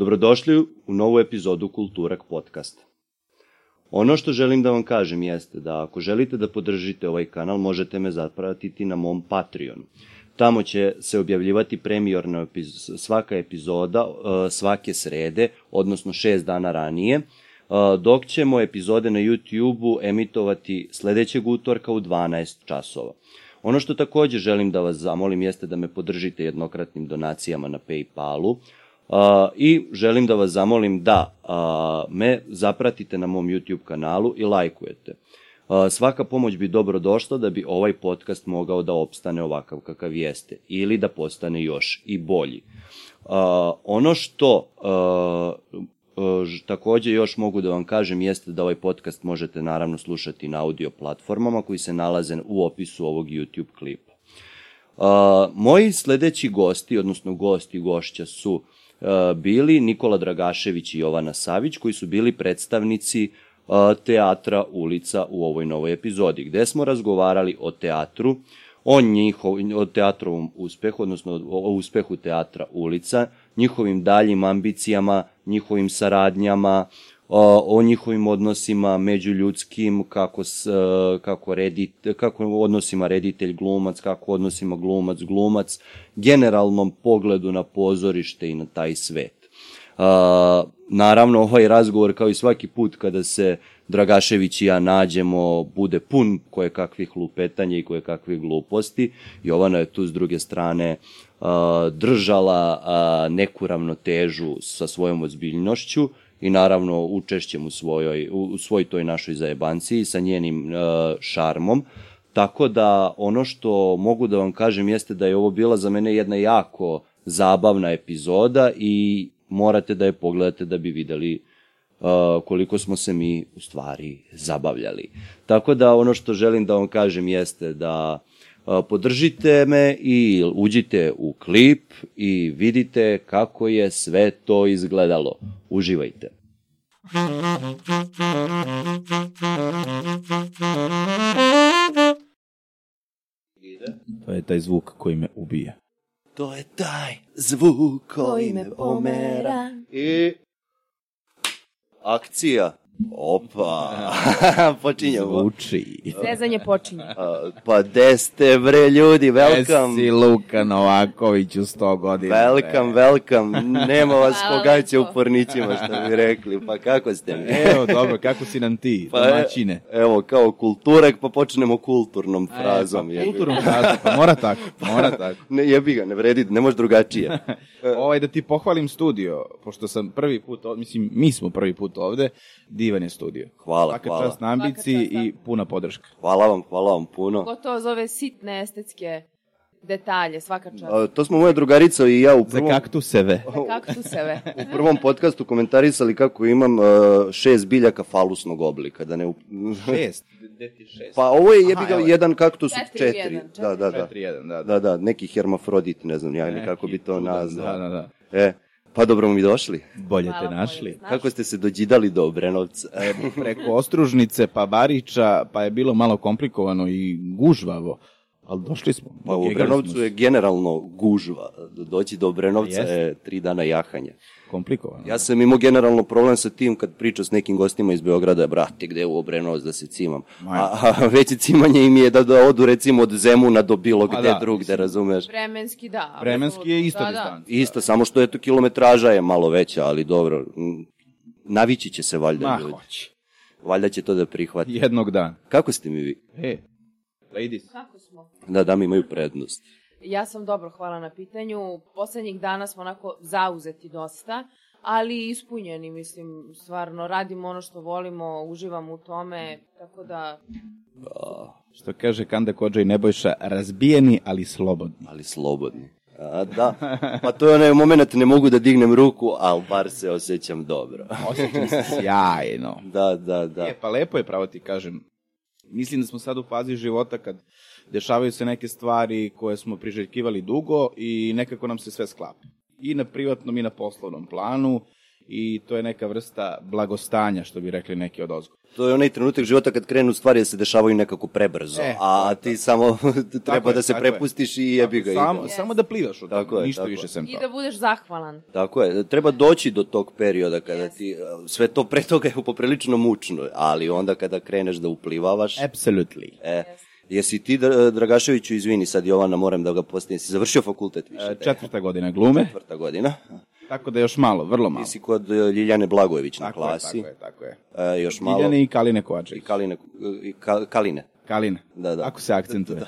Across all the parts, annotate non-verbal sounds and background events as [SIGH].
Dobrodošli u novu epizodu Kulturak podcasta. Ono što želim da vam kažem jeste da ako želite da podržite ovaj kanal, možete me zapratiti na mom Patreonu. Tamo će se objavljivati premiorna epiz svaka epizoda uh, svake srede, odnosno šest dana ranije, uh, dok ćemo epizode na YouTube-u emitovati sledećeg utorka u 12 časova. Ono što takođe želim da vas zamolim jeste da me podržite jednokratnim donacijama na Paypalu. I želim da vas zamolim da me zapratite na mom YouTube kanalu i lajkujete. Svaka pomoć bi dobro došla da bi ovaj podcast mogao da opstane ovakav kakav jeste ili da postane još i bolji. Ono što takođe još mogu da vam kažem jeste da ovaj podcast možete naravno slušati na audio platformama koji se nalaze u opisu ovog YouTube klipa. Uh, moji sledeći gosti, odnosno gosti i gošća su bili Nikola Dragašević i Jovana Savić, koji su bili predstavnici uh, teatra Ulica u ovoj novoj epizodi, gde smo razgovarali o teatru, o, njihov, o teatrovom uspehu, odnosno o uspehu teatra Ulica, njihovim daljim ambicijama, njihovim saradnjama, o, njihovim odnosima međuljudskim, kako, s, kako, redit, kako odnosima reditelj glumac, kako odnosima glumac glumac, generalnom pogledu na pozorište i na taj svet. Uh, naravno, ovaj razgovor, kao i svaki put kada se Dragašević i ja nađemo, bude pun koje kakvih lupetanja i koje kakvih gluposti. Jovana je tu s druge strane uh, držala neku ravnotežu sa svojom ozbiljnošću i naravno učešćem u svojoj, u svoj toj našoj zajebanciji sa njenim uh, šarmom. Tako da ono što mogu da vam kažem jeste da je ovo bila za mene jedna jako zabavna epizoda i morate da je pogledate da bi videli uh, koliko smo se mi u stvari zabavljali. Tako da ono što želim da vam kažem jeste da podržite me i uđite u klip i vidite kako je sve to izgledalo. Uživajte. To je taj zvuk koji me ubija. To je taj zvuk koji me pomera. I akcija. Opa, [LAUGHS] počinjemo. Zvuči. Zezanje počinje. Pa de ste bre ljudi, welcome. Jesi Luka Novaković u 100 godina. Welcome, welcome. Nema vas Hvala pogaće u pornićima, što bi rekli. Pa kako ste mi? Evo, dobro, kako si nam ti, Pa, domaćine? Evo, kao kulturek, pa počnemo kulturnom frazom. E, jebi pa, kulturnom frazom, pa mora tako, [LAUGHS] mora tako. Ne, jebi ga, ne vredi, ne može drugačije. [LAUGHS] Ovaj, da ti pohvalim studio, pošto sam prvi put, mislim, mi smo prvi put ovde, divan je studio. Hvala, Svaka hvala. čast na ambiciji Svaka čast, da. i puna podrška. Hvala vam, hvala vam puno. Gotovo za ove sitne estetske detalje, svaka čast. A, to smo moja drugarica i ja u Za prvom, kaktuseve. Kaktuseve. [LAUGHS] u prvom podcastu komentarisali kako imam uh, šest biljaka falusnog oblika. Da ne... up- [LAUGHS] Šest. Gde ti šest? Pa ovo je jebi Aha, ga evo. jedan kaktus od Četiri u četiri. jedan, Da, da, da. Četiri, jedan, da. Da, da, neki hermafrodit, ne znam ja ili kako bi to nazvao. Da, da, da. E, pa dobro mi došli. Bolje Hvala, te bolje našli. znaš. Kako ste se dođidali do Obrenovca? E, preko Ostružnice pa Bariča, pa je bilo malo komplikovano i gužvavo, ali došli smo. Pa u Obrenovcu je generalno gužva. Doći do Obrenovca je tri dana jahanja. komplikovano. Ja sam imao generalno problem sa tim kad pričam s nekim gostima iz Beograda, brate, gde u Obrenovac da se cimam. Ma A, a veće cimanje im je da, da odu recimo od Zemuna do bilo gde da, drugde, razumeš? Vremenski da. Vremenski je ista da, da. distanca. Isto, samo što eto kilometraža je malo veća, ali dobro. Navići će se valjda Ma, ljudi. hoće. Valjda će to da prihvati. Jednog dana. Kako ste mi vi? E, ladies. Kako smo? Da, dame imaju prednost. Ja sam dobro, hvala na pitanju. Poslednjih dana smo onako zauzeti dosta, ali ispunjeni, mislim, stvarno radimo ono što volimo, uživamo u tome, tako da Što kaže Kanda Kođa i Nebojša, razbijeni, ali slobodni. ali slobodni. A, da, pa to je onaj moment, ne mogu da dignem ruku, ali bar se osjećam dobro. Osjećam se sjajno. Da, da, da. E, pa lepo je pravo ti kažem. Mislim da smo sad u fazi života kad dešavaju se neke stvari koje smo priželjkivali dugo i nekako nam se sve sklapa. I na privatnom i na poslovnom planu i to je neka vrsta blagostanja, što bi rekli neki od ozgo. To je onaj trenutak života kad krenu stvari da se dešavaju nekako prebrzo, E, a ti samo [LAUGHS] treba je, da se tako je. prepustiš i jebi ga. Samo, ide. samo da plivaš od Tako toga, je, ništa tako više sem I toga. da budeš zahvalan. Tako je, treba doći do tog perioda kada ti, sve to pre toga je poprilično mučno, ali onda kada kreneš da uplivavaš, Absolutely. e, jesi ti, Dra- Dragaševiću, izvini, sad Jovana, moram da ga postavim, si završio fakultet više? E, Četvrta godina glume, Četvrta godina. tako da još malo, vrlo malo. Ti si kod e, Ljiljane Blagojević na Tako je, klasi. tako je, tako je. E, još malo. Ljiljane i Kaline I Kovačević. Kaline. I Ka, Kaline. Kaline. Da, da. Ako se akcentuje. [LAUGHS]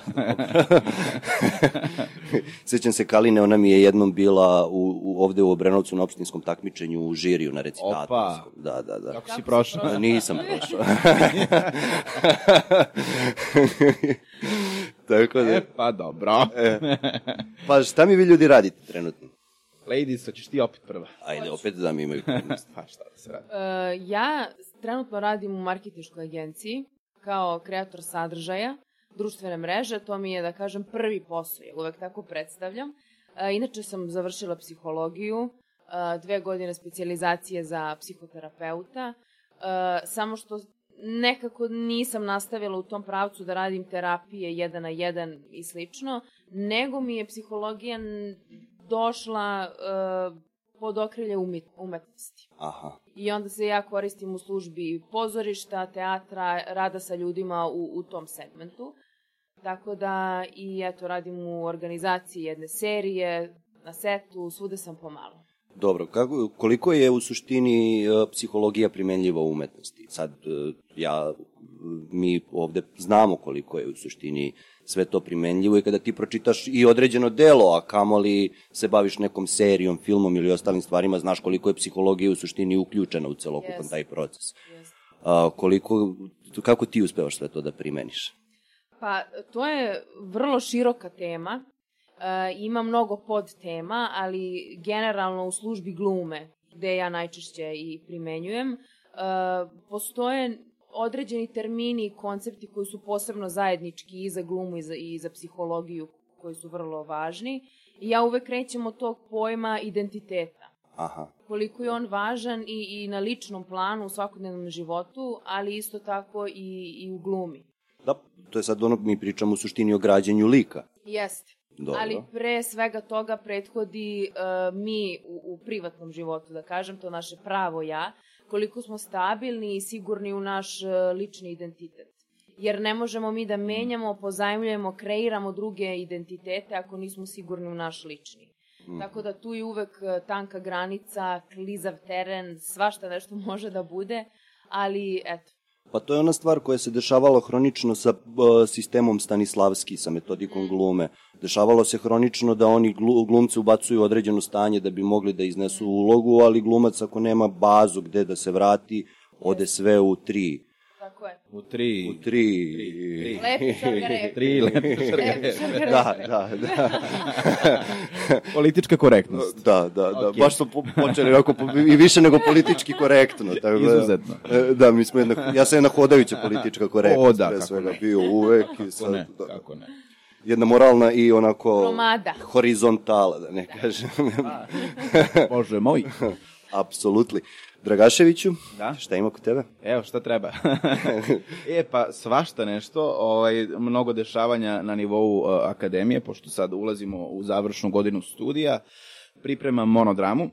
Sećam se Kaline, ona mi je jednom bila u, u, ovde u Obrenovcu na opštinskom takmičenju u žiriju na recitatu. Opa. Da, da, da. Kako si prošao? Da, Nisam prošao. [LAUGHS] Tako da, E, pa dobro. pa šta mi vi ljudi radite trenutno? Ladies, hoćeš ti opet prva. Ajde, opet da mi imaju prednost. [LAUGHS] Pa šta da se radi. E, ja trenutno radim u marketinškoj agenciji kao kreator sadržaja, društvene mreže, to mi je, da kažem, prvi posao, ja uvek tako predstavljam. E, inače sam završila psihologiju, e, dve godine specijalizacije za psihoterapeuta, e, samo što nekako nisam nastavila u tom pravcu da radim terapije jedan na jedan i slično, nego mi je psihologija došla pod okrilje umit, umetnosti. Aha. I onda se ja koristim u službi pozorišta, teatra, rada sa ljudima u, u tom segmentu. Tako da i eto radim u organizaciji jedne serije, na setu, svuda sam pomalo. Dobro, kako, koliko je u suštini e, psihologija primenljiva u umetnosti? Sad, e, ja, mi ovde znamo koliko je u suštini sve to primenljivo i kada ti pročitaš i određeno delo, a kamoli se baviš nekom serijom, filmom ili ostalim stvarima, znaš koliko je psihologija u suštini uključena u celokupan Jeste. taj proces. Jeste. A, koliko, kako ti uspevaš sve to da primeniš? Pa, to je vrlo široka tema. E, ima mnogo podtema, ali generalno u službi glume, gde ja najčešće i primenjujem, e, postoje određeni termini i koncepti koji su posebno zajednički i za glumu i za, i za psihologiju, koji su vrlo važni. I ja uvek krećem od tog pojma identiteta Aha. koliko je on važan i, i na ličnom planu u svakodnevnom životu, ali isto tako i, i u glumi. Da, to je sad ono, mi pričamo u suštini o građenju lika. Jeste. Dobro. Ali pre svega toga prethodi uh, mi u, u privatnom životu, da kažem, to naše pravo ja, koliko smo stabilni i sigurni u naš uh, lični identitet. Jer ne možemo mi da menjamo, pozajmljujemo, kreiramo druge identitete ako nismo sigurni u naš lični. Mhm. Tako da tu je uvek uh, tanka granica, klizav teren, svašta nešto [LAUGHS] može da bude, ali eto, Pa to je ona stvar koja se dešavala hronično sa uh, sistemom Stanislavski, sa metodikom glume. Dešavalo se hronično da oni glu, glumce ubacuju određeno stanje da bi mogli da iznesu ulogu, ali glumac ako nema bazu gde da se vrati, ode sve u tri. tako je. U tri... U tri. Lepi šargarepi. Tri Lepi [LAUGHS] šargarepi. Da, da, da. [LAUGHS] Politička korektnost. Da, da, da. Ok. Baš smo po- počeli ovako po- i više nego politički korektno. Tako da, Izuzetno. E, Da, mi smo jedna, ja sam jedna hodajuća politička korektnost. O, da, kako svega ne. bio uvek. I Kako sad, ne, da. kako ne. Jedna moralna i onako Gromada. horizontala, da ne kažem. [LAUGHS] Bože moj. [LAUGHS] Apsolutli. Dragaševiću, Da? šta ima kod tebe? Evo, šta treba? [LAUGHS] e, pa svašta nešto, ovaj, mnogo dešavanja na nivou uh, akademije, pošto sad ulazimo u završnu godinu studija, pripremam monodramu,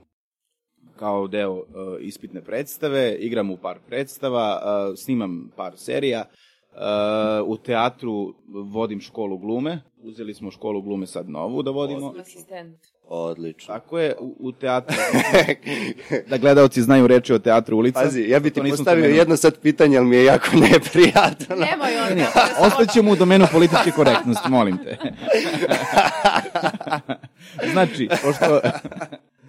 kao deo uh, ispitne predstave, igram u par predstava, uh, snimam par serija, uh, u teatru vodim školu glume, uzeli smo školu glume sad novu da vodimo. Asistent. Odlično. Tako je, u, u teatru, [LAUGHS] da gledaoci znaju reči o teatru ulica. Pazi, ja bi To ti postavio spomenuo. jedno sad pitanje, ali mi je jako neprijatno. Nemoj onda. Ostaćemo u domenu političke korektnosti, molim te. [LAUGHS] znači, pošto...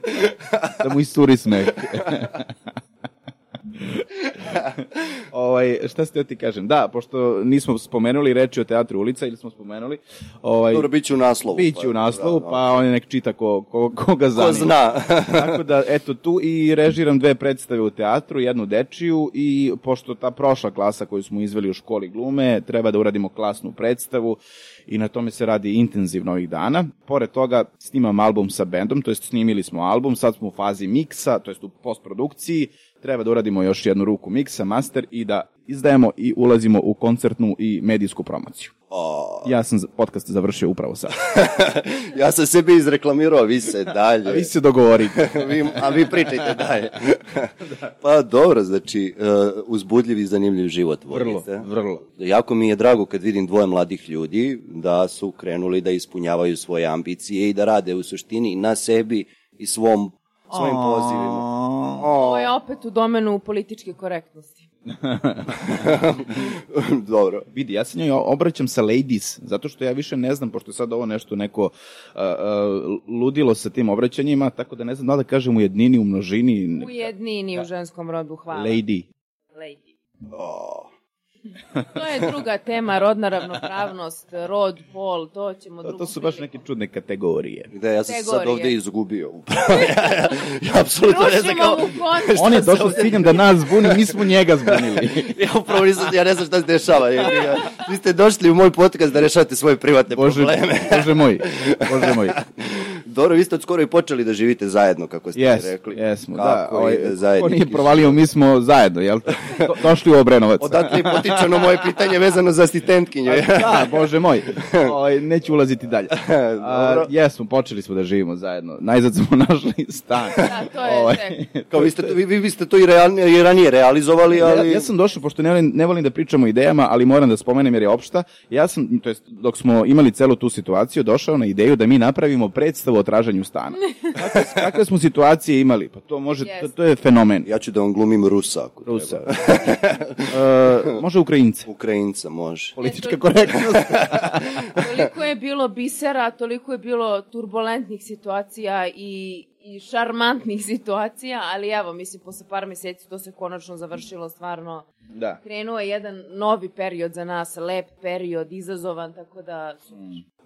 [LAUGHS] da mu isturi smeh. [LAUGHS] ovaj, šta ste ti kažem? Da, pošto nismo spomenuli reči o teatru ulica, ili smo spomenuli, ovaj, Dobro, bit će u naslovu. Biće u pa- naslovu, da, da. pa on je nek čita ko, ko, ko ga zanima. Ko zna. [LAUGHS] Tako da, eto, tu i režiram dve predstave u teatru, jednu dečiju i pošto ta prošla klasa koju smo izveli u školi glume, treba da uradimo klasnu predstavu i na tome se radi intenzivno ovih dana. Pored toga snimam album sa bendom, to jest snimili smo album, sad smo u fazi miksa, to jest u postprodukciji, treba da uradimo još jednu ruku miksa, master i da izdajemo i ulazimo u koncertnu i medijsku promociju. O, Ja sam podcast završio upravo sad. [LAUGHS] ja sam sebi izreklamirao, vi se [LAUGHS] dalje. A vi se dogovorite. [LAUGHS] vi, a vi pričajte dalje. Pa dobro, znači, uh, uzbudljiv i zanimljiv život Vrlo, vodite. vrlo. Jako mi je drago kad vidim dvoje mladih ljudi da su krenuli da ispunjavaju svoje ambicije i da rade u suštini na sebi i svom, svojim pozivima. Ovo je opet u domenu političke korektnosti. [LAUGHS] dobro. Vidi, ja se njoj obraćam sa ladies, zato što ja više ne znam, pošto je sad ovo nešto neko uh, uh, ludilo sa tim obraćanjima, tako da ne znam da da kažem u jednini, u množini. U jednini u ženskom rodu, hvala. Lady. Lady. O, [LAUGHS] To je druga tema, rodna ravnopravnost, rod, pol, to ćemo To, drugo to su baš neke čudne kategorije. da, ja sam se sad ovde izgubio. Ja, [LAUGHS] ja, ja apsolutno ne znam kao... On je došao s ciljem da nas zbuni, mi smo njega zbunili. [LAUGHS] Ja upravo nisam, ja ne znam šta se dešava. Ja, ja, vi ste došli u moj podcast da rešate svoje privatne Bože, probleme. Bože moj, Bože moj. Dobro, vi ste od skoro i počeli da živite zajedno, kako ste Jes, rekli. jesmo, da. Ovaj, ko nije provalio, mi smo zajedno, jel? Do, [LAUGHS] došli u Obrenovac. Odatle i potiče ono moje pitanje vezano za asistentkinju. Da, bože moj. Ovaj, neću ulaziti dalje. [LAUGHS] A, jesmo, počeli smo da živimo zajedno. Najzad smo [LAUGHS] našli stan. Da, to je Ovaj, tek. Kao vi, ste, to- vi, vi biste to i, realni, i ranije realizovali, Ja, ali... ja sam došao, pošto ne volim, ne volim da pričam o idejama, ali moram da spomenem jer je opšta. Ja sam, to jest, dok smo imali celu tu situaciju, došao na ideju da mi napravimo predstavu o traženju stana. [LAUGHS] Kakve, kakve smo situacije imali? Pa to može, to, to je fenomen. Ja ću da vam glumim Rusa, ako Rusa. E, može Ukrajince. Ukrajinca, može. Politička korektnost. [LAUGHS] Toliko je bilo bisera, toliko je bilo turbulentnih situacija i, i šarmantnih situacija, ali evo, mislim, posle par meseci to se konačno završilo stvarno. da. Krenuo je jedan novi period za nas, lep period, izazovan, tako da...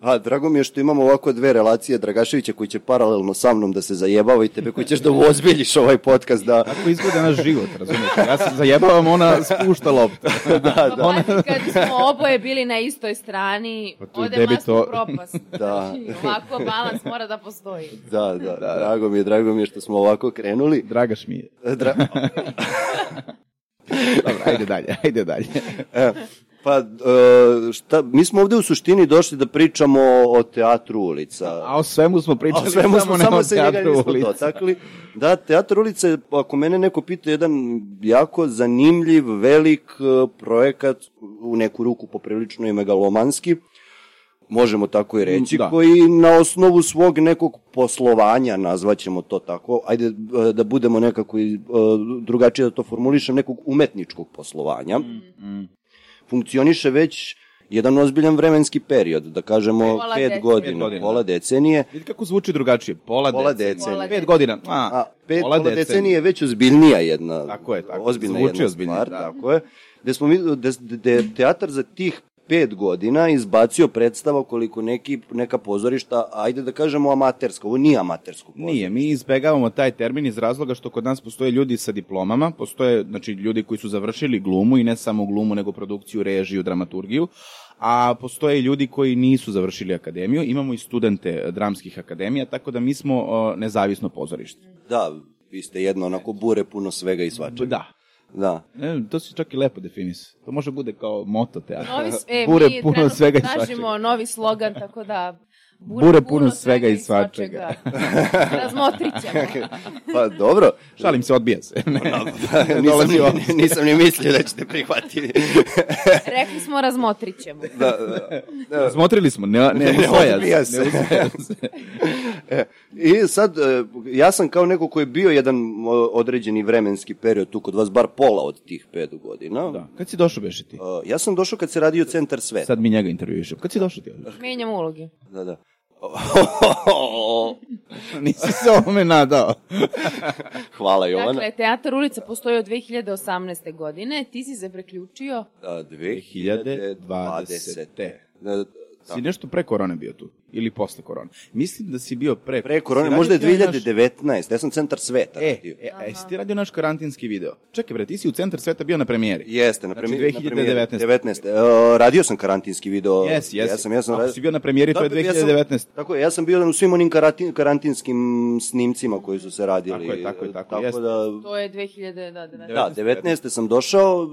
A, drago mi je što imamo ovako dve relacije Dragaševića koji će paralelno sa mnom da se zajebava i tebe koji ćeš da uozbiljiš ovaj podcast, da... Tako izgleda naš život, razumiješ? Ja se zajebavam, ona spušta loptu. [LAUGHS] da, da. Ona... Kad smo oboje bili na istoj strani, Pa ode debito- masno u propast. [LAUGHS] Da. Znači, ovako balans mora da postoji. Da, da, drago mi je, drago mi je što smo ovako krenuli. Dragaš mi je. Dra... [LAUGHS] Dobro, ajde dalje, ajde dalje. E, pa, e, šta, mi smo ovde u suštini došli da pričamo o teatru ulica. A o svemu smo pričali, A svemu samo smo, ne samo o teatru ulica. dotakli. Da, teatr ulica je, ako mene neko pita, jedan jako zanimljiv, velik e, projekat, u neku ruku poprilično i megalomanski, možemo tako i reći, Da. koji na osnovu svog nekog poslovanja, nazvaćemo to tako, ajde e, da budemo nekako i, drugačije da to formulišem, nekog umetničkog poslovanja, funkcioniše već jedan ozbiljan vremenski period, da kažemo Pola pet decenije. godina, Pet pola decenije, Vidi kako zvuči drugačije. Pola, Pola decenije. decenije. Pet godina. A, A pet pola pola decenije je već ozbiljnija jedna, Tako je, tako. ozbiljna Zvuči jedna ozbiljnije, stvar, da. tako je. Gde smo mi, gde, gde je teatar za tih pet godina izbacio predstava koliko neki, neka pozorišta, ajde da kažemo amaterska, ovo nije amatersko pozorište. Nije, mi izbegavamo taj termin iz razloga što kod nas postoje ljudi sa diplomama, postoje znači, ljudi koji su završili glumu i ne samo glumu, nego produkciju, režiju, dramaturgiju, a postoje ljudi koji nisu završili akademiju, imamo i studente eh, dramskih akademija, tako da mi smo o, nezavisno pozorište. Da, vi ste jedno onako bure puno svega i svačega. Da. Da. E, to si čak i lepo definisao. To može bude kao moto teatra. Novi, e, [LAUGHS] Bure mi puno svega i tražimo novi slogan, tako da... Bure puno svega i svačega. [LAUGHS] Razmotrit ćemo. [LAUGHS] Pa dobro. Šalim se, odbija se. Ne, [LAUGHS] nisam, dolazi ni, nisam ni mislio da ćete prihvatiti. Rekli smo razmotrit ćemo. da, da. Razmotrili smo, ne, ne, Ne usvaja odbija se. Ne se. E, I sad, e, ja sam kao neko ko je bio jedan određeni vremenski period tu kod vas, bar pola od tih pet godina. Da. Kad si došao beše ti? E, ja sam došao kad se radio Centar Sveta. Sad mi njega intervjuišem. Kad si došao ti? Menjam uloge. Da, da. [LAUGHS] Nisi se ovome nadao. [LAUGHS] Hvala Jovana. Dakle, Teatar ulica postoji od 2018. godine. Ti si se preključio A, 2020. 2020. Da, Si nešto pre korone bio tu? Ili posle korone? Mislim da si bio pre. Pre korone, si radio možda je ti onaj naš- 2019, ja sam centar sveta. E, radio. e, a jesi ti radio naš karantinski video? Čekaj bre, ti si u centar sveta bio na premijeri. Jeste, na Znači, premijeri. 2019. 19. Uh, radio sam karantinski video. Jesi, jesi. Jesam, jesam. Ako radio- si bio na premijeri, to je Da, ja sam- 2019. Tako je, ja sam bio u svim onim karantin, karantinskim snimcima koji su se radili. Tako je, tako je, tako, tako jeste. da, To je 2000, da, 19. Da, 19. sam došao uh,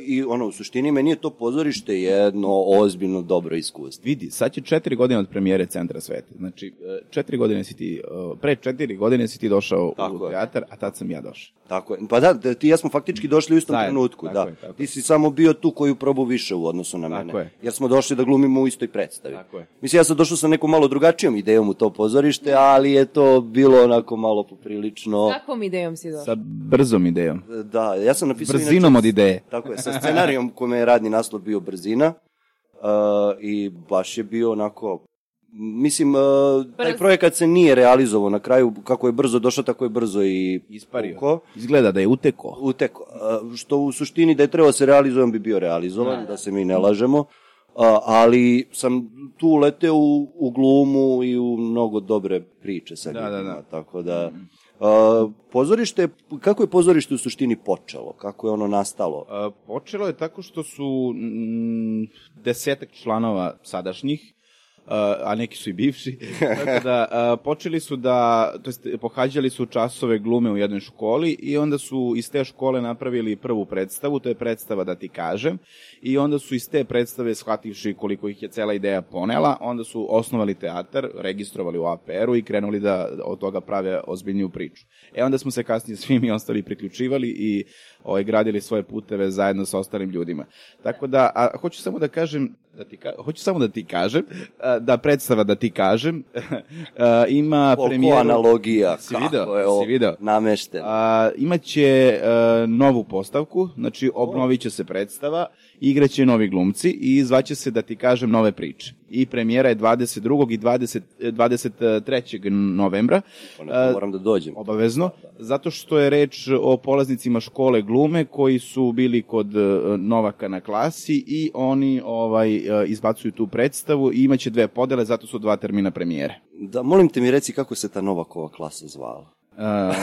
i ono, u suštini meni je to pozorište jedno ozbiljno dobro iskustvo. Vidi, sad će četiri godine od premijere Centra sveta. Znači, e, četiri godine si ti, e, pre četiri godine si ti došao Tako u je. teatar, a tad sam ja došao. Tako je. Pa da, ti i ja smo faktički došli u istom Zajedno, trenutku, tako da. je, tako ti si samo bio tu koju probu više u odnosu na mene. Tako je. Jer smo došli da glumimo u istoj predstavi. Tako je. Mislim, ja sam došao sa nekom malo drugačijom idejom u to pozorište, ali je to bilo onako malo poprilično... Kakvom idejom si došao? Sa brzom idejom. Da, ja sam napisao... Brzinom inače- od ideje. [LAUGHS] Tako je, sa scenarijom kome je radni naslov bio Brzina uh, i baš je bio onako Mislim, uh, taj projekat se nije realizovao na kraju, kako je brzo došao, tako je brzo i Ispario. Uko, Izgleda da je uteko. uteko. Uh, što u suštini da je trebao se realizovan bi bio realizovan, da, se mi ne lažemo. Uh, ali sam tu leteo u, u glumu i u mnogo dobre priče sa Da, da, ljudima, da. tako da... Uh, pozorište, kako je pozorište u suštini počelo? Kako je ono nastalo? A, počelo je tako što su mm, desetak članova sadašnjih, a neki su i bivši, tako da a, počeli su da, to jest pohađali su časove glume u jednoj školi i onda su iz te škole napravili prvu predstavu, to je predstava da ti kažem, i onda su iz te predstave shvativši koliko ih je cela ideja ponela, onda su osnovali teatar, registrovali u APR-u i krenuli da od toga prave ozbiljniju priču. E onda smo se kasnije svi mi ostali priključivali i ovaj, gradili svoje puteve zajedno sa ostalim ljudima. Tako da, a, hoću samo da kažem, da ti ka, hoću samo da ti kažem, da predstava da ti kažem, [LAUGHS] ima Koliko premijeru... analogija, Si kako video? je ovo Si video? namešteno. A, imaće novu postavku, znači obnovit će se predstava, igraće novi glumci i zvaće se, da ti kažem, nove priče. I premijera je 22. i 20, 23. novembra. Ponekad moram da dođem. Obavezno, zato što je reč o polaznicima škole glume koji su bili kod e, Novaka na klasi i oni ovaj e, izbacuju tu predstavu i imaće dve podele, zato su dva termina premijere. Da, molim te mi reci kako se ta Novakova klasa zvala. E,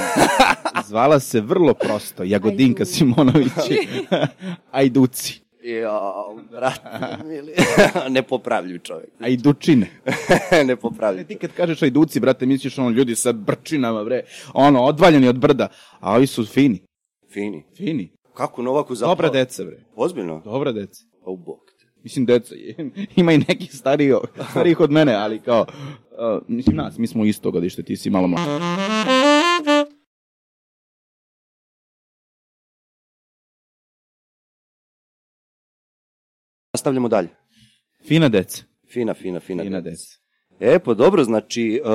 zvala se vrlo prosto Jagodinka Ajdu. Simonović. [LAUGHS] Ajduci. Ja, brate, [LAUGHS] mili. Nepopravljiv čovjek. Ajdučine. [LAUGHS] Nepopravljiv. Ti kad kažeš ajduci, brate, misliš ono ljudi sa brčinama, bre, ono, odvaljeni od brda, a ovi su fini, Fini. fini. Kako Novaku zapao? Dobra deca, bre. Ozbiljno? Dobra deca. Pa u bok te. Mislim, deca, je- [LAUGHS] ima i neki stariji, starijih od mene, ali kao, uh, mislim, nas, mi smo isto godište, ti si malo mlađi. Nastavljamo dalje. Fina deca. Fina, fina, fina. Fina deca. deca. E, pa dobro, znači, uh,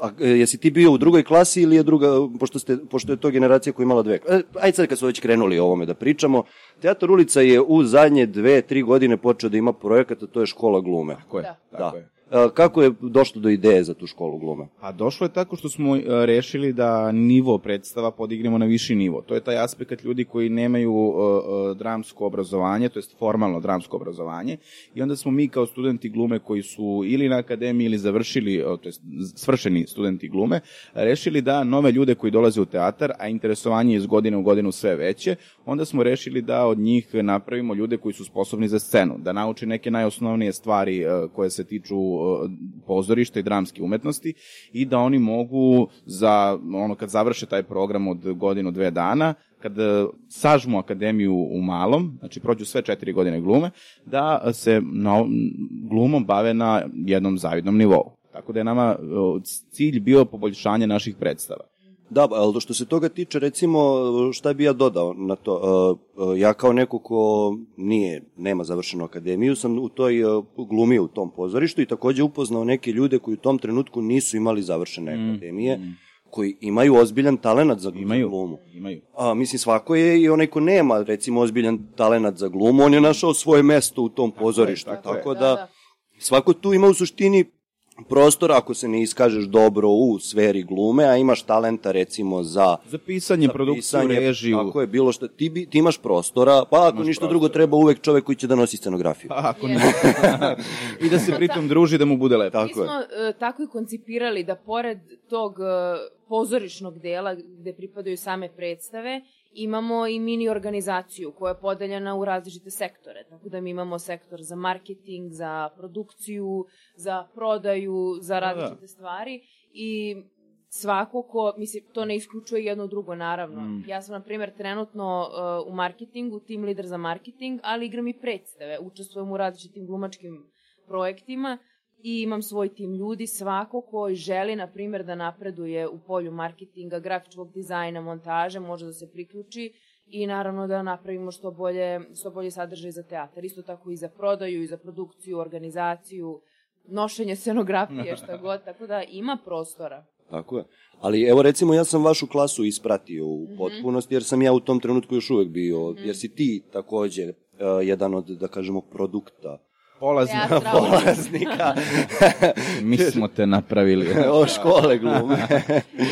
a, e, jesi ti bio u drugoj klasi ili je druga, pošto, ste, pošto je to generacija koja je imala dve? E, ajde sad kad su već krenuli o ovome da pričamo, Teatar ulica je u zadnje dve, tri godine počeo da ima projekat, a to je škola glume. Tako je, Da. tako da. je. E, kako je došlo do ideje za tu školu glume? A došlo je tako što smo e, rešili da nivo predstava podignemo na viši nivo. To je taj aspekt ljudi koji nemaju uh, dramsko obrazovanje, to jest formalno dramsko obrazovanje. I onda smo mi kao studenti glume koji su ili na akademiji ili završili, to jest svršeni studenti glume, rešili da nove ljude koji dolaze u teatar, a interesovanje je iz godine u godinu sve veće, onda smo rešili da od njih napravimo ljude koji su sposobni za scenu, da nauče neke najosnovnije stvari koje se tiču pozorišta i dramske umetnosti i da oni mogu za ono kad završe taj program od godinu dve dana kad uh, sažmu akademiju u malom, znači prođu sve četiri godine glume, da se na, glumom bave na jednom zavidnom nivou. Tako da je nama uh, cilj bio poboljšanje naših predstava. Da, ali što se toga tiče, recimo, šta bi ja dodao na to? Uh, uh, Ja kao neko ko nije, nema završenu akademiju, sam u toj uh, glumio u tom pozorištu i takođe upoznao neke ljude koji u tom trenutku nisu imali završene akademije, koji imaju ozbiljan talenat za, Imaju, glumu. imaju. A, mislim, svako je i onaj ko nema, recimo, ozbiljan talenat za glumu, on je našao svoje mesto u tom pozorištu. tako je. tako Da, da, da. svako tu ima u suštini prostor ako se ne iskažeš dobro u sferi glume, a imaš talenta recimo za Za pisanje, produkciju, pisanje, režiju. Tako je, bilo što, ti, bi, ti imaš prostora, pa ako Imaš ništa prostora. drugo treba uvek čovek koji će da nosi scenografiju. Pa, ako ne. [LAUGHS] I da se pritom druži da mu bude lepo. Tako Mi smo je. tako i koncipirali da pored tog e, pozorišnog dela gde pripadaju same predstave, imamo i mini organizaciju koja je podeljena u različite sektore. Tako da mi imamo sektor za marketing, za produkciju, za prodaju, za različite stvari i svako ko, mislim, to ne isključuje jedno drugo, naravno. Mm. Ja sam, na primjer, trenutno uh, u marketingu, tim lider za marketing, ali igram i predstave. Učestvujem u različitim glumačkim projektima i imam svoj tim ljudi, svako koji želi, na primjer, da napreduje u polju marketinga, grafičkog dizajna, montaže, može da se priključi i naravno da napravimo što bolje, što bolje sadržaj za teatar. Isto tako i za prodaju, i za produkciju, organizaciju, nošenje scenografije, šta god, [LAUGHS] tako da ima prostora. Tako je. Ali evo recimo ja sam vašu klasu ispratio u Mhm. potpunosti jer sam ja u tom trenutku još uvek bio, jer si ti takođe uh, jedan od, da kažemo, produkta Polazna. Teatra, polaznika [LAUGHS] Mi smo te napravili. o škole glume.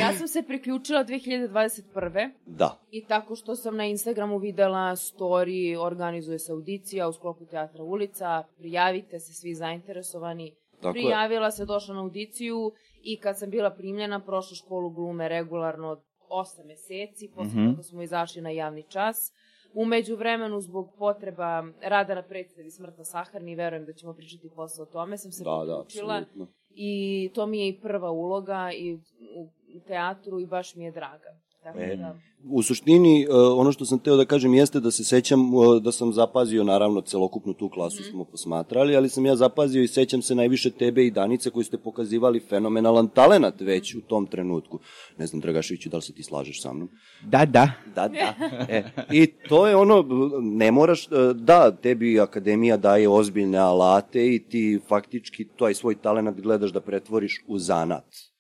Ja sam se priključila 2021. da. I tako što sam na Instagramu videla story, organizuje se audicija u sklopu Teatra ulica, prijavite se svi zainteresovani. Tako je. Prijavila se, došla na audiciju i kad sam bila primljena, prošla školu glume regularno od 8 meseci, posle Mhm. toga smo izašli na javni čas. Umeđu vremenu, zbog potreba rada na predstavi Smrtna saharni, verujem da ćemo pričati posle o tome, sam se Da, da, priključila apsolutno. i to mi je i prva uloga i u teatru i baš mi je draga. E, da, U suštini, uh, ono što sam teo da kažem jeste da se sećam uh, da sam zapazio, naravno, celokupnu tu klasu smo posmatrali, ali sam ja zapazio i sećam se najviše tebe i Danice koji ste pokazivali fenomenalan talenat već u tom trenutku. Ne znam, Dragaševiću, da li se ti slažeš sa mnom? Da, da. Da, da. E, I to je ono, ne moraš, e, da, tebi akademija daje ozbiljne alate i ti faktički taj svoj talenat gledaš da pretvoriš u zanat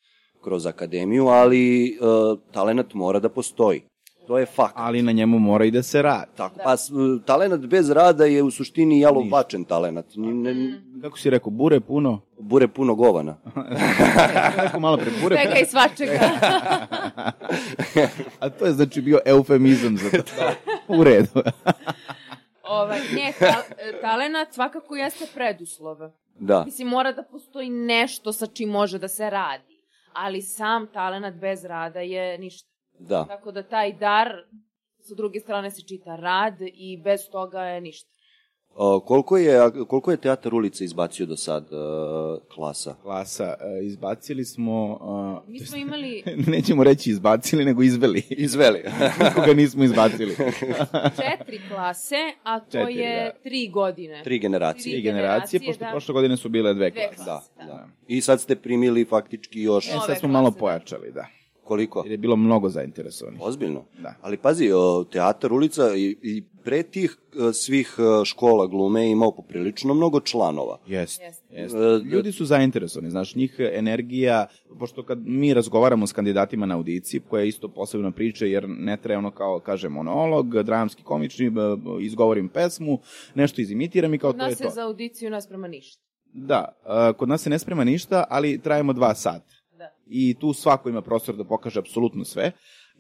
kroz akademiju, ali uh, talenat mora da postoji. To je fakt. Ali na njemu mora i da se radi. Tako, pa s- talenat bez rada je u suštini jalov bačen talenat. Ni- Ne, Kako si rekao, bure puno? bure puno govana. [LAUGHS] Rekao malo pre bure. svega i svačega. [LAUGHS] A to je znači bio eufemizam za to. U redu. [LAUGHS] ovaj, ne, ta, talenat svakako jeste preduslov. Da. Mislim, mora da postoji nešto sa čim može da se radi. Ali sam talenat bez rada je ništa. Da. Tako da taj dar, sa druge strane se čita rad i bez toga je ništa. Koliko, je, koliko je teatar ulica izbacio do sad e, klasa? Klasa, e, izbacili smo... Mi smo imali [LAUGHS] Nećemo reći izbacili, nego izveli. [LAUGHS] Izveli. [LAUGHS] Nikoga nismo izbacili. četiri klase, a to Četiri, je da. tri godine. Tri generacije. I generacije, pošto da. prošle godine su bile dve Dve klase. klase, Da, da. da. I sad ste primili faktički još E, sad smo malo klase, da. pojačali, da. Koliko? Jer je bilo mnogo zainteresovanih. Ozbiljno. Da. Ali pazi, o, teatar ulica i, i pre tih e, svih e, škola glume je imao poprilično mnogo članova. Jeste. Jeste. Jeste. E, Ljudi su zainteresovani, znaš, njih energija, pošto kad mi razgovaramo s kandidatima na audiciji, koja je isto posebna priča, jer ne treba ono kao, kaže, monolog, dramski, komični, izgovorim pesmu, nešto izimitiram i kao to je nas se to. za audiciju ne sprema ništa. Da, kod nas se ne sprema ništa, ali trajemo dva sata. Da. I tu svako ima prostor da pokaže apsolutno sve.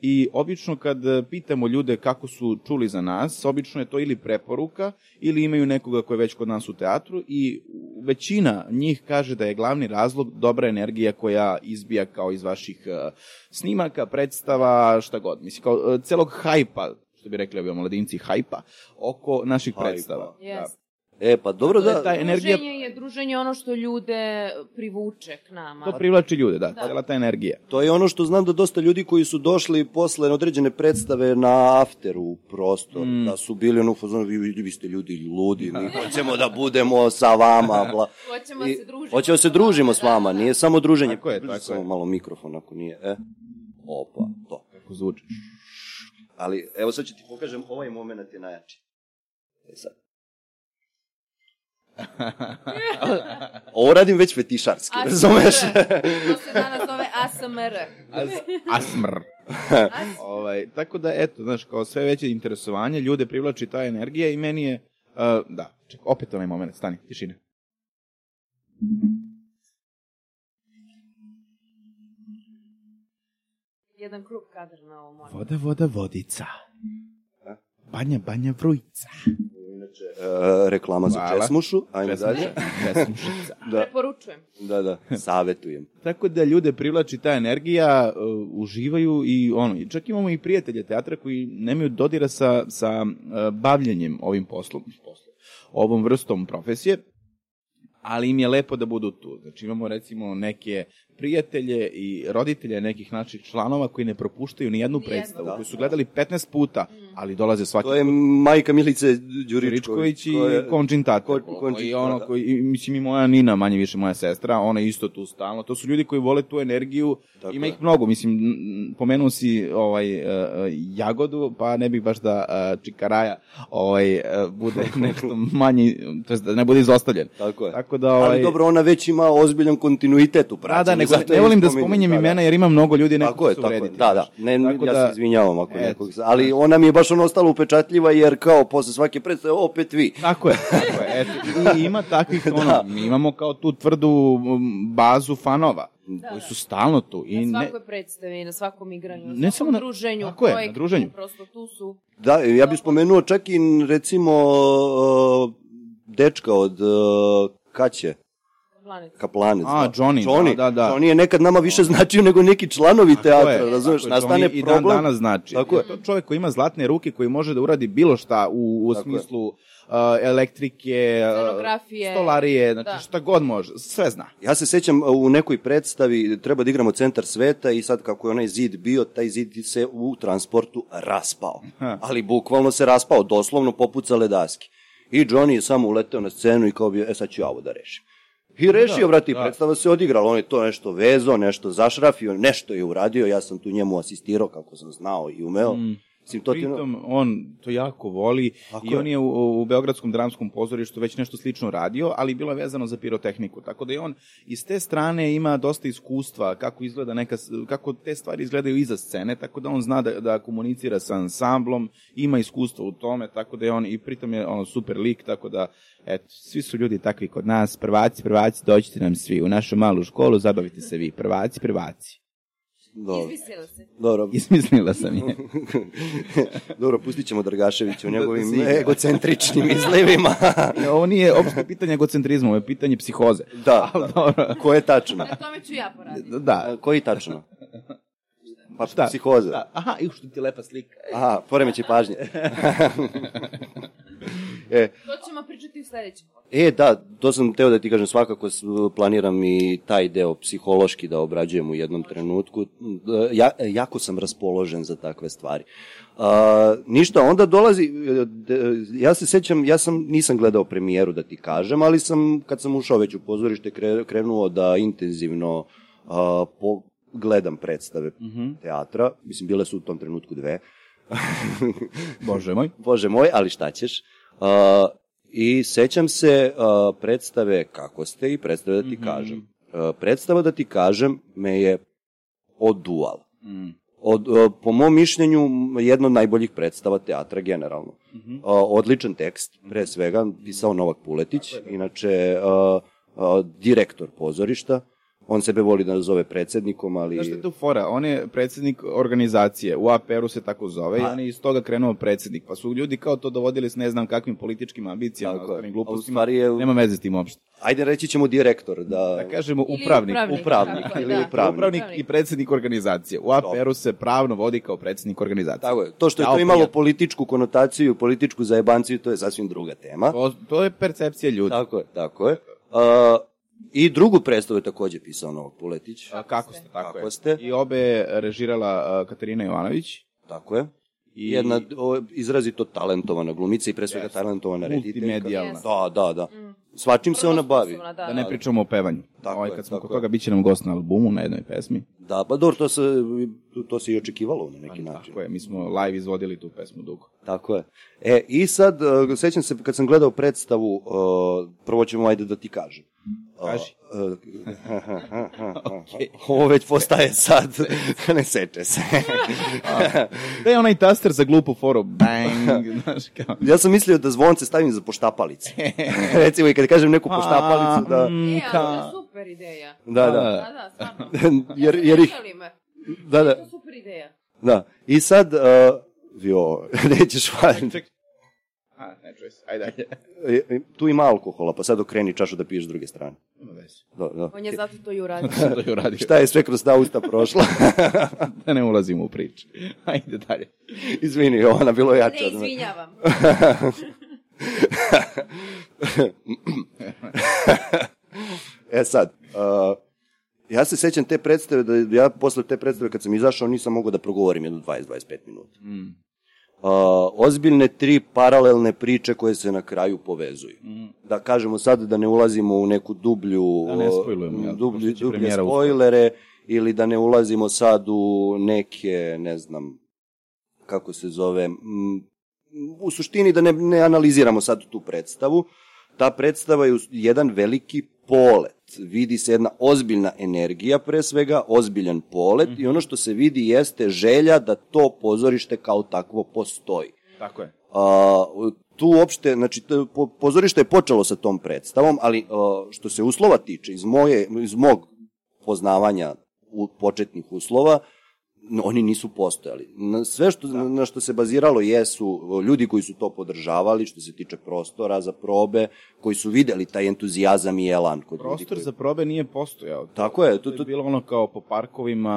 I obično kad e, pitamo ljude kako su čuli za nas, obično je to ili preporuka ili imaju nekoga ko je već kod nas u teatru i većina njih kaže da je glavni razlog dobra energija koja izbija kao iz vaših e, snimaka, predstava, šta god. Mislim, kao e, celog hajpa, što bi rekli ovi omladinci, hajpa, oko naših Hajpa. predstava. Jeste. E, pa dobro da... taj energija- Druženje je druženje ono što ljude privuče k nama. To privlači ljude, da, Da. cela ta energija. To je ono što znam da dosta ljudi koji su došli posle određene predstave na afteru u prostor, Mm. da su bili ono u fazonu, vi, vi, ste ljudi ludi, mi hoćemo da budemo sa vama, [LAUGHS] bla. Hoćemo I- se družiti. Hoćemo se družimo s vama, nije samo druženje. Tako je, tako samo je. malo mikrofon ako nije, e. Opa, to. Kako zvuči. Ali evo sad ću ti pokažem, ovaj moment je najjači. E sad. Ovo radim već fetišarski, ASMR. razumeš? to se danas zove ASMR. As, ASMR. Ovaj, tako da, eto, znaš, kao sve veće interesovanje, ljude privlači ta energija i meni je, uh, da, ček, opet onaj moment, stani, tišine. Jedan krup kadr na ovom. Voda, voda, vodica. Da. Banja, banja, vrujica. Inače, e, reklama za Hvala. česmušu, ajmo dalje. [LAUGHS] Česmušica. Da, Preporučujem. da, da, savetujem. Tako da ljude privlači ta energija, uh, uživaju i ono, i čak imamo i prijatelje teatra koji nemaju dodira sa, sa uh, bavljenjem ovim poslom, poslom, ovom vrstom profesije, ali im je lepo da budu tu. Znači imamo recimo neke prijatelje i roditelje nekih naših članova koji ne propuštaju ni jednu predstavu, da. koji su gledali 15 puta, ali dolaze svaki To je majka Milice Đuričković. Ričković i koja- Končin Tata. Ko- Končin, I ono da. koji, i, mislim i moja Nina, manje više moja sestra, ona je isto tu stalno. To su ljudi koji vole tu energiju. Tako Ima je. ih mnogo, mislim, pomenuo si ovaj, uh, Jagodu, pa ne bih baš da uh, Čikaraja ovaj, uh, bude [LAUGHS] nešto manji, to jest da ne bude izostavljen. Tako je. Tako da, ovaj, Ali dobro, ona već ima ozbiljan kontinuitet u Da, praćenju. da, nego, zato ne volim da spominjem, da, da. imena jer ima mnogo ljudi nekog Tako je, su tako vrediti. Da, da. Ne, Tako ja da- se izvinjavam ako Eto. nekog... Ali ona mi je baš ono ostala upečatljiva jer kao posle svake predstave opet vi. Tako je, tako je. Eto, i ima takvih, [LAUGHS] ono, mi imamo kao tu tvrdu bazu fanova, koji su stalno tu. I Na ne, svakoj predstavi, na svakom igranju, na Ne svakom samo na- druženju, tako je, na druženju. prosto tu su. Da, ja bih spomenuo čak i recimo uh, dečka od uh, Kaće, Planet. Kaplanec. A, da. Johnny, Johnny, da, da, da. Johnny je nekad nama više značio nego neki članovi Tako teatra, je, razumeš, tako nastane Johnny i problem. dan danas znači. Tako je. To čovjek koji ima zlatne ruke, koji može da uradi bilo šta u, u Tako je. smislu uh, elektrike, uh, Scenografije. stolarije, znači Da. šta god može, sve zna. Ja se sećam u nekoj predstavi treba da igramo centar sveta i sad kako je onaj zid bio, taj zid se u transportu raspao. Ha. Ali bukvalno se raspao, doslovno popucale daske. I Johnny je samo uleteo na scenu i kao bi, e sad ću ja ovo da rešim. I rešio, brati, da. predstava se odigrala, on je to nešto vezao, nešto zašrafio, nešto je uradio, ja sam tu njemu asistirao kako sam znao i umeo. Mislim, to ti Pritom, on to jako voli Tako i on je u, u Beogradskom dramskom pozorištu već nešto slično radio, ali bilo je vezano za pirotehniku. Tako da je on iz te strane ima dosta iskustva kako izgleda neka, kako te stvari izgledaju iza scene, tako da on zna da, da komunicira sa ansamblom, ima iskustvo u tome, tako da je on i pritom je ono super lik, tako da eto, svi su ljudi takvi kod nas, prvaci, prvaci, dođite nam svi u našu malu školu, zabavite se vi, prvaci, prvaci. Dobro, Izvisila se. dobro, [LAUGHS] Ismislila sam je. [LAUGHS] dobro, pustit ćemo Dragaševića u Da- da njegovim igra. egocentričnim izlivima. [LAUGHS] Ovo nije opšte pitanje egocentrizma, ovo je pitanje psihoze. da, da. dobro. Ko je tačno? Na tome ću ja poraditi. Da. Koji tačno? Pa Šta? psihoza. Da. Aha, i što ti lepa slika. [LAUGHS] Aha, poremeće pažnje. [LAUGHS] e, To ćemo pričati u sledećem. e, da, to sam teo da ti kažem, svakako planiram i taj deo psihološki da obrađujem u jednom trenutku. Ja, jako sam raspoložen za takve stvari. A, ništa, onda dolazi, e, ja se sećam, ja sam, nisam gledao premijeru da ti kažem, ali sam, kad sam ušao već u pozorište, kre- krenuo da intenzivno a, po, gledam predstave teatra, mislim, bile su u tom trenutku dve, [LAUGHS] Bože moj. Bože moj, ali šta ćeš? Uh, I sećam se uh, predstave Kako ste i predstave da ti kažem. Uh, predstava da ti kažem me je odual. Mm. Od, uh, po mom mišljenju, jedna od najboljih predstava teatra generalno. Uh, odličan tekst, pre svega, pisao Novak Puletić, inače uh, uh, direktor pozorišta. On sebe voli da nazove predsednikom, ali... Znaš šta je tu fora? On je predsednik organizacije, u APR-u se tako zove, i on je iz toga krenuo predsednik. Pa su ljudi kao to dovodili s ne znam kakvim političkim ambicijama, Tako ostalim glupostima. je- Nema veze s tim uopšte. Ajde reći ćemo direktor, da... Da kažemo Ili upravnik. upravnik, upravnik, tako je, ili da. upravnik. Upravnik i predsednik organizacije. U APR-u se pravno vodi kao predsednik organizacije. Tako je. To što je to imalo političku konotaciju, političku zajebanciju, to je sasvim druga tema. To, to je percepcija ljudi. Tako je, tako je. Uh, I drugu predstavu je takođe pisao Novak Puletić. A, kako ste, tako Kako je. ste. I obe je režirala Katarina Jovanović. Tako je. I Jedna o, izrazito talentovana glumica i pre svega talentovana rediteljka. multimedijalna. Da, da, da. Svačim se ona bavi. Da, Da ne pričamo o pevanju. Tako ovaj, je, kad smo kod toga, bit će nam gost na albumu na jednoj pesmi. Da, pa dobro, to se, to se i očekivalo na neki način. Tako je, mi smo live izvodili tu pesmu dugo. Tako je. E, i sad, uh, sećam se kad sam gledao predstavu, uh, prvo ćemo ajde da ti kažem. Kaži. [LAUGHS] Ovo već postaje sad, [LAUGHS] ne seče se. [LAUGHS] Da je onaj taster za glupu foru, bang, znaš kao. ja sam mislio da zvonce stavim za poštapalice. Recimo i kad kažem neku poštapalicu, da... Mm, E, ali to je ka- super ideja. Da, da. Da, da, stvarno. jer, jer ih... Da, da, To je super ideja. da. I sad, uh, jo, nećeš valjati. A, ne čuje se. Ajde, ajde. E, e, Tu ima alkohola, pa sad okreni čašu da piješ s druge strane. Ima veze. Da, da. On je zato to i uradio. [LAUGHS] Sam to i uradio. Šta je sve kroz ta usta prošla? [LAUGHS] Da ne ulazimo u priču. Ajde dalje. Izvini, Jovana, bilo je jače Ne, izvinjavam. [LAUGHS] E sad, uh, ja se sećam te predstave, da ja posle te predstave kad sam izašao nisam mogao da progovorim jedno 20-25 minuta. Mm. Uh, ozbiljne tri paralelne priče koje se na kraju povezuju. Mm. Da kažemo sad da ne ulazimo u neku dublju, Da ne spojlujemo, jel? dublju, dublje spojlere ili da ne ulazimo sad u neke, ne znam, kako se zove, u suštini da ne, ne analiziramo sad tu predstavu. Ta predstava je jedan veliki polet. Vidi se jedna ozbiljna energija pre svega, ozbiljan polet i ono što se vidi jeste želja da to pozorište kao takvo postoji. Tako je. A, tu uopšte, znači, po- pozorište je počelo sa tom predstavom, ali a, što se uslova tiče, iz, moje, iz mog poznavanja u početnih uslova, oni nisu postojali. Na sve što, na što se baziralo jesu ljudi koji su to podržavali, što se tiče prostora za probe, koji su videli taj entuzijazam i elan kod. Prostor koji- za probe nije postojao. Tako je, To to, je to, bilo ono kao po parkovima,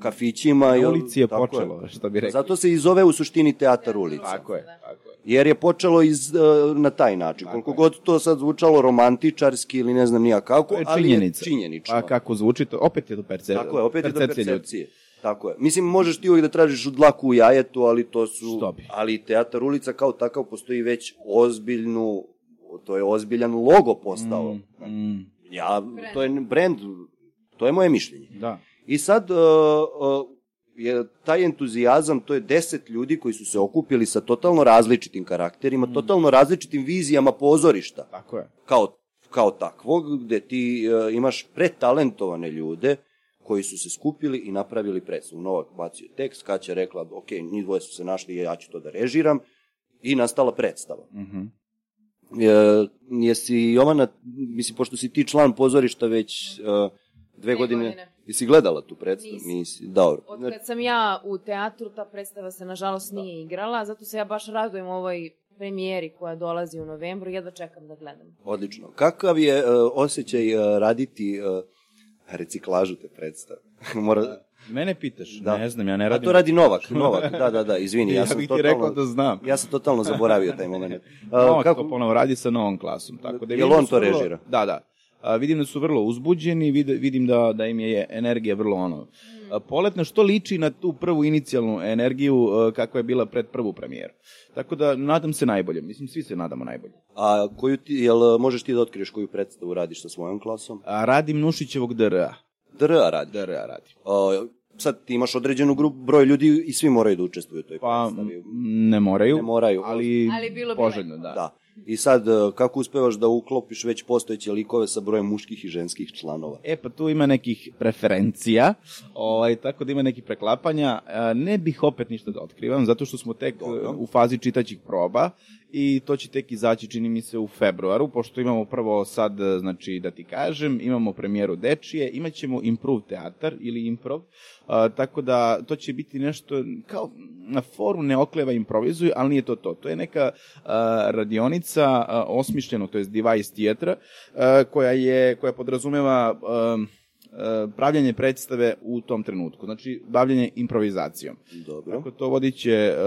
kafićima. na ulici je tako počelo, što bi rekli. Zato se i zove u suštini teatar ulica. Tako je, tako je. Jer je počelo iz, e, na taj način. Koliko je. god to sad zvučalo romantičarski ili ne znam nija kako, To je ali činjenica. je činjenično. A kako zvuči to? Opet je do percepcije. Tako je, opet je do percepcije ljudi. Tako je. Mislim, možeš ti uvijek da tražiš u dlaku u jajetu, ali to su... Što bi? Ali teatar ulica kao takav postoji već ozbiljnu, to je ozbiljan logo postao. Mm, mm, Ja, to je brand, to je moje mišljenje. da. I sad, uh, uh, je taj entuzijazam, to je deset ljudi koji su se okupili sa totalno različitim karakterima, totalno različitim vizijama pozorišta Tako je. kao, kao takvog, gde ti uh, imaš pretalentovane ljude koji su se skupili i napravili predstavu. Novak bacio tekst, Kaća rekla, ok, njih dvoje su se našli, ja ću to da režiram, i nastala predstava. Mhm. E, jesi Jovana, mislim, pošto si ti član pozorišta već uh, dve, Dve godine, godine. jesi gledala tu predstavu? Nisam. Nisi. Dobro. Od kad sam ja u teatru, ta predstava se nažalost nije igrala, zato se ja baš radujem ovoj premijeri koja dolazi u novembru, jedva čekam da gledam. Odlično. Kakav je uh, osjećaj uh, raditi uh, reciklažu te predstave? [LAUGHS] Mora... Mene pitaš? Da. Ne znam, ja ne A radim. to radi Novak, Novak, da, da, da, izvini, ja, Ja sam bih ti totalno... rekao da znam. Ja sam totalno zaboravio taj moment. [LAUGHS] Uh, Novak kako... to ponovo radi sa novom klasom. Tako da Jel da on to vrlo- režira? Da, da. A, vidim da su vrlo uzbuđeni, vid, vidim da, da im je energija vrlo ono a, poletna, što liči na tu prvu inicijalnu energiju a, kakva je bila pred prvu premijeru. Tako da nadam se najbolje, mislim svi se nadamo najbolje. A koju ti, jel možeš ti da otkriješ koju predstavu radiš sa svojom klasom? A, radim Nušićevog DRA. DRA radi. DRA radi. Uh, sad ti imaš određenu grupu, broj ljudi i svi moraju da učestvuju u toj Pa predstavi. m, ne moraju, Ne moraju. ali, Ali bilo bi poželjno, da. Da. I sad, uh, kako uspevaš da uklopiš već postojeće likove sa brojem muških i ženskih članova? E, pa tu ima nekih preferencija, ovaj, tako da ima nekih preklapanja. E, Ne bih opet ništa da otkrivam, zato što smo tek Dobro. e, u fazi čitaćih proba i to će tek izaći, čini mi se, u februaru, pošto imamo prvo sad, znači, da ti kažem, imamo premijeru Dečije, imat ćemo improv teatar ili improv, a, tako da to će biti nešto kao na foru ne okleva improvizuju, ali nije to to. To je neka a, radionica a, osmišljeno, to je device tijetra, a, koja je koja podrazumeva a, pravljanje predstave u tom trenutku. Znači, bavljanje improvizacijom. Dobro. Tako to vodit će uh,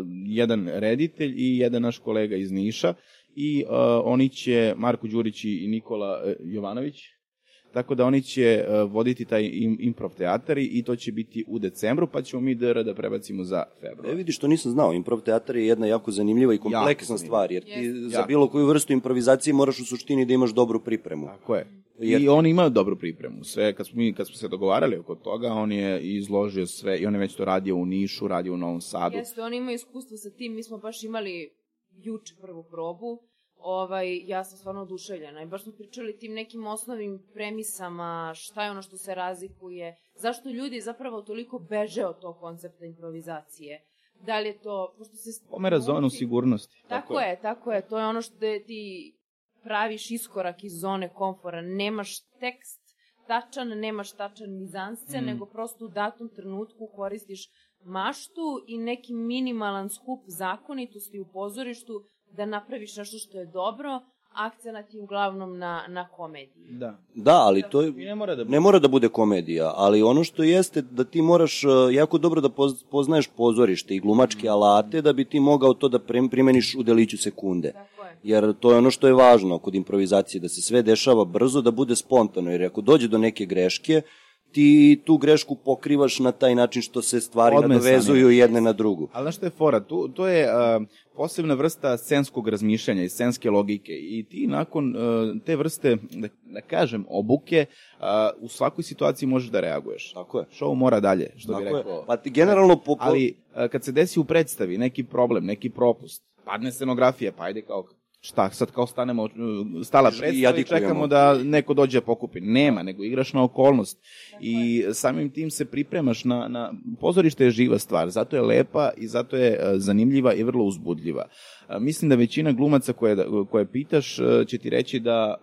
uh, jedan reditelj i jedan naš kolega iz Niša i oni će, Marko Đurić i Nikola Jovanović, tako da oni će uh, voditi taj im, improv teatar i to će biti u decembru, pa ćemo mi DR da prebacimo za februar. E vidiš, to nisam znao. Improv teatar je jedna jako zanimljiva i kompleksna zanimljiva. stvar, jer ti Jeste. za bilo koju vrstu improvizacije moraš u suštini da imaš dobru pripremu. Tako je. Jer- I on ima dobru pripremu. Sve, kad smo, mi, kad smo se dogovarali oko toga, on je izložio sve i on je već to radio u Nišu, radio u Novom Sadu. Jeste, oni imaju iskustvo sa tim, mi smo baš imali juče prvu probu, ovaj, ja sam stvarno oduševljena i baš smo pričali tim nekim osnovnim premisama, šta je ono što se razlikuje, zašto ljudi zapravo toliko beže od tog koncepta improvizacije. Da li je to, pošto se... Pomera zonu sigurnosti. Tako je, tako je, to je ono što ti praviš iskorak iz zone komfora, nemaš tekst, tačan, nemaš tačan mizansce, mm. nego prosto u datom trenutku koristiš maštu i neki minimalan skup zakonitosti u pozorištu da napraviš nešto što je dobro, akcenat je uglavnom na, na komediji. Da. Da, ali to je, I ne mora da ne mora da bude komedija, ali ono što jeste da ti moraš uh, jako dobro da poz- poznaješ pozorište i glumačke alate da bi ti mogao to da prim- primeniš u deliću sekunde. Tako je. Jer to je ono što je važno kod improvizacije, da se sve dešava brzo, da bude spontano, jer ako dođe do neke greške, ti tu grešku pokrivaš na taj način što se stvari Odmah nadovezuju jedne na drugu. Ali znaš što je fora? Tu, to je uh, posebna vrsta scenskog razmišljanja i scenske logike i ti nakon uh, te vrste, da, da kažem, obuke, uh, u svakoj situaciji možeš da reaguješ. Tako je. Show mora dalje, što bi Tako je. rekao. Pa ti generalno po, Ali uh, kad se desi u predstavi neki problem, neki propust, padne scenografija, pa ajde kao šta, sad kao stanemo, uh, stala predstava i čekamo da neko dođe da pokupi. Nema, nego igraš na okolnost. I samim tim se pripremaš na, na pozorište je živa stvar, zato je lepa i zato je e, zanimljiva i vrlo uzbudljiva. Mislim da većina glumaca koje, koje pitaš će ti reći da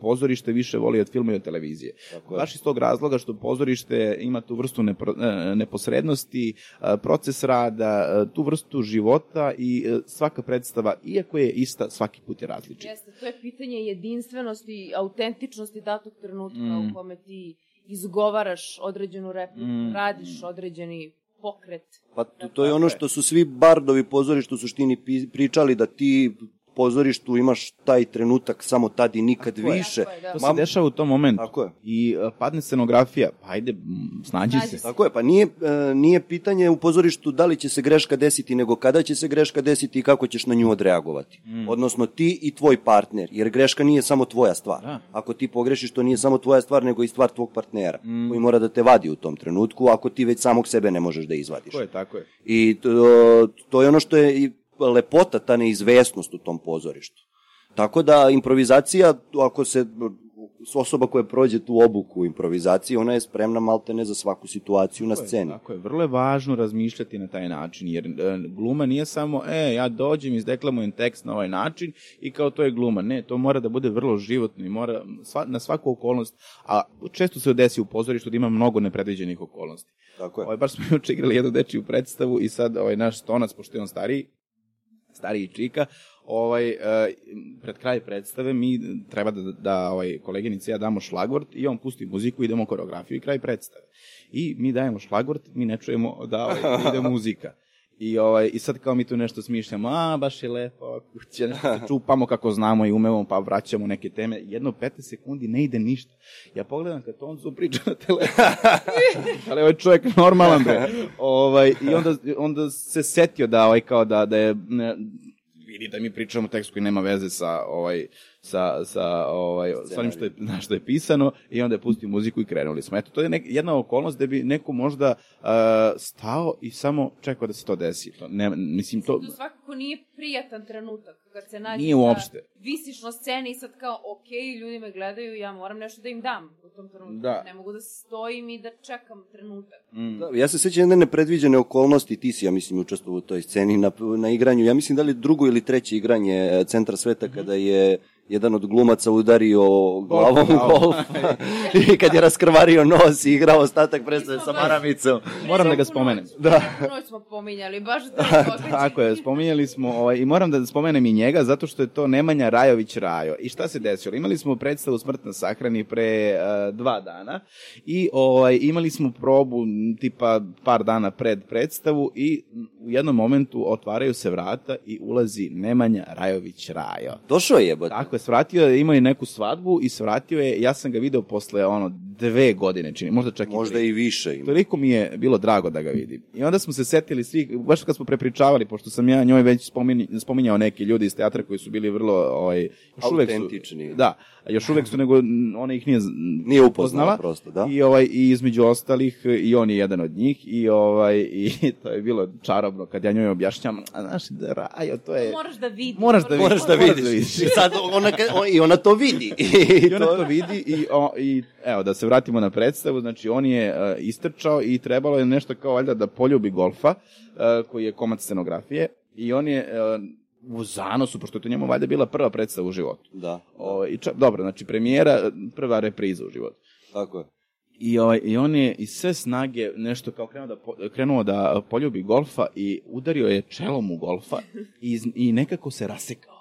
pozorište više voli od filma i od televizije. Tako. Baš iz tog razloga što pozorište ima tu vrstu nepro, e, neposrednosti, proces rada, tu vrstu života i e, svaka predstava, iako je ista, svaki put je različit. Jeste, to je pitanje jedinstvenosti i autentičnosti datog trenutka Mm. u kome ti izgovaraš određenu repliku, Mm. radiš određeni pokret. Pa to, to je ono što su svi bardovi pozorišta u suštini pričali da ti pozorištu imaš taj trenutak samo tad i nikad Tako je. više. Tako je, da. To se dešava u tom momentu. Tako je. I e, padne scenografija, pa ajde, snađi se. se. Tako je, pa nije, e, nije pitanje u pozorištu da li će se greška desiti, nego kada će se greška desiti i kako ćeš na nju odreagovati. Mm. Odnosno ti i tvoj partner, jer greška nije samo tvoja stvar. Da. Ako ti pogrešiš, to nije samo tvoja stvar, nego i stvar tvog partnera, Mm. koji mora da te vadi u tom trenutku, ako ti već samog sebe ne možeš da izvadiš. Tako je, tako je. I to, to je ono što je i lepota, ta neizvesnost u tom pozorištu. Tako da improvizacija, ako se osoba koja prođe tu obuku improvizacije, ona je spremna malte ne za svaku situaciju na sceni. Tako je, vrlo je važno razmišljati na taj način, jer e, gluma nije samo, e, ja dođem, izdeklamujem tekst na ovaj način i kao to je gluma. Ne, to mora da bude vrlo životno i mora sva, na svaku okolnost, a često se desi u pozorištu da ima mnogo nepredviđenih okolnosti. Tako je. Ovaj, baš smo [LAUGHS] juče igrali jednu dečiju predstavu i sad ovaj naš stonac, pošto je on stariji, stariji čika, ovaj, e, pred kraj predstave mi treba da, da ovaj, koleginica ja damo šlagvort i on pusti muziku, idemo koreografiju i kraj predstave. I mi dajemo šlagvort, mi ne čujemo da ovaj, ide muzika. [LAUGHS] I, ovaj, I sad kao mi tu nešto smišljamo, a baš je lepo kuća, nešto se [LAUGHS] čupamo kako znamo i umemo, pa vraćamo neke teme. Jedno 15 sekundi ne ide ništa. Ja pogledam kad Tonzu priča na telefonu, [LAUGHS] ali ovaj čovjek normalan bre. [LAUGHS] Ovaj, I onda, onda se setio da, ovaj, kao da, da je, ne, vidi da mi pričamo tekst koji nema veze sa ovaj sa sa ovaj sa onim što je na što je pisano i onda je pustio muziku i krenuli smo. Eto to je nek, jedna okolnost da bi neko možda uh, stao i samo čekao da se to desi. To ne mislim to To svakako nije prijatan trenutak kad se nađeš Nije uopšte. da visiš na sceni i sad kao, ok, ljudi me gledaju, ja moram nešto da im dam u tom trenutku. Da. Ne mogu da stojim i da čekam trenutak. mm, Da, ja se sećam jedne nepredviđene okolnosti, ti si, ja mislim, učestvovao u toj sceni na, na igranju, ja mislim da li drugo ili treće igranje e, Centra sveta kada je jedan od glumaca udario glavom glavom. golf [LAUGHS] i kad je raskrvario nos i igrao ostatak predstave sa maramicom. Moram da ga spomenem. Da. Noć smo pominjali, baš da [LAUGHS] Tako je, spominjali smo, ovaj, i moram da spomenem i njega, zato što je to Nemanja Rajović Rajo. I šta se desilo? Imali smo predstavu Smrt na sahrani pre eh, dva dana i ovaj, imali smo probu tipa par dana pred predstavu i u jednom momentu otvaraju se vrata i ulazi Nemanja Rajović Rajo. Došao je, jebote. Tako svratio je, imao je neku svadbu i svratio je, ja sam ga video posle ono dve godine, čini, možda čak i Možda tri. i više ima. Toliko mi je bilo drago da ga vidim. I onda smo se setili svih, baš kad smo prepričavali, pošto sam ja njoj već spominjao, spominjao neki ljudi iz teatra koji su bili vrlo, ovaj, još uvek su, Autentični. da, još uvek su, nego ona ih nije, Nije upoznala prosto, da. I, ovaj, I između ostalih, i on je jedan od njih, i, ovaj, i [LAUGHS] to je bilo čarobno kad ja njoj objašnjam, a znaš, da Rajo, to je... Moraš da vidiš. Moraš da Moraš da Moraš da vidiš. vidiš. I sad [LAUGHS] ona, i ona to vidi. [LAUGHS] I ona to vidi i, o, i evo, da se vratimo na predstavu, znači on je uh, istrčao i trebalo je nešto kao valjda da poljubi golfa, uh, koji je komad scenografije, i on je uh, u zanosu, pošto je to njemu valjda bila prva predstava u životu. Da. O, i ča, dobro, znači premijera, prva repriza u životu. Tako je. I, ovaj, I on je iz sve snage nešto kao krenuo da, po, krenuo da poljubi golfa i udario je čelom u golfa i, i nekako se rasekao.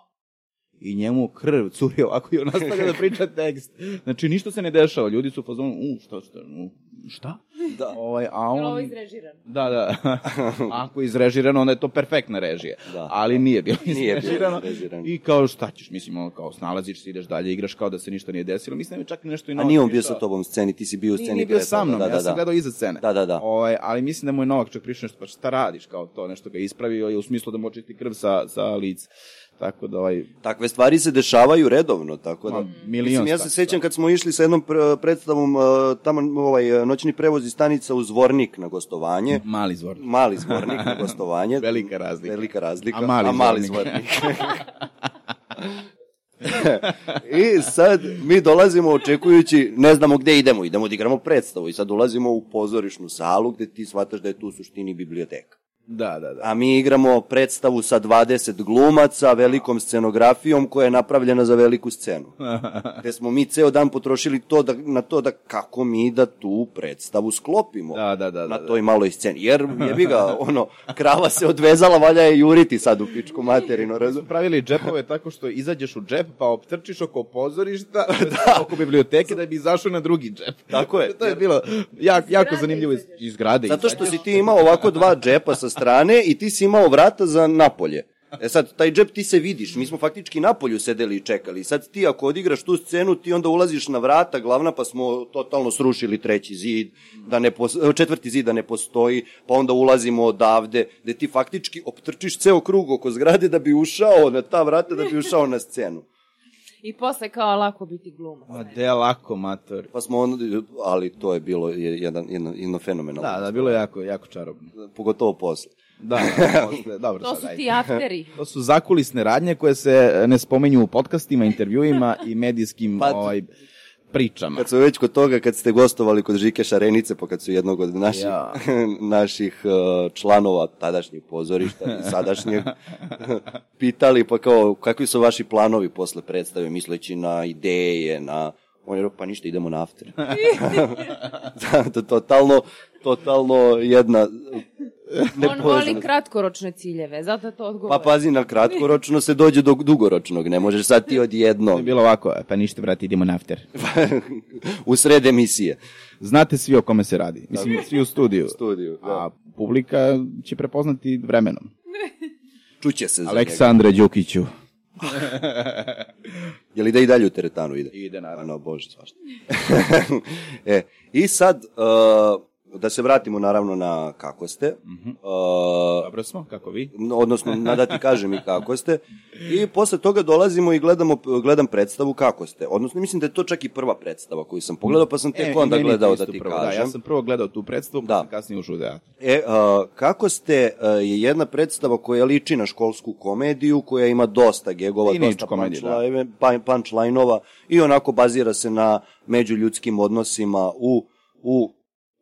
I njemu krv curi ovako i on nastavlja da priča tekst. Znači, ništa se ne dešava. Ljudi su u fazonu, u, šta, šta, u, šta? Da. Ovaj, a Je li ovo on... izrežirano? Da, da. [LAUGHS] Ako je izrežirano, onda je to perfektna režija. Da. Ali nije bilo Nije bilo izrežirano. izrežirano. I kao šta ćeš, mislim, ono, kao snalaziš se, ideš dalje, igraš kao da se ništa nije desilo. Mislim da je čak nešto i A Novak nije on bio sa tobom u sceni, ti si bio u Nije, sceni. nije bio pre sa mnom, da, ja da, sam da. gledao iza scene. Da, da, da. Ovaj, ali mislim da mu je Novak čak prišao nešto, pa šta radiš kao to, nešto ga je ispravio i u smislu da mu očisti krv sa, sa lica. Tako da, ovaj, Takve stvari se dešavaju redovno, tako da... Ma, milion Mislim, ja se sećam kad smo išli sa jednom pr- predstavom, uh, tamo ovaj, noćni prevoz iz stanica u Zvornik na gostovanje. mali zvor. Mali Zvornik na gostovanje. [LAUGHS] Velika razlika. Velika razlika. A mali a mali Zvornik. Zvornik. [LAUGHS] [LAUGHS] I sad mi dolazimo očekujući, ne znamo gde idemo, idemo da igramo predstavu i sad ulazimo u pozorišnu salu gde ti shvataš da je tu u suštini biblioteka. Da, da, da. A mi igramo predstavu sa 20 glumaca, velikom scenografijom koja je napravljena za veliku scenu. [LAUGHS] Gde smo mi ceo dan potrošili to da, na to da kako mi da tu predstavu sklopimo Da, da, da, na da, toj maloj sceni. Jer jebi ga, [LAUGHS] ono, krava se odvezala, valja je juriti sad u pičku materinu, razum? pravili džepove tako što izađeš u džep, pa optrčiš oko pozorišta, [LAUGHS] da. oko biblioteke da bi izašao na drugi džep. Tako je. to je bilo jak, jako zgrade zanimljivo iz, iz zgrade. Zato što si ti imao ovako dva džepa sa strane i ti si imao vrata za napolje. E sad, taj džep ti se vidiš, mi smo faktički napolju sedeli i čekali. Sad ti ako odigraš tu scenu, ti onda ulaziš na vrata glavna, pa smo totalno srušili treći zid, da ne pos, četvrti zid da ne postoji, pa onda ulazimo odavde, gde ti faktički optrčiš ceo krug oko zgrade da bi ušao na ta vrata, da bi ušao na scenu. I posle kao lako biti glumac. Ma, de lako, mator. Pa smo onda, ali to je bilo jedan, jedno, jedno fenomenalno. Da, da, bilo je jako, jako čarobno. Pogotovo posle. Da, da, [LAUGHS] posle, dobro. To sad, su ti afteri. To su zakulisne radnje koje se ne spomenju u podcastima, intervjuima i medijskim Pa- ovaj, pričama. Kad smo već kod toga, kad ste gostovali kod Žike Šarenice, pa kad su jednog od naših, Ja. [LAUGHS] naših uh, članova tadašnjih pozorišta i sadašnjeg [LAUGHS] pitali, pa kao, kakvi su vaši planovi posle predstave, misleći na ideje, na... On je rekao, pa ništa, idemo na after. [LAUGHS] da, to, totalno, totalno jedna... [LAUGHS] On voli kratkoročne ciljeve, zato to odgovara. Pa pazi, na kratkoročno se dođe do dugoročnog, ne možeš sad ti To odjednom, je bilo ovako, pa ništa, brate, idemo na after. [LAUGHS] u sred emisije. Znate svi o kome se radi. Mislim, svi u studiju. Studiju, da. A publika će prepoznati vremenom. [LAUGHS] Čuće se za njega. Aleksandre Đukiću. Je li da i dalje u teretanu ide? Ide, naravno. Ano, bože, svašta. e, I sad, uh, da se vratimo naravno na kako ste, Mhm. uh, Dobro smo, kako vi? odnosno na da ti [LAUGHS] kažem i kako ste, i posle toga dolazimo i gledamo, gledam predstavu kako ste. Odnosno, mislim da je to čak i prva predstava koju sam pogledao, pa sam tek E, onda i gledao da ti prvo, kažem. Da, ja sam prvo gledao tu predstavu, pa Da. sam kasnije ušao u teatr. E, a, kako ste, a, je jedna predstava koja liči na školsku komediju, koja ima dosta gegova, Teenage dosta komedija, da. punchline- pa- punchline-ova i onako bazira se na međuljudskim odnosima u, u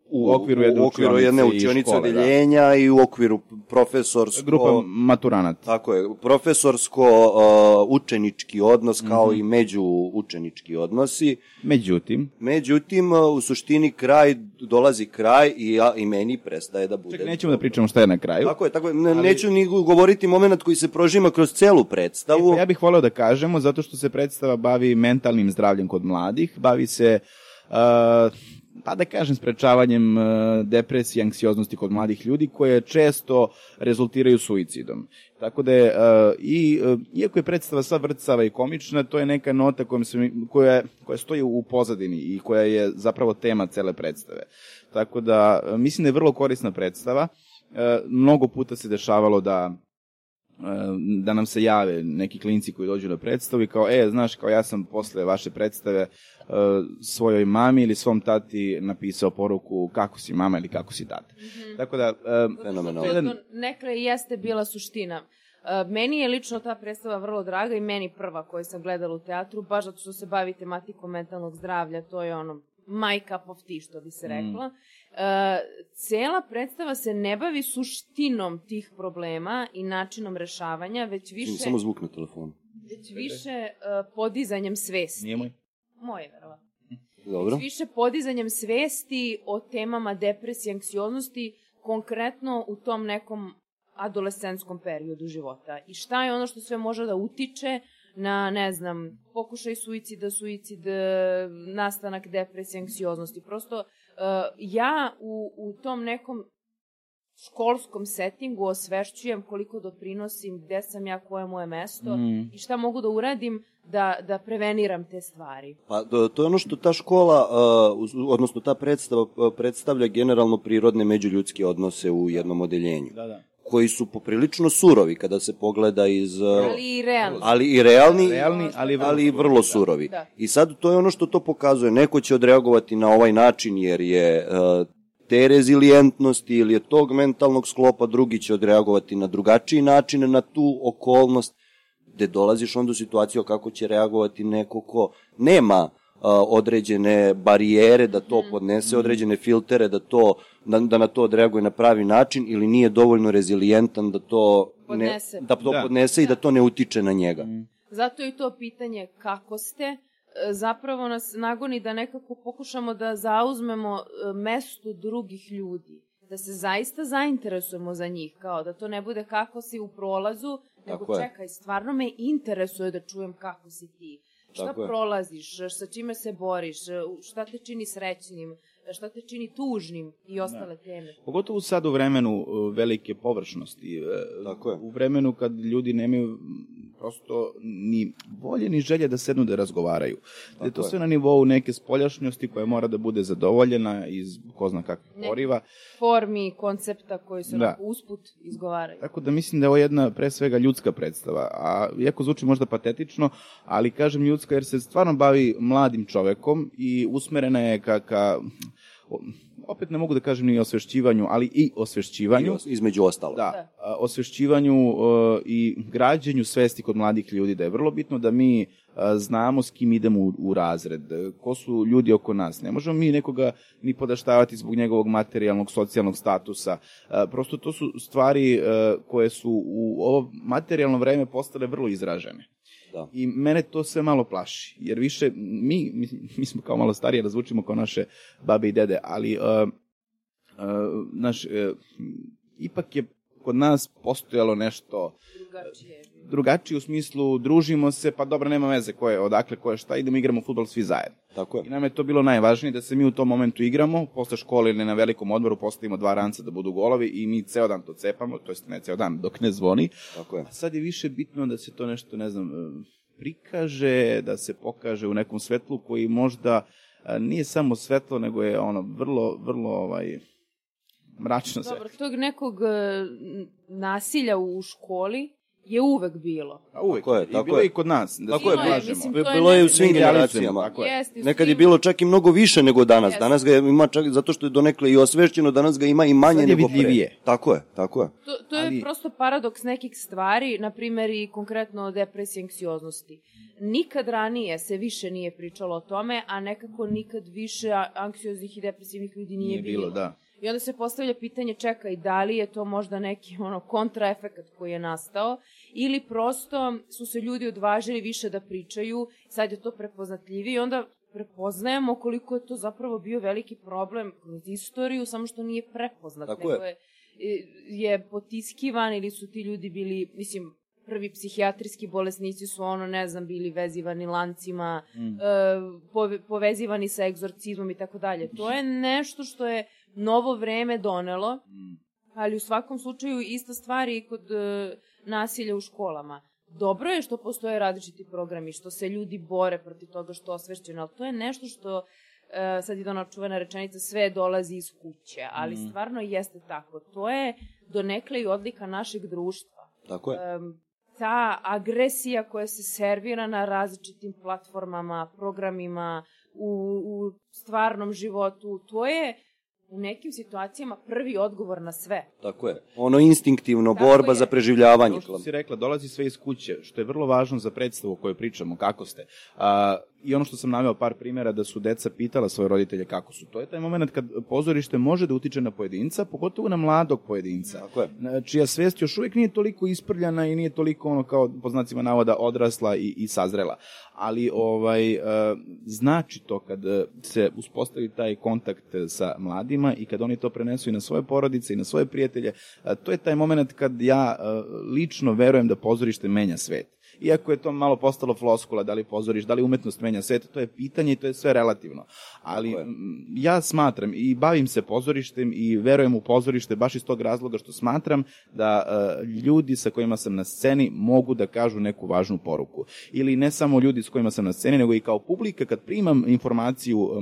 U okviru jedne u okviru jedne učionice da. odeljenja i u okviru profesorsko... Grupa maturanata. Tako je, profesorsko uh, učenički odnos kao Mhm. i među učenički odnosi. Međutim, Međutim, uh, u suštini kraj, dolazi kraj i, ja, i meni prestaje da bude... čak nećemo da pričamo šta je na kraju. Tako je, tako je. Ne, Neću ni govoriti moment koji se prožima kroz celu predstavu. E, ja bih voleo da kažemo, zato što se predstava bavi mentalnim zdravljem kod mladih, bavi se, uh, pa da kažem, sprečavanjem uh, depresije, anksioznosti kod mladih ljudi, koje često rezultiraju suicidom. Tako da je, i, uh, iako je predstava sva vrcava i komična, to je neka nota kojom se, koja, koja stoji u pozadini i koja je zapravo tema cele predstave. Tako da, uh, mislim da je vrlo korisna predstava. Mnogo puta se dešavalo da da nam se jave neki klinci koji dođu na predstavu i kao, e, znaš, kao ja sam posle vaše predstave e, svojoj mami ili svom tati napisao poruku kako si mama ili kako si tata. Tako da, e, Fenomenalno. Jedan- nekle jeste bila suština. Meni je lično ta predstava vrlo draga i meni prva koju sam gledala u teatru, baš zato što se bavi tematikom mentalnog zdravlja, to je ono my cup of tea, što bi se rekla. Uh, cela predstava se ne bavi suštinom tih problema i načinom rešavanja, već više, Samo zvuk na telefonu. već više uh, podizanjem svesti. nije moj. Moje, verovatno. Dobro. već više podizanjem svesti o temama depresije, anksioznosti, konkretno u tom nekom adolescentskom periodu života. I šta je ono što sve može da utiče na, ne znam, pokušaj suicida, suicid, e, nastanak depresije, anksioznosti. Prosto, uh, ja u, u tom nekom školskom settingu osvešćujem koliko doprinosim, gde sam ja, koje je moje mesto Mm. i šta mogu da uradim da, da preveniram te stvari. Pa to je ono što ta škola, uh, uz- odnosno ta predstava uh, predstavlja generalno prirodne međuljudske odnose u jednom odeljenju, Da, da. Koji su poprilično surovi kada se pogleda iz... Ali i realno. ali i realni, Realni, ali vrlo ali i surovi, vrlo da. surovi. Da. I sad to je ono što to pokazuje. Neko će odreagovati na ovaj način jer je uh, te rezilijentnosti ili je tog mentalnog sklopa, drugi će odreagovati na drugačiji način na tu okolnost, gde dolaziš onda u situaciju kako će reagovati neko ko nema uh, određene barijere da to podnese, određene filtere da to da, da na to odreaguje na pravi način ili nije dovoljno rezilijentan da to Podnese. ne, da to Da. podnese i da to ne utiče na njega. Zato je i to pitanje kako ste, e, zapravo nas nagoni da nekako pokušamo da zauzmemo e, mesto drugih ljudi. Da se zaista zainteresujemo za njih, kao da to ne bude kako si u prolazu, nego Tako čekaj, stvarno me interesuje da čujem kako si ti. Šta Tako je. prolaziš, sa čime se boriš, šta te čini srećnim, šta te čini tužnim i ostale teme. Pogotovo sad u vremenu uh, velike površnosti. uh, Tako je. U vremenu kad ljudi nemaju prosto ni volje ni želje da sednu da razgovaraju. Da je to je. sve na nivou neke spoljašnjosti koja mora da bude zadovoljena iz ko zna kakvih Ne. poriva. Formi, koncepta koji se Da. usput izgovaraju. Tako da mislim da je ovo jedna pre svega ljudska predstava, a iako zvuči možda patetično, ali kažem ljudska jer se stvarno bavi mladim čovekom i usmerena je ka, ka opet ne mogu da kažem ni osvešćivanju, ali i osvešćivanju. Između ostalo. Da, a, osvešćivanju e, i građenju svesti kod mladih ljudi, da je vrlo bitno da mi a, znamo s kim idemo u, u razred, e, ko su ljudi oko nas. Ne možemo mi nekoga ni podaštavati zbog njegovog materijalnog, socijalnog statusa. Prosto to su stvari e, koje su u ovo materijalno vreme postale vrlo izražene. Da. I mene to sve malo plaši, jer više mi, mi, mi smo kao malo starije, da zvučimo kao naše babe i dede, ali uh, uh, naš, uh, ipak je kod nas postojalo nešto Drugačije. Drugačije u smislu družimo se, pa dobro, nema veze ko je, odakle, ko je šta, idemo igramo fudbal svi zajedno. Tako I je. nam je to bilo najvažnije, da se mi u tom momentu igramo, posle škole ili na velikom odmoru postavimo dva ranca da budu golovi i mi ceo dan to cepamo, to jest ne ceo dan, dok ne zvoni. Tako je. A sad je više bitno da se to nešto, ne znam, prikaže, da se pokaže u nekom svetlu koji možda nije samo svetlo, nego je ono vrlo, vrlo ovaj, mračno sve. Dobro, tog nekog e, nasilja u školi je uvek bilo. A uvek. Tako je, I tako bilo je. i kod nas. Da Tako je, Bilo mislim, to je Bilo je u svim Ne generacijama. Tako je. Jeste, u Nekad je bilo čak i mnogo više nego danas. Jeste. Danas ga ima čak zato što je donekle i osvešćeno, danas ga ima i manje Sad je nego pre. Tako je, tako je. To, to je Ali- prosto paradoks nekih stvari, na primjer i konkretno o depresiji i anksioznosti. Nikad ranije se više nije pričalo o tome, a nekako nikad više anksioznih i depresivnih ljudi nije, Nije bilo, da. I onda se postavlja pitanje, čekaj, da li je to možda neki ono kontraefekat koji je nastao ili prosto su se ljudi odvažili više da pričaju, sad je to prepoznatljivije i onda prepoznajemo koliko je to zapravo bio veliki problem kroz istoriju, samo što nije prepoznat. Tako nego je. je potiskivan ili su ti ljudi bili, mislim, prvi psihijatrijski bolesnici su ono, ne znam, bili vezivani lancima, Mm. e, pove- povezivani sa egzorcizmom i tako dalje. To je nešto što je novo vreme donelo, Mm. ali u svakom slučaju ista stvar je i kod e, nasilja u školama. Dobro je što postoje različiti programi, što se ljudi bore protiv toga što osvešćeno, ali to je nešto što e, sad ide ona čuvena rečenica, sve dolazi iz kuće, ali Mm. stvarno jeste tako. To je donekle i odlika našeg društva. Tako je. Em, ta agresija koja se servira na različitim platformama, programima, u, u stvarnom životu, to je u nekim situacijama prvi odgovor na sve. Tako je. Ono instinktivno, Tako borba je. za preživljavanje. Kao što si rekla, dolazi sve iz kuće, što je vrlo važno za predstavu o kojoj pričamo, kako ste. A, i ono što sam naveo par primjera da su deca pitala svoje roditelje kako su. To je taj moment kad pozorište može da utiče na pojedinca, pogotovo na mladog pojedinca. Tako je. Čija svest još uvijek nije toliko isprljana i nije toliko ono kao po znacima navoda odrasla i, i sazrela. Ali ovaj e, znači to kad se uspostavi taj kontakt sa mladima i kad oni to prenesu i na svoje porodice i na svoje prijatelje, e, to je taj moment kad ja e, lično verujem da pozorište menja svet iako je to malo postalo floskula, da li pozoriš, da li umetnost menja svet, to je pitanje i to je sve relativno. Ali ja smatram i bavim se pozorištem i verujem u pozorište baš iz tog razloga što smatram da uh, ljudi sa kojima sam na sceni mogu da kažu neku važnu poruku. Ili ne samo ljudi s kojima sam na sceni, nego i kao publika kad primam informaciju uh,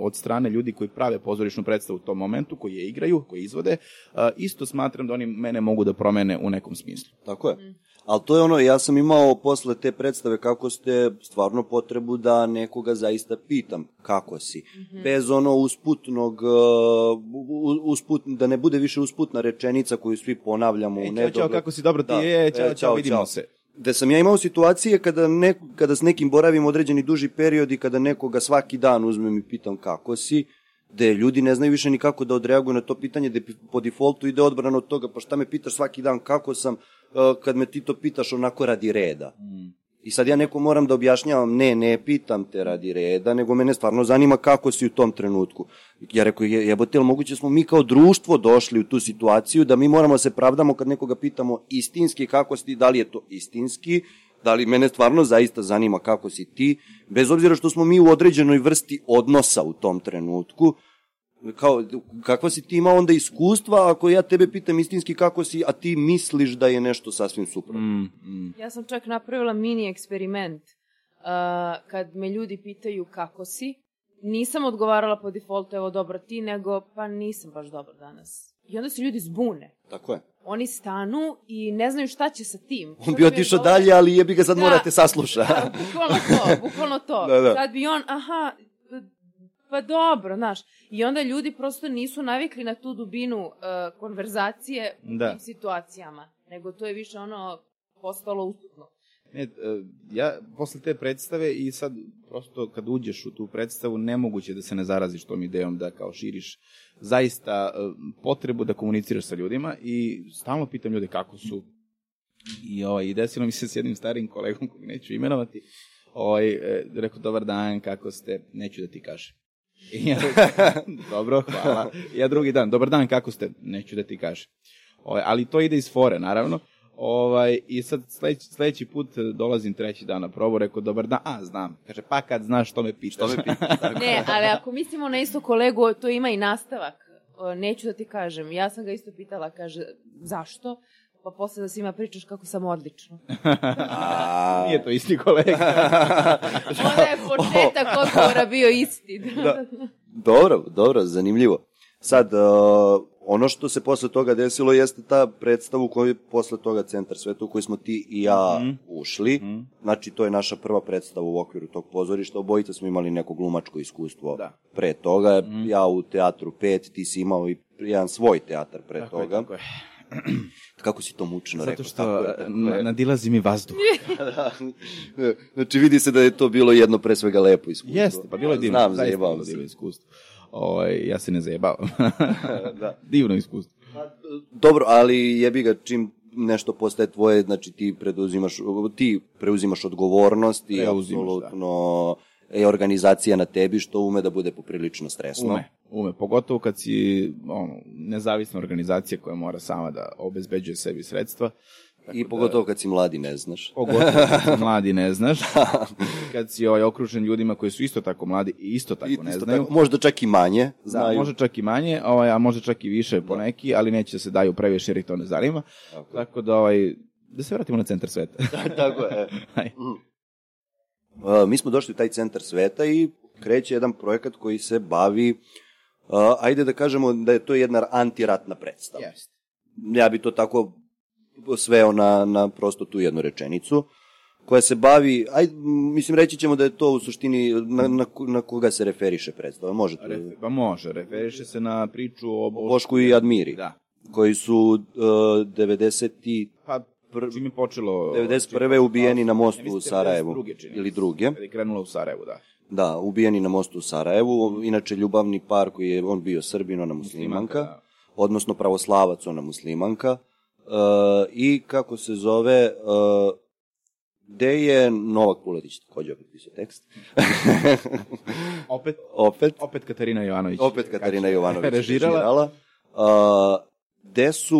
od strane ljudi koji prave pozorišnu predstavu u tom momentu, koji je igraju, koji izvode, uh, isto smatram da oni mene mogu da promene u nekom smislu. Tako je. Mm. Ali to je ono, ja sam imao posle te predstave kako ste stvarno potrebu da nekoga zaista pitam kako si. Mm -hmm. Bez ono usputnog, uh, usput, da ne bude više usputna rečenica koju svi ponavljamo. E, čao, nedobre... čao, kako si, dobro ti da. je, čao, e, čao, čao, vidimo čao. se. Da sam ja imao situacije kada, ne, kada s nekim boravim određeni duži period i kada nekoga svaki dan uzmem i pitam kako si, gde ljudi ne znaju više ni kako da odreaguju na to pitanje, gde po defaultu ide odbrana od toga, pa šta me pitaš svaki dan kako sam, uh, kad me ti to pitaš onako radi reda. Mm. I sad ja neko moram da objašnjavam, ne, ne pitam te radi reda, nego mene stvarno zanima kako si u tom trenutku. Ja rekao, je, jebote, moguće smo mi kao društvo došli u tu situaciju da mi moramo da se pravdamo kad nekoga pitamo istinski kako si, da li je to istinski, da li mene stvarno zaista zanima kako si ti, bez obzira što smo mi u određenoj vrsti odnosa u tom trenutku, kao, kakva si ti imao onda iskustva ako ja tebe pitam istinski kako si, a ti misliš da je nešto sasvim suprotno. Mm, mm. Ja sam čak napravila mini eksperiment uh, kad me ljudi pitaju kako si, nisam odgovarala po defaultu, evo dobro ti, nego pa nisam baš dobro danas. I onda se ljudi zbune. Tako je. Oni stanu i ne znaju šta će sa tim. On bi otišao dalje, ali jebi ga sad da, morate sasluša. Da, bukvalno to, [LAUGHS] bukvalno to. da, da. Sad bi on, aha, pa dobro, znaš. I onda ljudi prosto nisu navikli na tu dubinu uh, konverzacije u da. tim situacijama, nego to je više ono postalo ustupno. Ne, e, ja posle te predstave i sad prosto kad uđeš u tu predstavu nemoguće da se ne zaraziš tom idejom da kao širiš zaista e, potrebu da komuniciraš sa ljudima i stalno pitam ljude kako su i, ovaj, i desilo mi se s jednim starim kolegom kog neću imenovati ovaj, rekao dobar dan, kako ste, neću da ti kažem. Ja, [LAUGHS] dobro, hvala. Ja drugi dan, dobar dan, kako ste? Neću da ti kažem. Ovaj, ali to ide iz fore, naravno. Ovaj, I sad sledeći, sledeći put dolazim treći dan na probu, rekao, dobar dan, a, znam. Kaže, pa kad znaš što me pitaš. Što me pitaš [LAUGHS] ne, ali ako mislimo na isto kolegu, to ima i nastavak. Neću da ti kažem. Ja sam ga isto pitala, kaže, zašto? Pa posle da svima pričaš kako sam odlično. [LAUGHS] A... Nije to isti kolega. [LAUGHS] Onda je početak odgovora bio isti. da. Dobro, dobro, zanimljivo. Sad, uh, ono što se posle toga desilo jeste ta predstava u kojoj posle toga Centar sveta u kojoj smo ti i ja mm. ušli. Mm. Znači, to je naša prva predstava u okviru tog pozorišta. Obojica smo imali neko glumačko iskustvo da. pre toga. Mm. Ja u teatru 5, ti si imao i jedan svoj teatar pre tako toga. Je, tako je. [CLEARS THROAT] Kako si to mučno rekao? Zato što tako je, tako je. nadilazi mi vazduh. [LAUGHS] da, znači vidi se da je to bilo jedno pre svega lepo iskustvo. Jeste, pa bilo je divno. Znam, zajebavam se. iskustvo. O, ovaj, ja se ne zajebavam. [LAUGHS] da. Divno iskustvo. Pa, dobro, ali jebi ga čim nešto postaje tvoje, znači ti preduzimaš, ti preuzimaš odgovornost i apsolutno da. je organizacija na tebi što ume da bude poprilično stresno. Ume ume, pogotovo kad si ono, nezavisna organizacija koja mora sama da obezbeđuje sebi sredstva. I pogotovo da, kad si mladi ne znaš. Pogotovo kad si [LAUGHS] mladi ne znaš. kad si ovaj, okružen ljudima koji su isto tako mladi i isto tako I, ne isto znaju. Tako, možda čak i manje da, znaju. Da, možda čak i manje, ovaj, a možda čak i više da. neki, ali neće da se daju previše jer ih to ne zanima. Tako, tako da, ovaj, da se vratimo na centar sveta. [LAUGHS] tako je. [LAUGHS] Uh, mi smo došli u taj centar sveta i kreće jedan projekat koji se bavi uh, ajde da kažemo da je to jedna antiratna predstava. Yes. Ja bi to tako sveo na, na prosto tu jednu rečenicu koja se bavi, aj, mislim reći ćemo da je to u suštini na, na, na koga se referiše predstava, može to? Pa može, referiše se na priču o Bošku, Bošku i Admiri. Da. Koji su uh, 90. Pa Pr... Čim je počelo... 91. ubijeni na mostu u Sarajevu. 92. čini mi Ili druge. Kad je krenula u Sarajevu, da. Da, ubijeni na mostu u Sarajevu. Inače, ljubavni par koji je on bio Srbin, ona muslimanka. da. Odnosno pravoslavac, ona muslimanka. I kako se zove... Uh, gde je Novak Puletić takođe opet pisao tekst. [LAUGHS] Opet, opet. opet Katarina Jovanović. Opet Katarina Jovanović režirala. režirala. Uh, gde su,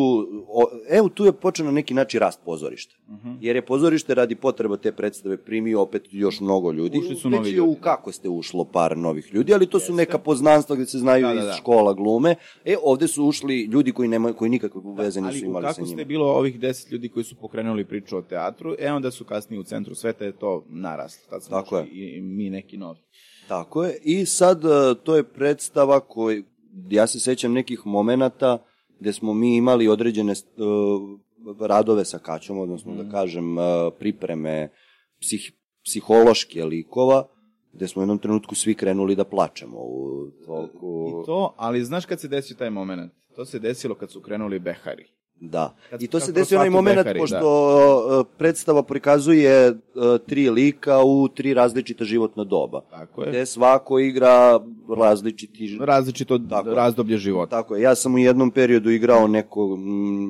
o, evo tu je počeo na neki način rast pozorišta. Mhm. Jer je pozorište radi potreba te predstave primio opet još mnogo ljudi. Ušli su Već novi je ljudi. u kako ste ušlo par novih ljudi, ali to su neka poznanstva gde se znaju Da, da, iz da. škola glume. E, ovde su ušli ljudi koji nema koji nikakve veze nisu Ali u imali sa kako ste njima. bilo ovih deset ljudi koji su pokrenuli priču o teatru, e onda su kasnije u centru sveta je to naraslo. Tad smo Tako i, i mi neki novi. Tako je. I sad e, to je predstava koji, ja se sećam nekih momenata gde smo mi imali određene uh, radove sa Kaćom, odnosno da kažem uh, pripreme psih, psihološke likova, gde smo u jednom trenutku svi krenuli da plačemo u toliko... I to, ali znaš kad se desio taj moment? To se desilo kad su krenuli Behari. Da. Kad- I to se desio onaj moment, Behari, pošto uh, predstava prikazuje uh, tri lika u tri različita životna doba. Tako je. Gde svako igra različiti Različito Tako je. razdoblje života. Tako je, ja sam u jednom periodu igrao neko,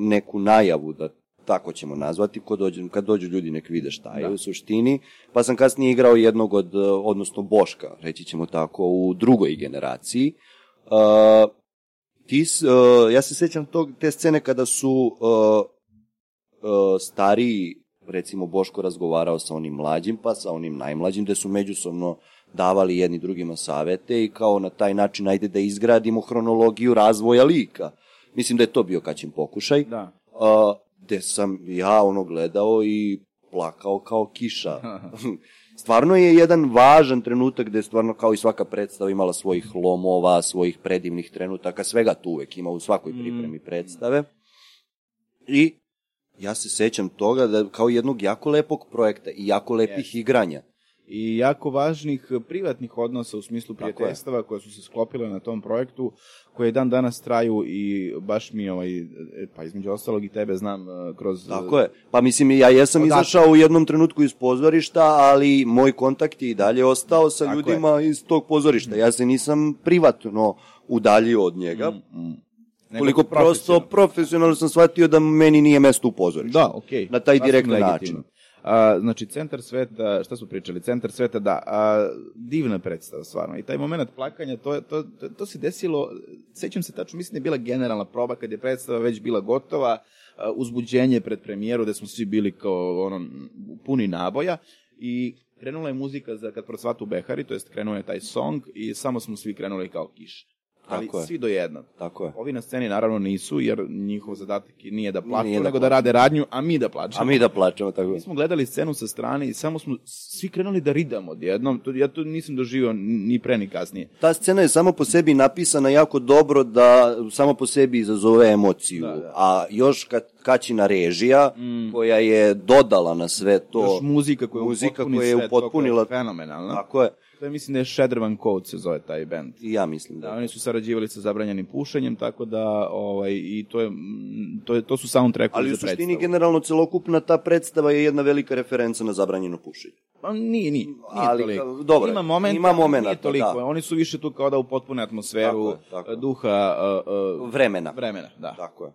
neku najavu, da tako ćemo nazvati, ko dođe, kad dođu ljudi nek vide šta je Da. u suštini, pa sam kasnije igrao jednog od, uh, odnosno Boška, reći ćemo tako, u drugoj generaciji. Uh, ti, uh, ja se sećam tog, te scene kada su uh, uh, stariji, recimo Boško razgovarao sa onim mlađim, pa sa onim najmlađim, gde su međusobno davali jedni drugima savete i kao na taj način ajde da izgradimo hronologiju razvoja lika. Mislim da je to bio kaćin pokušaj. Da. A, gde sam ja ono gledao i plakao kao kiša. [LAUGHS] stvarno je jedan važan trenutak gde je stvarno kao i svaka predstava imala svojih lomova, svojih predivnih trenutaka, svega tu uvek ima u svakoj pripremi predstave. I ja se sećam toga da kao jednog jako lepog projekta i jako lepih igranja. I jako važnih eh, privatnih odnosa u smislu je. prijateljstava koje su se sklopile na tom projektu, koje dan danas traju i baš mi, ovaj, eh, pa između ostalog i tebe znam eh, kroz... Tako je. Pa mislim, ja jesam Odatle. izašao u jednom trenutku iz pozorišta, ali moj kontakt je i dalje ostao sa Tako ljudima iz tog pozorišta. Ja se nisam privatno udaljio od njega. Mm. Nego Koliko prosto profesionalno. profesionalno sam shvatio da meni nije mesto u pozorištu. Da, okej. Na taj direktan legitimno. način. A, znači, centar sveta, šta smo pričali? Centar sveta, da, a, divna predstava, stvarno. I taj moment plakanja, to, to, to, to se desilo, sećam se tačno, mislim da je bila generalna proba kad je predstava već bila gotova, a, uzbuđenje pred premijeru, gde smo svi bili kao ono, puni naboja i krenula je muzika za kad procvatu Behari, to jest krenuo je taj song i samo smo svi krenuli kao kiš. Ali Tako je. svi do jednog. Tako je. Ovi na sceni naravno nisu, jer njihov zadatak nije da plaču, Nije da nego da rade radnju, a mi da plačemo. A mi da plačemo tako. Mi smo gledali scenu sa strane i samo smo svi krenuli da ridamo odjednom. To, ja to nisam doživio ni pre ni kasnije. Ta scena je samo po sebi napisana jako dobro da samo po sebi izazove emociju. Da, da. A još kad kaćina režija koja je dodala na sve to. Još muzika koja muzika upotpuni koja je upotpunila. je fenomenalna. Tako je. To je, mislim da je Shedderman Code se zove taj band. I ja mislim da. Da, oni su sarađivali sa zabranjenim pušenjem, tako da ovaj i to je mm, to je to su soundtrackovi Ali u za suštini predstavu. generalno celokupna ta predstava je jedna velika referenca na zabranjeno pušenje. Pa nije, nije, nije Ali, toliko. dobro, ima momenta, ima ali momenata, nije toliko. da. Oni su više tu kao da upotpune atmosferu Tako je, tako duha uh, uh, Vremena. vremena, da. Tako je.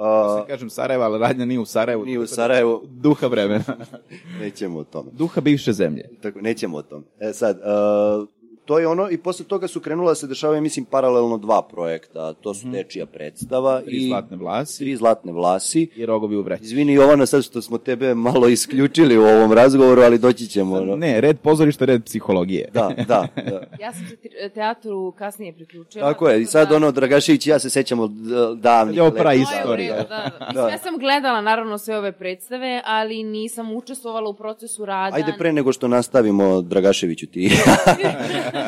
A, se kažem Sarajevo, ali radnja nije u Sarajevu. Nije u da- Sarajevu. Duha vremena. [LAUGHS] nećemo o tome. Duha bivše zemlje. Tako, nećemo o tom. E sad, uh, to je ono, i posle toga su krenula da se dešavaju, mislim, paralelno dva projekta. To su Dečija predstava. Tri i zlatne vlasi Tri zlatne vlasi. i rogovi u vreći. Izvini Jovana sad što smo tebe malo isključili u ovom razgovoru, ali doći ćemo. ono. Ne, red pozorišta, red psihologije. Da, da, da. Ja sam se te- teatru kasnije priključila. Tako je, i sad da- ono, Dragašević i ja se sećamo davnih. Je ovo pra istorija. redu, da, da. Mislim, ja sam gledala naravno sve ove predstave, ali nisam učestvovala u procesu rada. Ajde pre nego što nastavimo, Dragaševiću ti. [LAUGHS]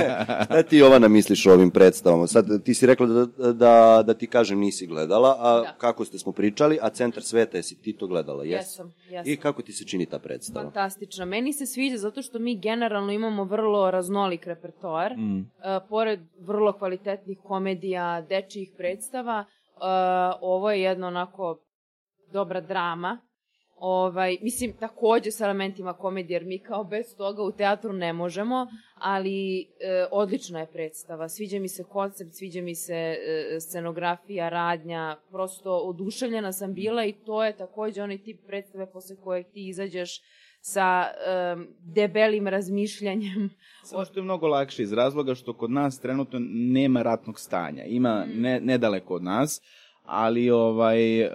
Šta [LAUGHS] ti Jovana misliš o ovim predstavama? Sad ti si rekla da, da, da ti kažem nisi gledala, a Da. kako ste smo pričali, a Centar sveta, jesi ti to gledala? Jesi? Jesam, jesam. I kako ti se čini ta predstava? Fantastično. Meni se sviđa zato što mi generalno imamo vrlo raznolik repertoar. Mm. Uh, pored vrlo kvalitetnih komedija, dečijih predstava, uh, ovo je jedna onako dobra drama. Ovaj, mislim, takođe sa elementima komedije, jer mi kao bez toga u teatru ne možemo, ali e, odlična je predstava. Sviđa mi se koncept, sviđa mi se e, scenografija, radnja, prosto oduševljena sam bila i to je takođe onaj tip predstave posle kojeg ti izađeš sa um, debelim razmišljanjem. Samo što je mnogo lakše iz razloga što kod nas trenutno nema ratnog stanja. Ima ne, nedaleko od nas, ali ovaj um,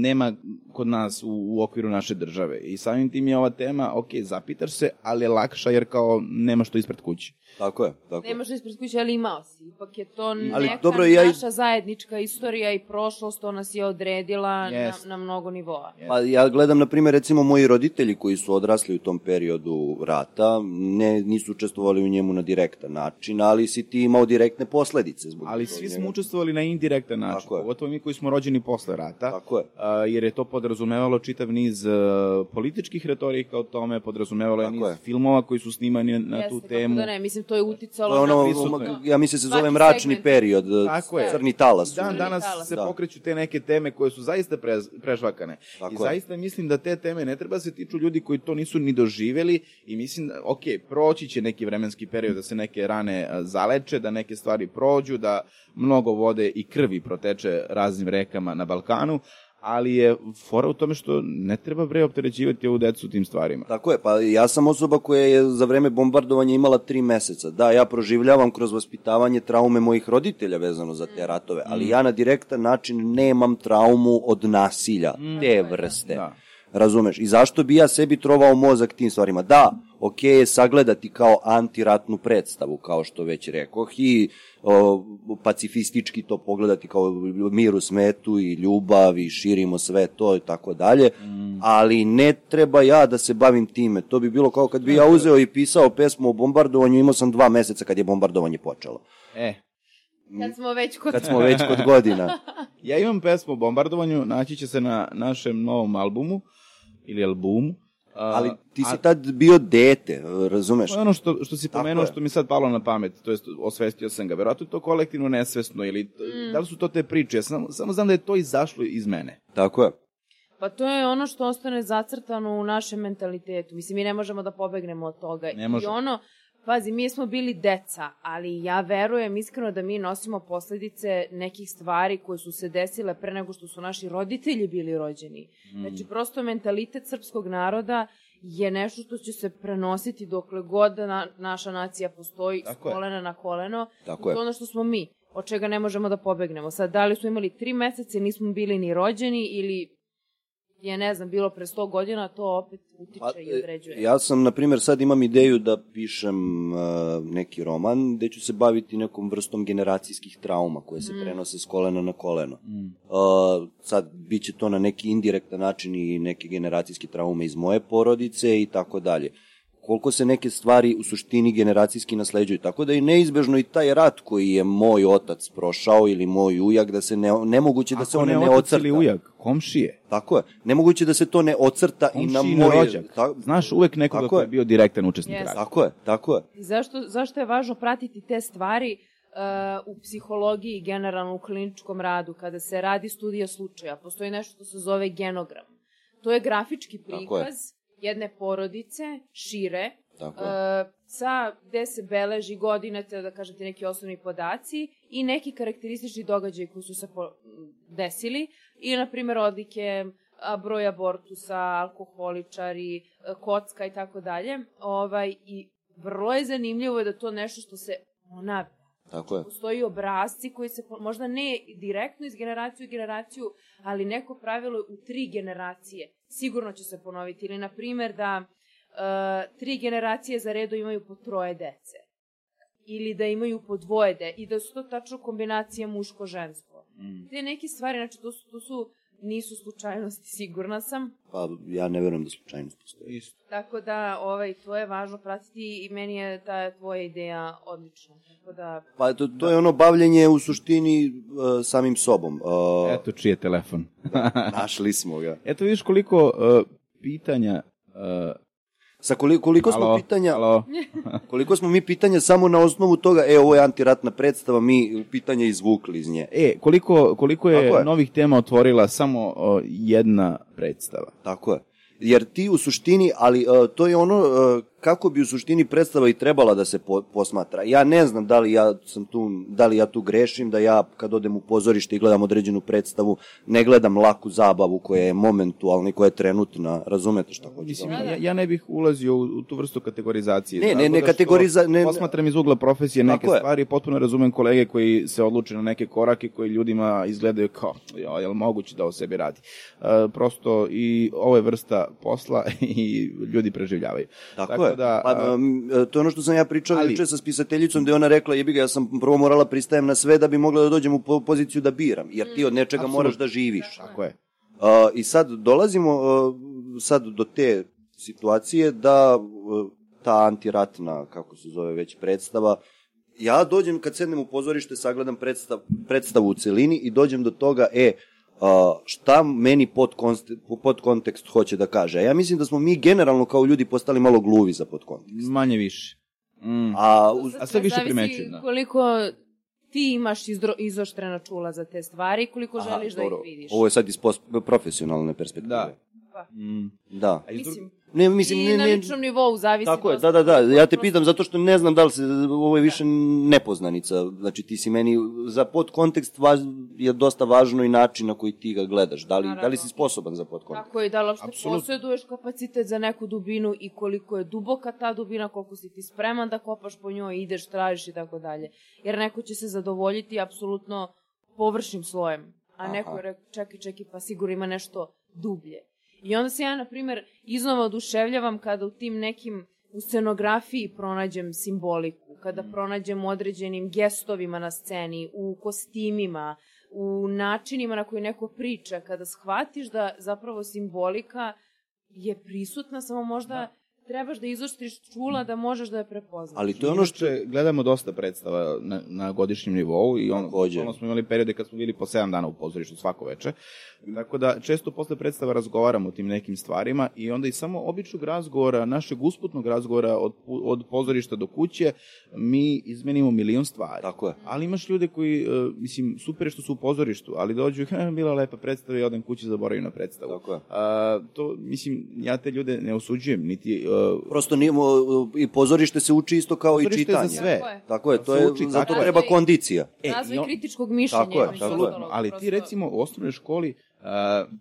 nema kod nas u, u okviru naše države. I samim tim je ova tema, ok, zapitaš se, ali je lakša jer kao nema što ispred kuće. Tako je, tako je. Nemaš da ispred kuće, ali imao si. Ipak je to Ali neka dobro, ja naša zajednička istorija i prošlost, ona si je odredila Jest. na, na mnogo nivoa. Pa ja gledam, na primjer, recimo moji roditelji koji su odrasli u tom periodu rata, ne, nisu učestvovali u njemu na direktan način, ali si ti imao direktne posledice zbog Ali svi smo učestvovali na indirektan način, Tako je. pogotovo mi koji smo rođeni posle rata. Tako je. a, jer je to podrazumevalo čitav niz uh, političkih retorika o tome, podrazumevalo je niz je. filmova koji su snimani na Jeste, tu temu. Da ne, mislim, to je uticalo To je ono, prisutno je. ja mislim se zove mračni segment. period, Tako je. crni talas. Dan danas talas. se Da. pokreću te neke teme koje su zaista prez, prežvakane. Tako I je. zaista mislim da te teme ne treba se tiču ljudi koji to nisu ni doživeli i mislim da, ok, proći će neki vremenski period da se neke rane a, zaleče, da neke stvari prođu, da mnogo vode i krvi proteče raznim rekama na Balkanu, ali je fora u tome što ne treba bre opterećivati ovu decu tim stvarima. Tako je, pa ja sam osoba koja je za vreme bombardovanja imala tri meseca. Da, ja proživljavam kroz vaspitavanje traume mojih roditelja vezano za te ratove, ali ja na direktan način nemam traumu od nasilja, te vrste. Da. Razumeš? I zašto bi ja sebi trovao mozak tim stvarima? Da, ok je sagledati kao antiratnu predstavu, kao što već rekoh, i o, pacifistički to pogledati kao mir u smetu i ljubav i širimo sve to i tako dalje, ali ne treba ja da se bavim time. To bi bilo kao kad bi ja uzeo i pisao pesmu o bombardovanju, imao sam dva meseca kad je bombardovanje počelo. E, Kad smo već kod... Kad smo već kod godina. [LAUGHS] ja imam pesmu o bombardovanju, naći će se na našem novom albumu, ili albumu. Ali ti si a- tad bio dete, razumeš? To je ono što, što si pomenuo, što mi sad palo na pamet, to jest osvestio sam ga. Verovatno je to kolektivno nesvesno ili Mm. da li su to te priče? Ja sam, samo znam da je to izašlo iz mene. Tako je. Pa to je ono što ostane zacrtano u našem mentalitetu. Mislim, mi ne možemo da pobegnemo od toga. Ne I ono, pazi, mi smo bili deca, ali ja verujem iskreno da mi nosimo posledice nekih stvari koje su se desile pre nego što su naši roditelji bili rođeni. Mm. Znači, prosto mentalitet srpskog naroda je nešto što će se prenositi dokle god da na, naša nacija postoji Tako s je. kolena na koleno. Tako to je. ono što smo mi, od čega ne možemo da pobegnemo. Sad, da li smo imali tri meseca nismo bili ni rođeni ili je, ne znam, bilo pre 100 godina, to opet utiče Pa, i određuje. Ja sam, na primjer, sad imam ideju da pišem uh, neki roman gde ću se baviti nekom vrstom generacijskih trauma koje se prenose s kolena na koleno. Uh, sad, bit će to na neki indirektan način i neke generacijske traume iz moje porodice i tako dalje. Koliko se neke stvari u suštini generacijski nasleđuju. Tako da je neizbežno i taj rat koji je moj otac prošao ili moj ujak, da se ne, nemoguće da se Ako one ne ne otac ocrta. ili ujak, komšije, Tako je. Nemoguće da se to ne ocrta i na moje... rođak. Ta- Znaš uvek nekoga Tako ko je bio direktan učesnik Jeste. rata. Tako je, tako je. I zašto, zašto je važno pratiti te stvari uh, u psihologiji i generalno u kliničkom radu, kada se radi studija slučaja, postoji nešto što se zove genogram. To je grafički Tako je. prikaz jedne porodice, šire, Tako je. uh, sa gde se beleži godine, te da kažem ti neki osnovni podaci i neki karakteristični događaji koji su se desili i, na primjer, odlike broj abortusa, alkoholičari, kocka i tako dalje. Ovaj, I vrlo je zanimljivo da to nešto što se ponavlja. Tako je. Postoji obrazci koji se, možda ne direktno iz generaciju u generaciju, ali neko pravilo u tri generacije sigurno će se ponoviti. Ili, na primjer, da e, tri generacije za redu imaju po troje dece. Ili da imaju po dvoje de, i da su to tačno kombinacije muško-žensko. Mm. Te neke stvari, znači, to su, to su nisu slučajnosti, sigurna sam. Pa ja ne verujem da slučajnost postoji. Isto. Tako da, ovaj, to je važno pratiti i meni je ta tvoja ideja odlična. Tako da, Pa to, to je ono bavljenje u suštini uh, samim sobom. Uh, Eto čiji je telefon. Našli smo ga. [LAUGHS] Eto vidiš koliko uh, pitanja uh, Sa koliko, koliko smo Alo, pitanja, alo. [LAUGHS] [LAUGHS] koliko smo mi pitanja samo na osnovu toga, e, ovo je antiratna predstava, mi pitanja izvukli iz nje. E, koliko, koliko je, Tako je. novih tema otvorila samo o, jedna predstava? Tako je. Jer ti u suštini, ali uh, to je ono uh, kako bi u suštini predstava i trebala da se po, posmatra. Ja ne znam da li ja sam tu, da li ja tu grešim, da ja kad odem u pozorište i gledam određenu predstavu, ne gledam laku zabavu koja je momentualna i koja je trenutna, razumete šta hoću da Mislim, vam ja, ja ne bih ulazio u, u tu vrstu kategorizacije. Ne, ne, ne da kategoriza- ne- Posmatram iz ugla profesije neke Tako je. stvari, potpuno razumem kolege koji se odluče na neke korake koji ljudima izgledaju kao, jo, je li moguće da o sebi radi? Uh, prosto i ovo je vrsta posla [LAUGHS] i ljudi preživljavaju. Tako, je. Da, pa, a, um, to je ono što sam ja pričao ali- juče sa spisateljicom, da je ona rekla, jebi ga, ja sam prvo morala pristajem na sve da bi mogla da dođem u po- poziciju da biram, jer ti od nečega Apsolutno. moraš da živiš. tako je. Uh, I sad dolazimo uh, sad do te situacije da uh, ta antiratna, kako se zove već predstava, ja dođem kad sednem u pozorište, sagledam predstav, predstavu u celini i dođem do toga, e, šta meni pod, pod kontekst hoće da kaže. A ja mislim da smo mi generalno kao ljudi postali malo gluvi za pod kontekst. Manje više. Mm. A uz, A sve više primećujem, da. koliko ti imaš izdro, izoštrena čula za te stvari, koliko aha, želiš da dobro, ih vidiš. Ovo je sad iz pos- profesionalne perspektive. Da. Pa, Mm. Da. A iz mislim, Ne, mislim, I ne, na ne, ličnom nivou zavisi. Tako je, da, da, da. Ja te pitam zato što ne znam da li se, ovo je više nepoznanica. Znači ti si meni, za podkontekst važ, je dosta važno i način na koji ti ga gledaš. Da li, da li Naravno. si sposoban za podkontekst? Tako je, da li uopšte posjeduješ kapacitet za neku dubinu i koliko je duboka ta dubina, koliko si ti spreman da kopaš po njoj, ideš, tražiš i tako dalje. Jer neko će se zadovoljiti apsolutno površnim slojem, a Aha. neko je rekao, čekaj, čekaj, pa sigurno ima nešto dublje. I onda se ja, na primer, iznova oduševljavam kada u tim nekim u scenografiji pronađem simboliku, kada pronađem u određenim gestovima na sceni, u kostimima, u načinima na koji neko priča, kada shvatiš da zapravo simbolika je prisutna, samo možda trebaš da izoštriš čula da možeš da je prepoznaš. Ali to je ono što... Gledamo dosta predstava na, na godišnjem nivou i on, Takođe. ono smo imali periode kad smo bili po 7 dana u pozorištu svako veče. Tako da često posle predstava razgovaramo o tim nekim stvarima i onda i samo običnog razgovora, našeg usputnog razgovora od, od pozorišta do kuće, mi izmenimo milion stvari. Tako je. Ali imaš ljude koji, e, mislim, super što su u pozorištu, ali dođu, [LAUGHS] "Ha, bila lepa predstava i odem kući zaboravim na predstavu. Tako je. A, to, mislim, ja te ljude ne osuđujem, niti... Prosto nije, mo- i pozorište se uči isto kao i Pozorište je za čitanje. sve. Tako je. Tako je, to Se je, uči, zato tako je. treba kondicija. E, Razvoj i on- kritičkog mišljenja. Tako je, tako je. Ali ti recimo u osnovnoj školi uh,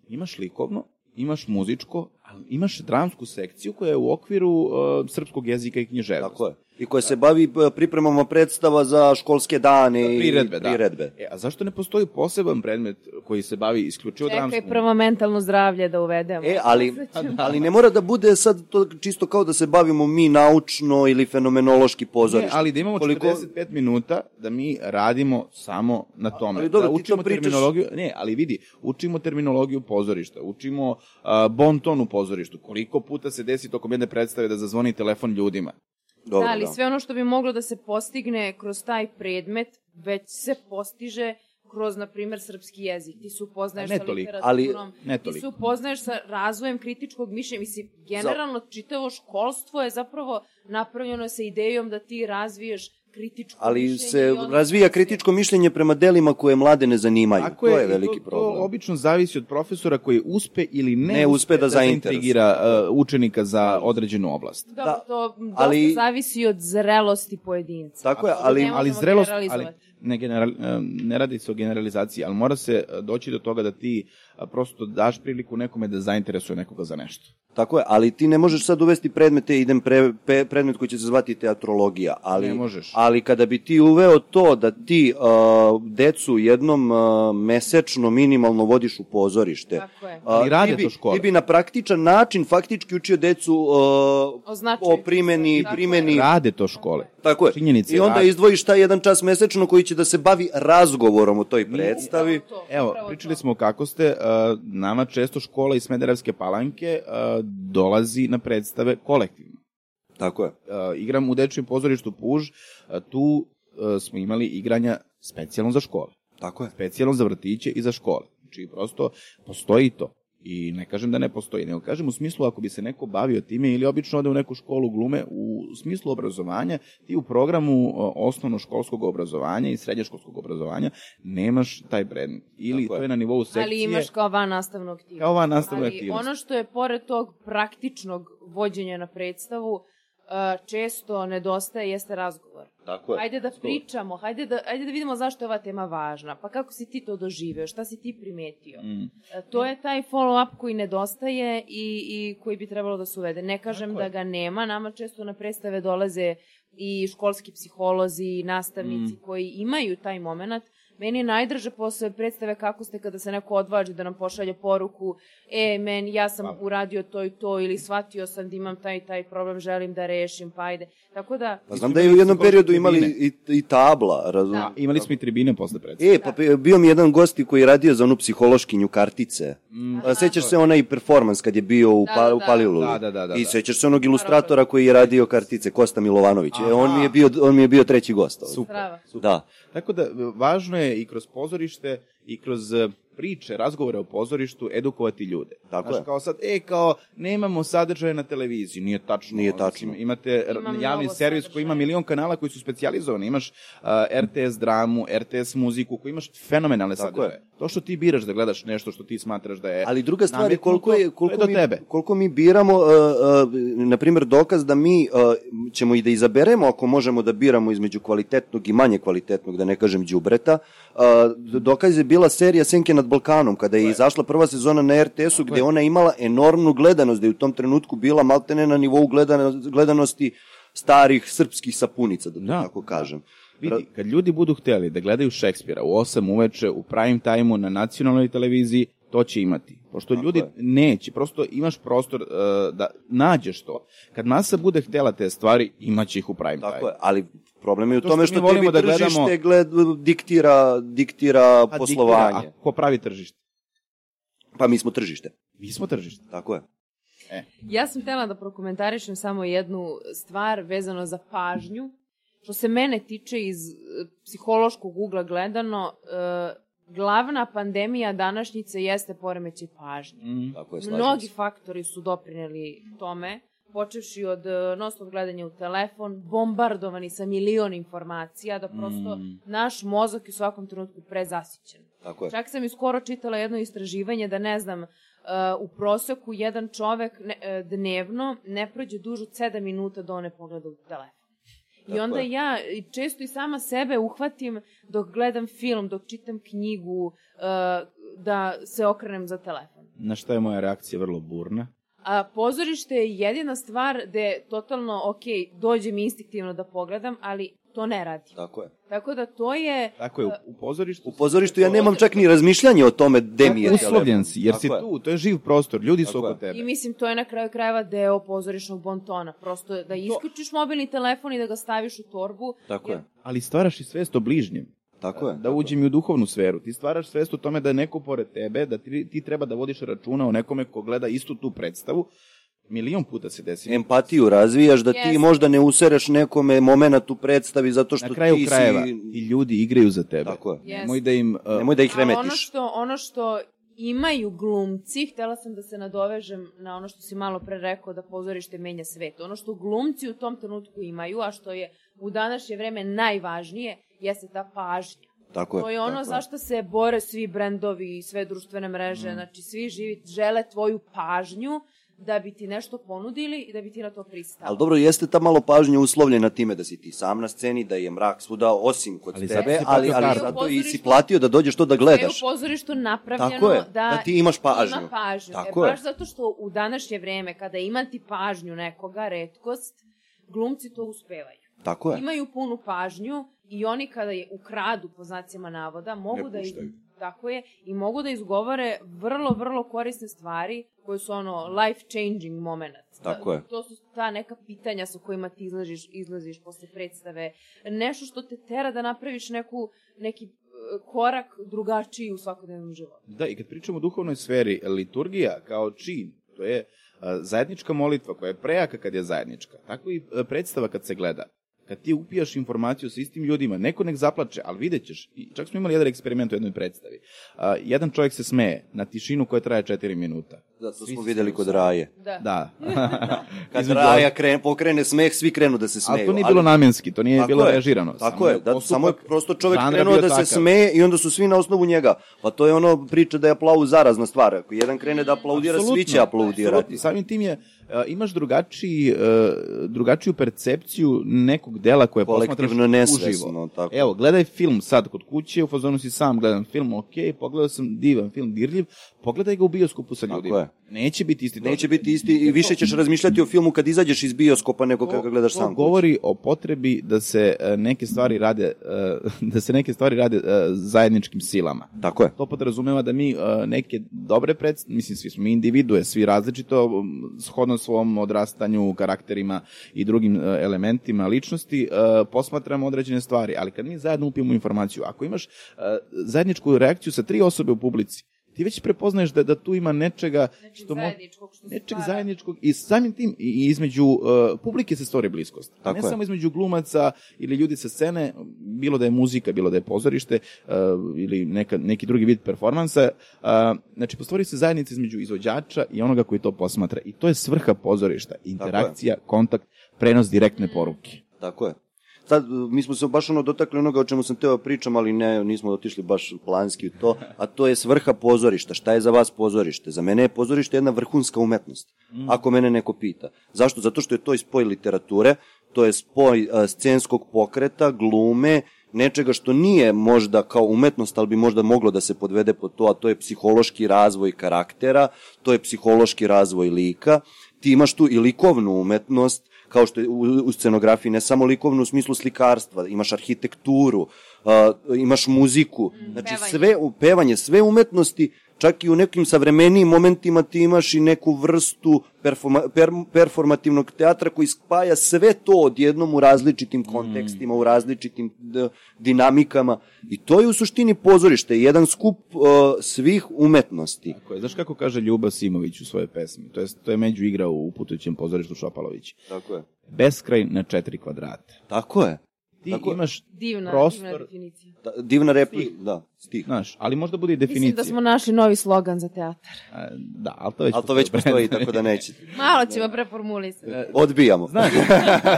imaš likovno, imaš muzičko, ali imaš dramsku sekciju koja je u okviru uh, srpskog jezika i književnosti. Tako je. I koja se bavi e, pripremama predstava za školske dane i Priredbe, da. priredbe. E, a zašto ne postoji poseban predmet koji se bavi isključivo Čekaj, dramskom? prvo mentalno zdravlje da uvedemo. E, ali, [LAUGHS] ali ne mora da bude sad to čisto kao da se bavimo mi naučno ili fenomenološki Ne, pozorište. ali da imamo Koliko- 45 minuta da mi radimo samo na tome. ali dobro, da ti to učimo pričaš- terminologiju, ne, ali vidi, učimo terminologiju pozorišta, učimo uh, bon ton u pozorištu. Koliko puta se desi tokom jedne predstave da zazvoni telefon ljudima? Dobro, da, ali sve ono što bi moglo da se postigne kroz taj predmet, već se postiže kroz, na primjer, srpski jezik. Ti se upoznaješ Ne sa toliko, literaturom, ne ti se upoznaješ sa razvojem kritičkog mišljenja. Mislim, generalno čitavo školstvo je zapravo napravljeno sa idejom da ti razviješ kritičko Ali mišljenje. se razvija kritičko mišljenje prema delima koje mlade ne zanimaju. Tako to je veliki to, problem. To obično zavisi od profesora koji uspe ili ne, Ne uspe da zaintrigira uh, učenika za određenu oblast. Dobro, Da, to dosta ali- zavisi od zrelosti pojedinca. Tako je, ali- ne ali zrelost, ali ne, general, e, ne radi se o generalizaciji, ali mora se e, doći do toga da ti a, prosto daš priliku nekome da zainteresuje nekoga za nešto. Tako je, ali ti ne možeš sad uvesti predmete, idem pre, pe, predmet koji će se zvati teatrologija, ali, Ne možeš. ali kada bi ti uveo to da ti uh, decu jednom uh, mesečno minimalno vodiš u pozorište, Tako je. uh, rade ti bi, to škole. Ti bi na praktičan način faktički učio decu uh, O primeni, Tako je. primeni Rade to škole. Tako je. Činjenica I je, onda rade. izdvojiš taj jedan čas mesečno koji će da se bavi razgovorom o toj predstavi. Evo, pričali smo kako ste, uh, nama često škola iz Smederevske palanke uh, dolazi na predstave kolektivno. Tako je. Uh, igram u dečijem pozorištu Puž, uh, tu uh, smo imali igranja specijalno za škole. Tako je. specijalno za vrtiće i za škole. Znači, prosto postoji to. I ne kažem da ne postoji, nego kažem u smislu ako bi se neko bavio time ili obično ode u neku školu glume, u smislu obrazovanja, ti u programu osnovnoškolskog obrazovanja i srednjoškolskog obrazovanja nemaš taj brand. Ili Tako to je na nivou sekcije. Ali imaš kao van nastavnu aktivnost. Kao van nastavnu Ali aktivnost. ono što je pored tog praktičnog vođenja na predstavu, uh, često nedostaje jeste razgovor. Tako je. Hajde da pričamo, hajde da, hajde da vidimo zašto je ova tema važna. Pa kako si ti to doživeo, šta si ti primetio? Mm. E, To je taj follow-up koji nedostaje i, i koji bi trebalo da se uvede. Ne kažem Tako je. da ga nema, nama često na predstave dolaze i školski psiholozi, i nastavnici Mm. koji imaju taj moment. Meni je najdrže posle predstave kako ste kada se neko odvaži da nam pošalje poruku e, men, ja sam Hvala. uradio to i to ili shvatio sam da imam taj i taj problem, želim da rešim, pa ajde. Tako da, Pa znam da je u jednom periodu imali i, i tabla, razum. Da. Imali smo i tribine posle predstave. E, pa bio mi jedan gost koji je radio za onu psihološkinju kartice. Mm. A, sećaš se onaj performans kad je bio u, Da, pa, da, u da. Palilu? Da, da, da, da, I da. sećaš se onog ilustratora koji je radio kartice, Kosta Milovanović. E, on mi je bio, on mi je bio treći gost. ovde. Super. Prava. Da. Tako da, važno je i kroz pozorište i kroz e, priče, razgovore o pozorištu, edukovati ljude. Tako Znaš, je. kao sad, e, kao, nemamo sadržaje na televiziji. Nije tačno. Nije tačno. imate r- Ima javni servis koji ima milion kanala koji su specijalizovani. Imaš uh, RTS dramu, RTS muziku, koji imaš fenomenalne Tako sadržaje. To što ti biraš da gledaš nešto što ti smatraš da je Ali druga stvar je koliko je koliko do mi tebe. koliko mi biramo uh, uh, na primjer dokaz da mi uh, ćemo i da izaberemo ako možemo da biramo između kvalitetnog i manje kvalitetnog da ne kažem đubreta. Uh, dokaz je bila serija Senke nad Balkanom kada je izašla prva sezona na RTS-u gde ona imala enormnu gledanost da je u tom trenutku bila maltene na nivou gledano, gledanosti starih srpskih sapunica da Da, tako kažem. Vidi, kad ljudi budu hteli da gledaju Šekspira u 8 uveče, u prime time-u, na nacionalnoj televiziji, to će imati. Pošto Tako ljudi je. neće, prosto imaš prostor uh, da nađeš to. Kad masa bude htela te stvari, imaće ih u prime Tako time. je, ali problem je u To što tome što, volimo tebi da tržište gledamo- gled, diktira, diktira A poslovanje. diktira, a ko pravi tržište? Pa mi smo tržište. Mi smo tržište. Tako je. Ja sam htela da prokomentarišem samo jednu stvar vezano za pažnju. Što se mene tiče iz e, psihološkog ugla gledano, e, glavna pandemija današnjice jeste poremećaj pažnje. Mm. Tako je, Mnogi faktori su doprineli tome, počevši od e, non-stop gledanja u telefon, bombardovani sa milion informacija, da prosto Mm. naš mozak je u svakom trenutku prezasićen. Tako je. Čak sam i skoro čitala jedno istraživanje da ne znam, uh, u proseku jedan čovek ne, uh, dnevno ne prođe dužu od 7 minuta da on ne pogleda u telefon. I Tako onda je. ja i često i sama sebe uhvatim dok gledam film, dok čitam knjigu, da se okrenem za telefon. Na šta je moja reakcija vrlo burna? A pozorište je jedina stvar gde totalno, ok, dođe mi instinktivno da pogledam, ali to ne radi. Tako je. Tako da to je... Tako je, u, u pozorištu... U pozorištu ja nemam čak ni razmišljanje o tome gde mi je Uslovljen si, jer Tako si je. tu, to je živ prostor, ljudi su Tako oko je. tebe. I mislim, to je na kraju krajeva deo pozorišnog bontona. Prosto da isključiš mobilni telefon i da ga staviš u torbu. Tako je. Ali stvaraš i svest o bližnjem. Tako je. Da uđem i u duhovnu sferu. Ti stvaraš svest o tome da je neko pored tebe, da ti, ti treba da vodiš računa o nekome ko gleda istu tu predstavu. Milion puta se desi. Empatiju razvijaš da ti Jeste. možda ne usereš nekome moment u predstavi zato što Na kraju ti krajeva si... i ljudi igraju za tebe. Tako je. Jeste. Nemoj da im... uh, Nemoj da ih Ali ono remetiš. što, ono što imaju glumci, htela sam da se nadovežem na ono što si malo pre rekao da pozorište menja svet. Ono što glumci u tom trenutku imaju, a što je u današnje vreme najvažnije, jeste ta pažnja. Tako je. To je ono tako zašto se bore svi brendovi i sve društvene mreže, znači svi živi žele tvoju pažnju da bi ti nešto ponudili i da bi ti na to pristao. Ali dobro, jeste ta malo pažnja uslovljena time da si ti sam na sceni, da je mrak svuda, osim kod Ali zato tebe, si ali, ali kartu. zato i si platio da dođeš to da Sve je gledaš. u pozorištu napravljeno Tako je, da, da ti imaš pažnju. Ima pažnju. Tako e, je. baš zato što u današnje vreme, kada imati pažnju nekoga, redkost, glumci to uspevaju. Tako je. Imaju punu pažnju i oni kada je ukradu, po znacima navoda, mogu da... puštaju. Tako je, i mogu da izgovore vrlo, vrlo korisne stvari koje su ono life-changing moment. Tako je. To su ta neka pitanja sa kojima ti izlaziš, izlaziš posle predstave. Nešto što te tera da napraviš neku, neki e, korak drugačiji u svakodnevnom životu. Da, i kad pričamo o duhovnoj sferi, liturgija kao čin, to je a, zajednička molitva koja je prejaka kad je zajednička. Tako i a, predstava kad se gleda. Kad ti upijaš informaciju sa istim ljudima, neko nek zaplače, ali vidjet ćeš, i čak smo imali jedan eksperiment u jednoj predstavi. A, jedan čovjek se smeje na tišinu koja traje 4 minuta. Da, to Svi smo videli kod. Raje. Da. Da. [LAUGHS] Kad Između Raja krene, pokrene smeh, svi krenu da se smeju. Ali to nije bilo namenski, to nije Tako bilo je. režirano. Tako je, da, postupak samo je prosto čovjek krenuo da se takav. smeje i onda su svi na osnovu njega. Pa to je ono priča da je aplauz zarazna stvar. Ako jedan krene da aplaudira, svi Apsolutno, će aplaudirati. apsolutno. Samim tim je, e, imaš drugačiji, e, drugačiju percepciju nekog dela koje posmatraš uživo. tako. Evo, gledaj film sad kod kuće, u fazonu si sam, gledam film, ok, pogledao sam divan film, dirljiv, pogledaj ga u bioskopu sa Tako ljudima. je. Neće biti isti Neće doživljaj. biti isti i više ćeš razmišljati o filmu kad izađeš iz bioskopa nego kad ga gledaš to sam. kući. govori o potrebi da se e, neke stvari rade e, [LAUGHS] da se neke stvari rade e, zajedničkim silama. Tako je. To podrazumeva da mi e, neke dobre predstave, mislim svi smo mi individue, svi različito shodno svom odrastanju, karakterima i drugim e, elementima ličnosti e, posmatramo određene stvari, ali kad mi zajedno upijemo informaciju, ako imaš e, zajedničku reakciju sa tri osobe u publici, ti već prepoznaješ da, da tu ima nečega Nečeg što mo- zajedničkog što nečeg stvara. zajedničkog i samim tim i između uh, publike se stvori bliskost. A Tako ne je. samo između glumaca ili ljudi sa scene, bilo da je muzika, bilo da je pozorište uh, ili neka, neki drugi vid performansa. Uh, znači, postvori se zajednica između izvođača i onoga koji to posmatra. I to je svrha pozorišta. Interakcija, kontakt, prenos direktne poruke. Tako je. Sad, mi smo se baš ono dotakli onoga o čemu sam teo pričam, ali ne, nismo otišli baš planski u to, a to je svrha pozorišta. Šta je za vas pozorište? Za mene je pozorište jedna vrhunska umetnost, ako mene neko pita. Zašto? Zato što je to i spoj literature, to je spoj a, scenskog pokreta, glume, nečega što nije možda kao umetnost, ali bi možda moglo da se podvede pod to, a to je psihološki razvoj karaktera, to je psihološki razvoj lika. Ti imaš tu i likovnu umetnost, kao što je u, u scenografiji, ne samo likovnu u smislu slikarstva, imaš arhitekturu, a, imaš muziku, znači pevanje. sve, pevanje, sve umetnosti, čak i u nekim savremenijim momentima ti imaš i neku vrstu performa, per, performativnog teatra koji spaja sve to odjednom u različitim kontekstima, u različitim d, dinamikama i to je u suštini pozorište, jedan skup uh, svih umetnosti. Tako je. Znaš kako kaže Ljuba Simović u svojoj pesmi? To je, to je među igra u putujućem pozorištu Šopalović. Tako je. Beskraj na četiri kvadrata. Tako je. Ti Tako imaš Divna, divna prostor, definicija. Da, divna repli, da, stih. znaš, ali možda bude i definicija. Mislim da smo našli novi slogan za teatar. A, Da, ali to već Ali to već postoji. postoji, tako da neće. [LAUGHS] Malo ćemo preformulisati. Odbijamo. Znaš,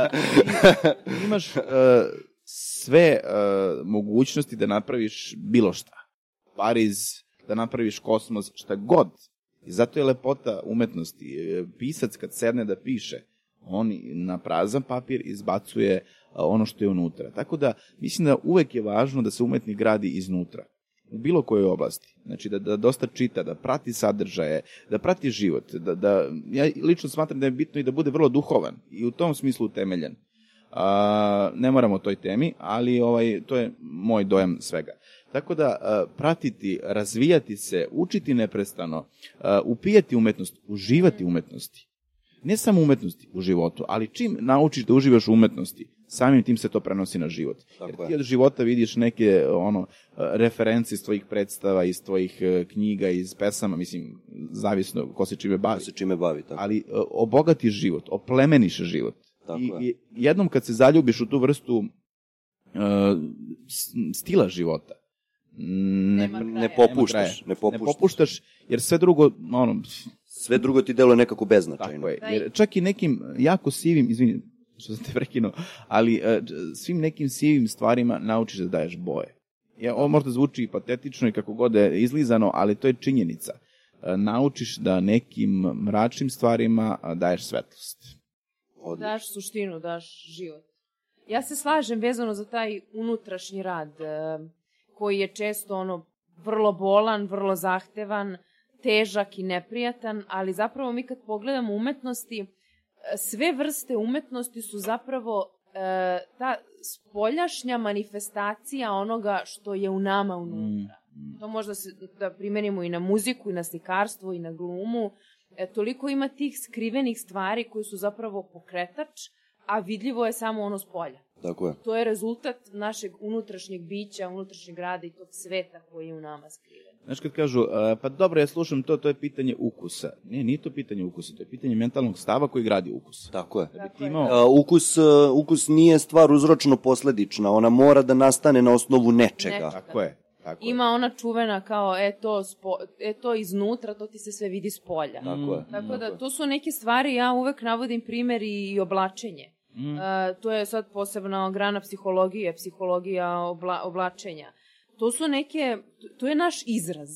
[LAUGHS] imaš uh, sve uh, mogućnosti da napraviš bilo šta. Pariz, da napraviš kosmos, šta god. I zato je lepota umetnosti. E, Pisac kad sedne da piše, on na prazan papir izbacuje uh, ono što je unutra. Tako da, mislim da uvek je važno da se umetnik gradi iznutra u bilo kojoj oblasti. Znači da, da dosta čita, da prati sadržaje, da prati život. Da, da, ja lično smatram da je bitno i da bude vrlo duhovan i u tom smislu utemeljen. A, ne moramo o toj temi, ali ovaj to je moj dojam svega. Tako da a, pratiti, razvijati se, učiti neprestano, a, upijati umetnost, uživati umetnosti. Ne samo umetnosti u životu, ali čim naučiš da uživaš u umetnosti, samim tim se to prenosi na život. Tako Jer je. ti od života vidiš neke ono referencije iz tvojih predstava, iz tvojih e, knjiga, iz pesama, mislim, zavisno ko se čime bavi se čime bavi, tako. ali e, obogatiš život, oplemeniš život. Tako I, je. I jednom kad se zaljubiš u tu vrstu e, s- stila života, ne, Ne popuštaš, ne ne popuštaš. popuštaš, jer sve drugo, ono, Sve drugo ti deluje nekako beznačajno. tako je. Da, Jer čak i nekim jako sivim, izvini, što sam te prekinuo, ali e, svim nekim sivim stvarima naučiš da daješ boje. Ja, ovo možda zvuči patetično i kako god da je izlizano, ali to je činjenica. E, Naučiš da nekim mračnim stvarima daješ svetlost. Odlično. Daš suštinu, daš život. Ja se slažem vezano za taj unutrašnji rad, e, koji je često ono vrlo bolan, vrlo zahtevan, težak i neprijatan, ali zapravo mi kad pogledamo umetnosti, sve vrste umetnosti su zapravo e, ta spoljašnja manifestacija onoga što je u nama unutra. To možda se, da primenimo i na muziku, i na slikarstvo, i na glumu. E, toliko ima tih skrivenih stvari koji su zapravo pokretač, a vidljivo je samo ono s polja. Tako je. To je rezultat našeg unutrašnjeg bića, unutrašnjeg rada i tog sveta koji je u nama skriven. Znaš kad kažu, pa dobro, ja slušam to, to je pitanje ukusa. Ne, nije to pitanje ukusa, to je pitanje mentalnog stava koji gradi ukus. Tako je. Da bi ti je. imao, A, ukus, a, ukus nije stvar uzročno posledična, ona mora da nastane na osnovu nečega. Nečega. tako je, tako je. Ima ona čuvena kao, e to, spo, e to iznutra, to ti se sve vidi s polja. Tako je. Tako da, to su neke stvari, ja uvek navodim primer i, i oblačenje. Mm. E, to je sad posebna grana psihologije, psihologija obla, oblačenja. To su neke, to je naš izraz.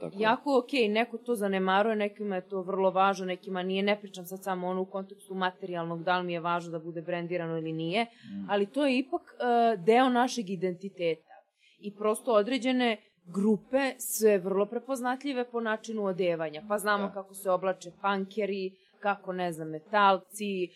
Tako. Jako okej, neko to zanemaruje, nekima je to vrlo važno, nekima nije, ne pričam sad samo ono u kontekstu materijalnog, da li mi je važno da bude brendirano ili nije, ali to je ipak e, deo našeg identiteta. I prosto određene grupe sve vrlo prepoznatljive po načinu odevanja. Pa znamo Da. kako se oblače pankeri, kako, ne znam, metalci, e,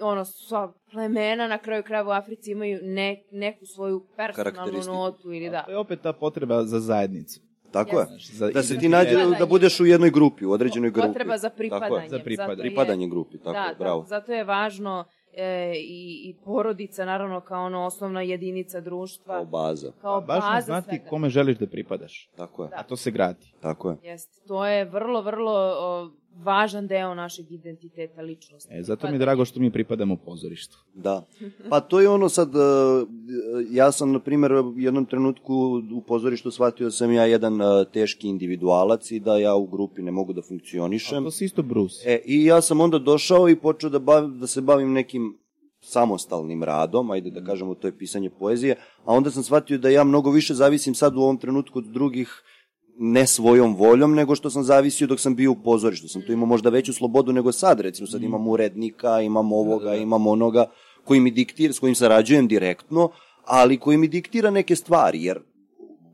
ono, sva plemena na kraju krajeva u Africi imaju ne, neku svoju personalnu notu ili da. To je opet ta potreba za zajednicu. Tako je. Za Da se ti nađe, Pripadanje. da budeš u jednoj grupi, u određenoj grupi. Potreba za Tako je. Za pripadanje. zato je- Pripadanje grupi, tako da, je, bravo. Da, zato je važno e, i, i porodica, naravno, kao ono osnovna jedinica društva. Kao baza. Kao Važno baza znati svega. kome želiš da pripadaš. Tako je. Da. A to se gradi. Tako je. Jeste. To je vrlo, vrlo o, važan deo našeg identiteta ličnosti. E, zato mi je Pripadanje. drago što mi pripadamo pozorištu. Da. Pa to je ono sad, uh, ja sam, na primjer, u jednom trenutku u pozorištu shvatio da sam ja jedan uh, teški individualac i da ja u grupi ne mogu da A funkcionišem. to si isto Bruce. E, I ja sam onda došao i počeo da, bav, da se bavim nekim samostalnim radom, ajde da kažemo to je pisanje poezije, a onda sam shvatio da ja mnogo više zavisim sad u ovom trenutku od drugih ne svojom voljom, nego što sam zavisio dok sam bio u pozorištu. Sam tu imao možda veću slobodu nego sad, recimo sad imam urednika, imam ovoga, imam onoga, koji mi diktira, s kojim sarađujem direktno, ali koji mi diktira neke stvari, jer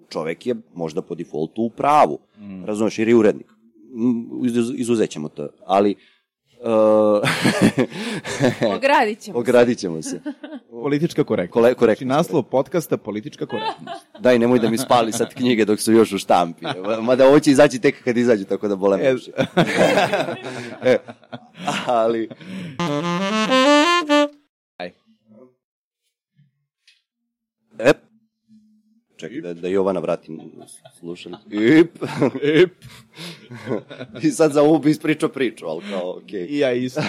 čovek je možda po defaultu u pravu, mm. razumeš, jer je urednik. Mm, izuz- Izuzet ćemo to, ali uh, [LAUGHS] Ogradit ćemo. ogradit ćemo se. Politička korektnost. Kole, korektno. Znači, naslov podcasta Politička korektnost. [LAUGHS] Daj, nemoj da mi spali sad knjige dok su još u štampi. Mada ovo će izaći tek kad izađu, tako da bole me E, e, ali... Aj. E, čekaj da, da Jovana vratim slušali. [LAUGHS] Ip. Ip. [LAUGHS] I sad za ovu bi ispričao priču, ali kao, okej. I ja isto.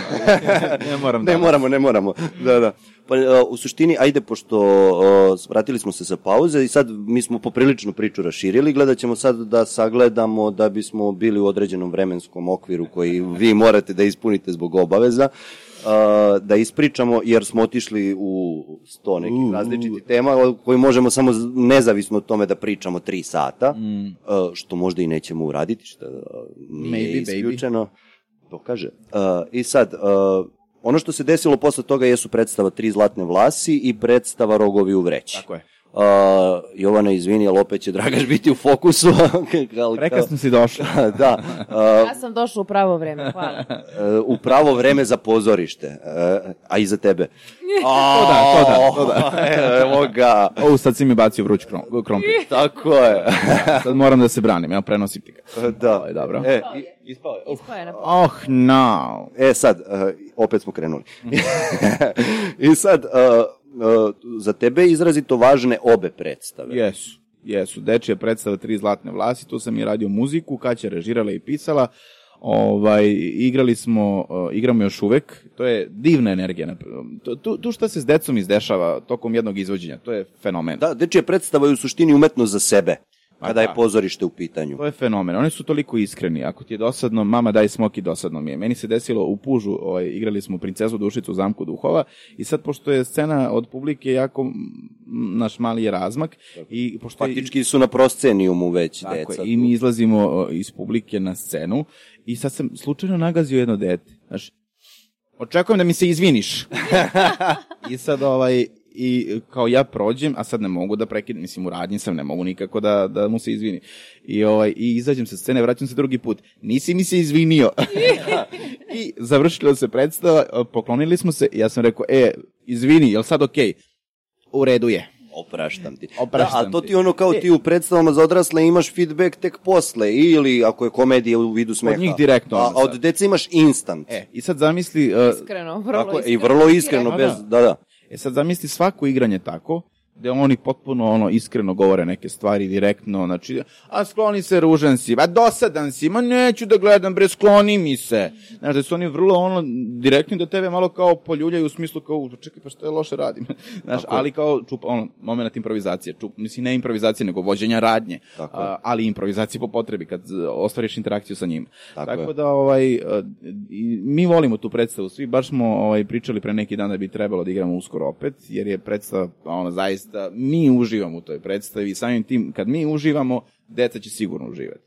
[LAUGHS] ne moram Ne moramo, ne moramo. Da, da. Pa, uh, u suštini, ajde, pošto uh, vratili smo se sa pauze i sad mi smo poprilično priču raširili, gledat ćemo sad da sagledamo da bismo bili u određenom vremenskom okviru koji vi morate da ispunite zbog obaveza, uh, da ispričamo, jer smo otišli u sto nekih U, u. različitih tema o koji možemo samo nezavisno od tome da pričamo tri sata, Mm. uh, što možda i nećemo uraditi, što uh, nije Maybe, baby. isključeno. To kaže. Uh, I sad, uh, ono što se desilo posle toga jesu predstava Tri zlatne vlasi i predstava Rogovi u vreći. Tako je. Uh, Jovana, izvini, ali opet će Dragaš biti u fokusu. [LAUGHS] Ali kao- Prekasno si došla. [LAUGHS] da, Ja sam došla u pravo vreme, hvala. uh, [LAUGHS] u pravo vreme za pozorište, uh, a i za tebe. To da, to da, to da. Evo ga. O, sad si mi bacio vruć krom, krompir. Tako je. Sad moram da se branim, ja prenosim ti ga. da. Ovo je dobro. E, ispao je. Ispao je na Oh, no. E sad, uh, opet smo krenuli. I sad, uh, uh, za tebe izrazito važne obe predstave. Jesu, jesu. Dečija predstava Tri zlatne vlasi, tu sam i radio muziku, Kaća režirala i pisala. Ovaj, igrali smo, uh, igramo još uvek, to je divna energija. Tu, tu, šta se s decom izdešava tokom jednog izvođenja, to je fenomen. Da, dečija predstava je u suštini umetnost za sebe, kada je da. pozorište u pitanju. To je fenomen. Oni su toliko iskreni. Ako ti je dosadno, mama daj smoki, dosadno mi je. Meni se desilo u Pužu, ovaj, igrali smo princezu Dušicu u zamku duhova i sad pošto je scena od publike jako naš mali je razmak i pošto Faktički su na proscenijumu već tako deca. i mi izlazimo iz publike na scenu i sad sam slučajno nagazio jedno dete. Znaš, očekujem da mi se izviniš. [LAUGHS] I sad ovaj, i kao ja prođem, a sad ne mogu da prekidem, mislim u radnji sam, ne mogu nikako da, da mu se izvini. I, ovaj, I izađem sa scene, vraćam se drugi put. Nisi mi se izvinio. [LAUGHS] I završila se predstava, poklonili smo se, i ja sam rekao, e, izvini, jel sad okej? U redu je. Opraštam ti. Opraštam da, a to ti. ono kao E. ti u predstavama za odrasle imaš feedback tek posle ili ako je komedija u vidu smeha. njih direktno A, a od deca imaš instant. E, i sad zamisli, uh, iskreno, vrlo Tako, iskreno. I vrlo iskreno, Da, bez, da. da, da. E sad zamisli svako igranje tako, gde oni potpuno ono iskreno govore neke stvari direktno, znači, a skloni se ružan si, a dosadan si, ma neću da gledam, bre, skloni mi se. Znaš, da su oni vrlo ono direktni da tebe malo kao poljuljaju u smislu kao, čekaj, pa što je loše radim. [LAUGHS] Znaš, Tako ali kao čup, ono, moment improvizacije, čup, mislim, ne improvizacije, nego vođenja radnje, Tako a, ali improvizacije po potrebi, kad z- ostvariš interakciju sa njim. Tako Tako je. da, ovaj, e, mi volimo tu predstavu, svi baš smo ovaj, pričali pre neki dan da bi trebalo da igramo uskoro opet, jer je predstava, ono, zaista, mi uživamo u toj predstavi, samim tim, kad mi uživamo, deca će sigurno uživati.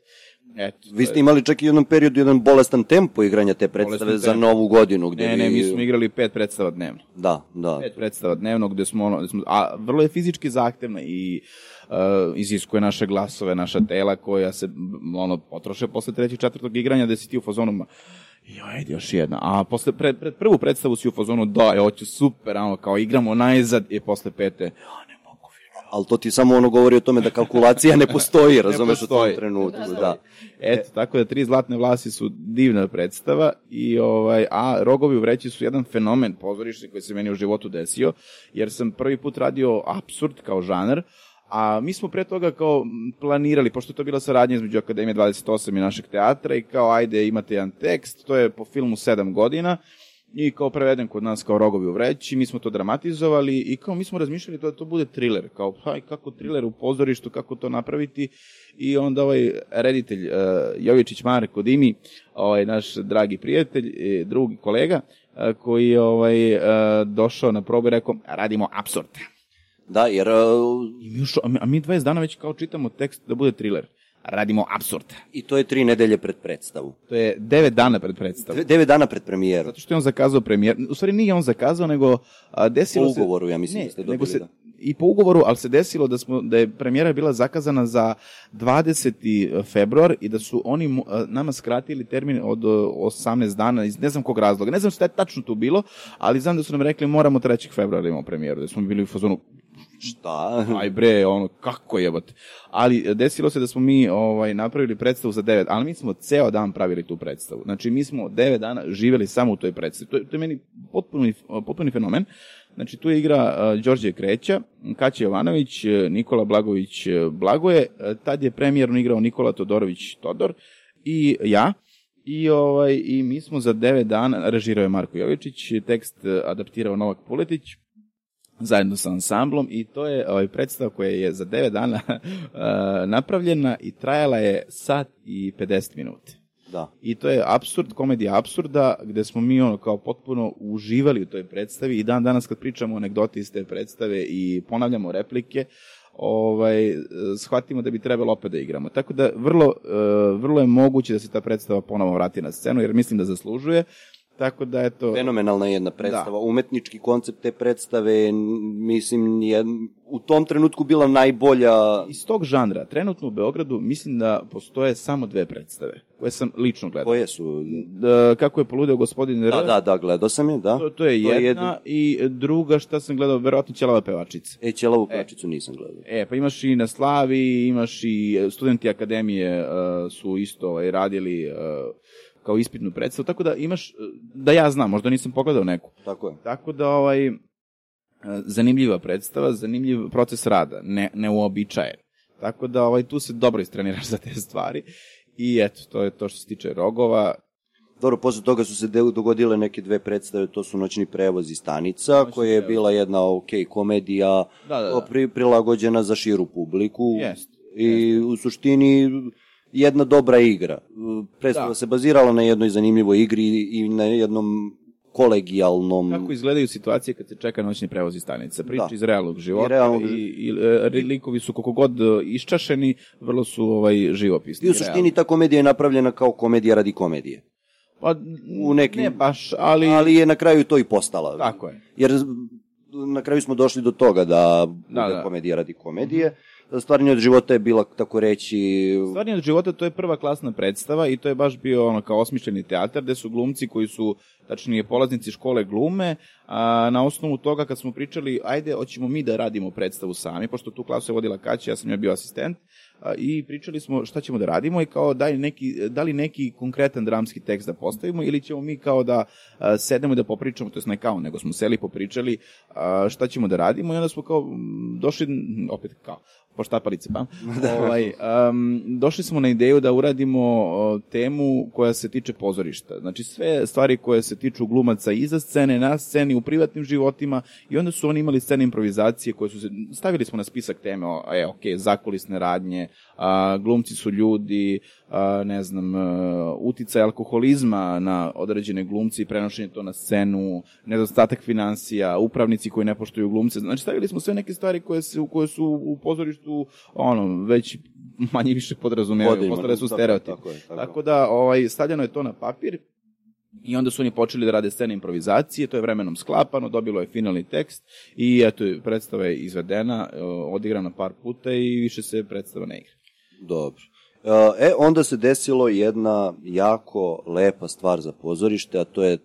Eto, Vi ste imali čak i u jednom periodu jedan bolestan tempo igranja te predstave Bolestan za tempo. novu godinu. Gde Ne, ne, mi smo igrali pet predstava dnevno. Da, da. Pet predstava dnevno gde smo, ono, gde smo a vrlo je fizički zahtevna i uh, iziskuje naše glasove, naša tela koja se ono potroše posle trećeg, četvrtog igranja da si ti u fazonu Jo, ajde još jedna. A posle, pred, pred prvu predstavu si u fazonu, da, je, hoću super, ono, kao igramo najzad i posle pete, ja, ne mogu više. Ali to ti samo ono govori o tome da kalkulacija ne [LAUGHS] postoji, razumeš, u tom trenutku. Da, Da, da. Eto, tako da tri zlatne vlasi su divna predstava i ovaj a Rogovi u vreći su jedan fenomen pozorišni koji se meni u životu desio, jer sam prvi put radio absurd kao žanar, a mi smo pre toga kao planirali, pošto je to bila saradnja između Akademije 28 i našeg teatra i kao ajde imate jedan tekst, to je po filmu 7 godina, i kao preveden kod nas kao rogovi u vreći, mi smo to dramatizovali i kao mi smo razmišljali to da to bude thriller, kao haj, kako thriller u pozorištu, kako to napraviti i onda ovaj reditelj uh, Jovičić Marko Dimi, ovaj naš dragi prijatelj, drugi kolega, uh, koji je ovaj, uh, došao na probu i rekao, radimo absurd. Da jer uh, I mi ušao, a mi- a mi 20 dana već kao čitamo tekst da bude thriller. Radimo absurd. i to je tri nedelje pred predstavu. To je 9 dana pred predstavom. Dve- Devet dana pred premijeru. Zato što je on zakazao premijer. U stvari nije on zakazao, nego a, desilo Po se... ugovoru, ja mislim ne, da ste nego dobili, se, da. I po ugovoru, ali se desilo da, smo, da je premijera bila zakazana za 20. februar i da su oni a, nama skratili termin od o, 18 dana iz ne znam kog razloga. Ne znam šta je tačno tu bilo, ali znam da su nam rekli moramo 3. februara da imamo premijeru. Da smo bili u fazonu, Šta? aj bre, ono, kako jebote. Ali desilo se da smo mi ovaj, napravili predstavu za 9, ali mi smo ceo dan pravili tu predstavu. Znači, mi smo 9 dana živeli samo u toj predstavi. To, je- to je meni potpuni, potpuni fenomen. Znači, tu je igra uh, Đorđe Kreća, Kaća Jovanović, e, Nikola Blagović e, Blagoje, e, tad je premijerno igrao Nikola Todorović Todor i ja. I, ovaj, I mi smo za 9 dana, režirao je Marko Jovičić, tekst adaptirao Novak Puletić, zajedno sa ansamblom i to je ovaj predstava koja je za 9 dana uh, [LAUGHS] napravljena i trajala je sat i 50 minuta. Da. I to je absurd, komedija absurda, gde smo mi ono kao potpuno uživali u toj predstavi i dan danas kad pričamo anegdote iz te predstave i ponavljamo replike, ovaj, eh, shvatimo da bi trebalo opet da igramo. Tako da vrlo, eh, vrlo je moguće da se ta predstava ponovo vrati na scenu, jer mislim da zaslužuje. Tako da, eto... Fenomenalna jedna predstava. Da. Umetnički koncept te predstave, mislim, je u tom trenutku bila najbolja... Iz tog žanra, trenutno u Beogradu, mislim da postoje samo dve predstave, koje sam lično gledao. Koje su? Da, kako je poludeo gospodin R, Da, da, da, gledao sam je, da. to, to je jedna, i druga šta sam gledao, verovatno Ćelava pevačica. E, Ćelavu plačicu nisam gledao. E, pa imaš i na Slavi, imaš i e, studenti akademije uh, su isto ovaj, radili uh, kao ispitnu predstavu, tako da imaš, uh, da ja znam, možda nisam pogledao neku. Tako je. Tako da, ovaj, uh, zanimljiva predstava, zanimljiv proces rada, ne, neuobičajen. Tako da, ovaj, tu se dobro istreniraš [LAUGHS] za te stvari. I eto, to je to što se tiče rogova. Dobro, posle toga su se dogodile neke dve predstave, to su Noćni prevoz i Stanica, Noćni koja je prevoz. bila jedna ok komedija, Da, da, da. Pri, prilagođena za širu publiku. Jest, I u suštini jedna dobra igra. Predstava Da. se bazirala na jednoj zanimljivoj igri i na jednom kolegijalnom... Kako izgledaju situacije kad se čeka noćni prevoz iz stanica? Priča Da. iz realnog života I realnog- i, i, e, likovi su koliko god e, iščašeni, vrlo su ovaj, živopisni. I u suštini ta komedija je napravljena kao komedija radi komedije. Pa, u nekim- Ne baš, ali... Ali je na kraju to i postala. Tako je. Jer na kraju smo došli do toga da Da, da. komedija radi komedije. Stvarni od života je bila, tako reći... Stvarni od života to je prva klasna predstava i to je baš bio ono kao osmišljeni teatar gde su glumci koji su tačnije polaznici škole glume, a na osnovu toga kad smo pričali, ajde, hoćemo mi da radimo predstavu sami, pošto tu klasu je vodila Kaća, ja sam ja bio asistent, a, i pričali smo šta ćemo da radimo i kao daj neki, da li neki konkretan dramski tekst da postavimo ili ćemo mi kao da a, sedemo i da popričamo, to je ne kao, nego smo seli popričali a, šta ćemo da radimo i onda smo kao došli, opet kao, poštapalice, pa. [LAUGHS] ovaj, um, došli smo na ideju da uradimo o, temu koja se tiče pozorišta. Znači sve stvari koje se tiču glumaca iza scene, na sceni, u privatnim životima i onda su oni imali scene improvizacije koje su se, stavili smo na spisak teme, o, e, ok, zakulisne radnje, a, glumci su ljudi, a, ne znam, a, uticaj alkoholizma na određene glumci i prenošenje to na scenu, nedostatak financija, upravnici koji ne poštuju glumce. Znači stavili smo sve neke stvari koje, se, koje su u pozorištu ono, već manje više podrazumijevaju, postale su stereotipi. Tako, je, tako. Tako da, ovaj, stavljeno je to na papir i onda su oni počeli da rade scene improvizacije, to je vremenom sklapano, dobilo je finalni tekst i eto, predstava je izvedena, e, odigrana par puta i više se predstava ne igra. Dobro. E, onda se desilo jedna jako lepa stvar za pozorište, a to je e,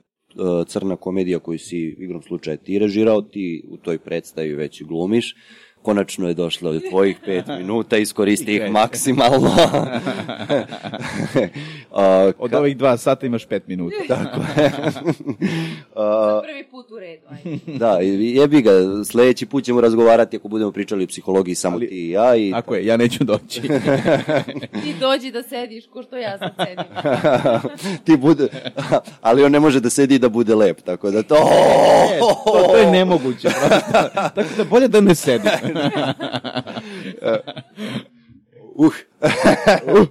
crna komedija koju si igrom slučaja ti režirao, ti u toj predstavi već glumiš. Konačno je došlo do tvojih pet [LAUGHS] minuta, iskoristi ih maksimalno. [LAUGHS] A, Od ovih dva sata imaš pet minuta. [LAUGHS] Tako je. A, Prvi put u redu, ajde. da, i jebi ga, sledeći put ćemo razgovarati ako budemo pričali o psihologiji samo Ali- ti i ja. I Tako je, ja neću doći. Ti dođi da sediš ko što ja sad sedim. ti bude, ali on ne može da sedi i da bude lep, tako da to... E, to, to je nemoguće. Tako da bolje da ne sedim. [LAUGHS] Uh, [LAUGHS]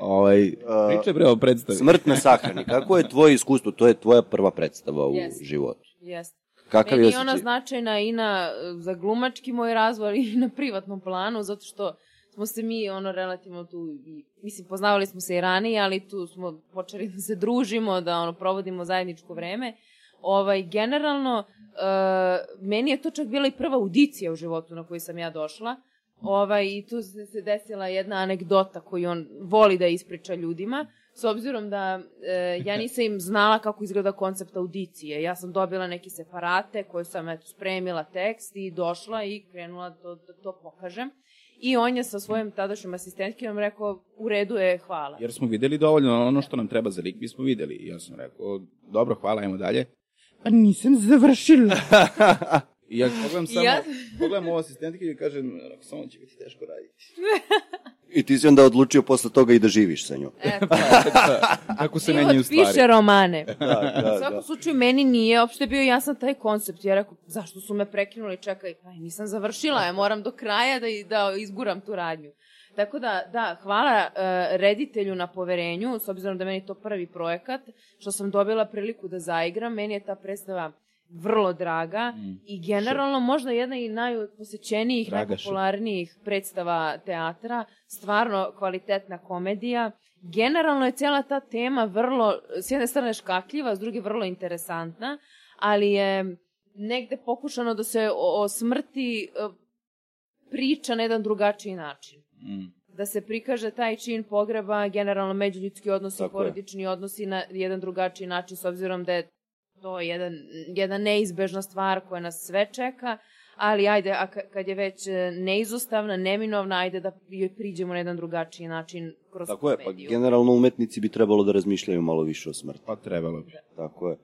ovaj, pričaj bre o predstavi. smrt na sahrani, kako je tvoje iskustvo? To je tvoja prva predstava u Jeste. životu. Jeste. Kakav Meni je ona značajna i na, za glumački moj razvoj, i [LAUGHS] na privatnom planu, zato što smo se mi ono relativno tu, i, mislim, poznavali smo se i ranije, ali tu smo počeli da se družimo, da ono provodimo zajedničko vreme. Ovaj, generalno, uh, meni je to čak bila i prva audicija u životu na koju sam ja došla. Ovaj, I tu se desila jedna anegdota koju on voli da ispriča ljudima, s obzirom da e, ja nisam im znala kako izgleda koncept audicije. Ja sam dobila neke separate koje sam eto, spremila tekst i došla i krenula da, da to pokažem. I on je sa svojim tadašnjim asistentkinom rekao, u redu je, hvala. Jer smo videli dovoljno ono što nam treba za lik, mi smo videli. I ja sam rekao, dobro, hvala, ajmo dalje. Pa nisam završila. I [LAUGHS] ja pogledam samo, Ja- pogledam ovo asistentke i kažem, samo će biti teško raditi. I ti si onda odlučio posle toga i da živiš sa njom. [LAUGHS] Eto, Kako se menjaju stvari. piše romane. Da, U da, svakom da. slučaju, meni nije uopšte bio jasan taj koncept. Ja rekao, zašto su me prekinuli, čekaj, aj, nisam završila, ja moram do kraja da, da izguram tu radnju. Tako da, da, hvala uh, reditelju na poverenju, s obzirom da meni to prvi projekat, što sam dobila priliku da zaigram. Meni je ta predstava vrlo draga Mm. i generalno možda jedna i najposećenijih, Draga najpopularnijih predstava teatra, stvarno kvalitetna komedija. Generalno je cijela ta tema vrlo, s jedne strane škakljiva, s druge vrlo interesantna, ali je negde pokušano da se o, o smrti e, priča na jedan drugačiji način Mm. da se prikaže taj čin pogreba, generalno međuljudski odnosi, Tako je. porodični odnosi na jedan drugačiji način, s obzirom da je to jedan, jedna neizbežna stvar koja nas sve čeka, ali ajde, a ka- kad je već e, neizostavna, neminovna, ajde da joj priđemo na jedan drugačiji način kroz Tako je, pa generalno umetnici bi trebalo da razmišljaju malo više o smrti. Pa trebalo bi. Tako je.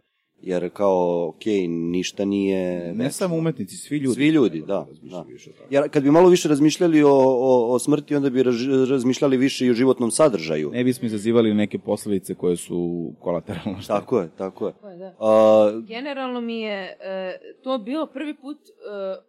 Jer kao, okej, ništa nije... Ne samo umetnici, svi ljudi. Svi ljudi, da, razmišljati da. više. Jer kad bi malo više razmišljali o, o, o smrti, onda bi raž- razmišljali više i o životnom sadržaju. Ne bismo izazivali neke posledice koje su kolateralno šta. [LAUGHS] Tako je, tako je. Tako je, da. A, Generalno mi je e, to bilo prvi put e,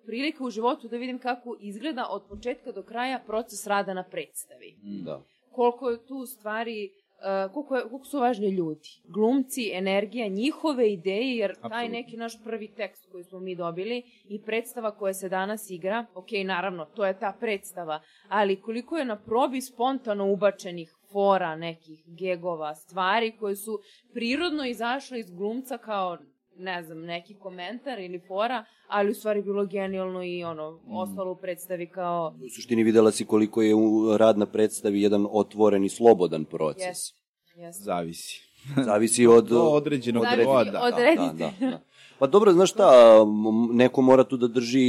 prilika u životu da vidim kako izgleda od početka do kraja proces rada na predstavi. da. koliko je tu stvari, uh, koliko, je, koliko su važni ljudi. Glumci, energija, njihove ideje, jer taj Apsolutno. neki naš prvi tekst koji smo mi dobili i predstava koja se danas igra, ok, naravno, to je ta predstava, ali koliko je na probi spontano ubačenih fora, nekih gegova, stvari koje su prirodno izašle iz glumca kao ne znam, neki komentar ili fora, ali u stvari bilo genijalno i ono, mm. ostalo u predstavi kao... U suštini videla si koliko je u rad na predstavi jedan otvoren i slobodan proces. Yes. Yes. Zavisi. Zavisi od... [LAUGHS] Do određenog Zavisi nivoa, od da. Da, da, da. Pa dobro, znaš šta, neko mora tu da drži,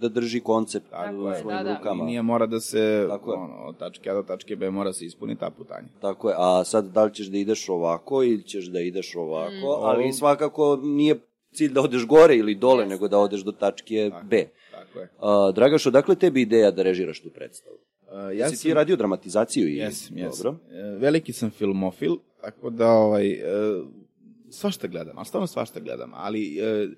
da drži koncept Tako u svojim da, da. rukama. Nije mora da se, Tako ono, od tačke A do tačke B mora se ispuniti ta putanja. Tako je, a sad da li ćeš da ideš ovako ili ćeš da ideš ovako, Mm. ali svakako nije cilj da odeš gore ili dole, Jeste. nego da odeš do tačke Tako. B. Tako je. A, Dragaš, odakle tebi ideja da režiraš tu predstavu? Uh, Ja si ti radio dramatizaciju i... Jesam, jesam. Dobro. E, Veliki sam filmofil, tako da ovaj, e, svašta gledam, ali stvarno svašta gledam, ali e,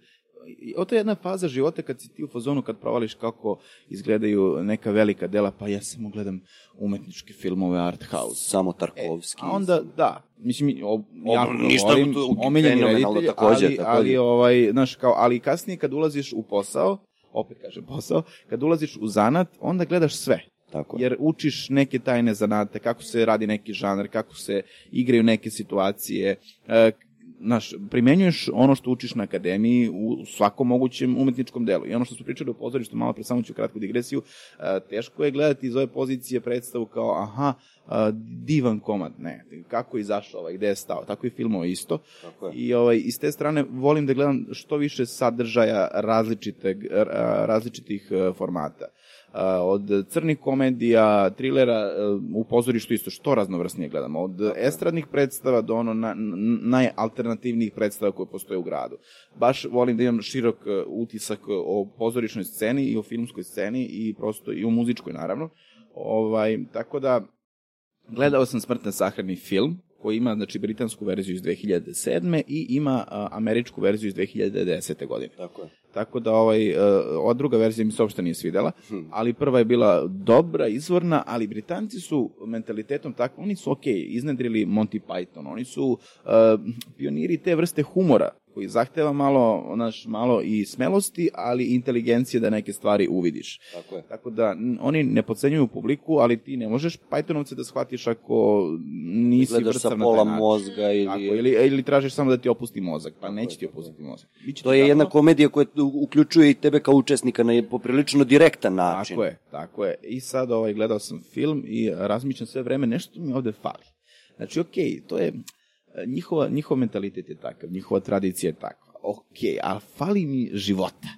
to je jedna faza života kad si ti u fazonu kad provališ kako izgledaju neka velika dela, pa ja samo gledam umetničke filmove art house. Samo E, Tarkovski. a onda, da, mislim, o, ga ništa, volim, to- omiljeni reditelj, takođe, ali, takođe. ali, ovaj, znaš, kao, ali kasnije kad ulaziš u posao, opet kažem posao, kad ulaziš u zanat, onda gledaš sve. Tako je. Jer učiš neke tajne zanate, kako se radi neki žanr, kako se igraju neke situacije, e, znaš, primenjuješ ono što učiš na akademiji u svakom mogućem umetničkom delu. I ono što smo pričali o pozorištu, malo pre samo ću kratku digresiju, e, teško je gledati iz ove pozicije predstavu kao, aha, a, divan komad, ne, kako je izašao ovaj, gde je stao, tako i filmova isto. Tako je. I ovaj, iz te strane volim da gledam što više sadržaja različiteg, ra- različitih e, formata. Od crnih komedija, trilera, e, u pozorištu isto što raznovrsnije gledamo. Od estradnih predstava do ono na, najalternativnijih predstava koje postoje u gradu. Baš volim da imam širok e, utisak o pozorišnoj sceni i o filmskoj sceni i prosto i o muzičkoj naravno. Ovaj, tako da Gledao sam Smrtne sahrani film, koji ima znači britansku verziju iz 2007. i ima a, američku verziju iz 2010. godine. Tako je. Tako da ovaj, uh, ova druga verzija mi se uopšte nije svidela, ali prva je bila dobra, izvorna, ali Britanci su mentalitetom tako, oni su ok, iznedrili Monty Python, oni su uh, pioniri te vrste humora, koji zahteva malo, naš, malo i smelosti, ali i inteligencije da neke stvari uvidiš. Tako je. Tako da oni ne podcenjuju publiku, ali ti ne možeš Pythonovce da shvatiš ako nisi Gledaš vrstav sa na pola način. mozga ili... Tako, ili, ili tražiš samo da ti opusti mozak, pa neće ti opustiti mozak. Biće To je tako. jedna komedija koja uključuje i tebe kao učesnika na je- poprilično direktan način. Tako je, tako je. I sad ovaj, gledao sam film i razmišljam sve vreme, nešto mi ovde fali. Znači, okej, to je, njihova, njihov mentalitet je takav, njihova tradicija je takva. Okej, a fali mi života.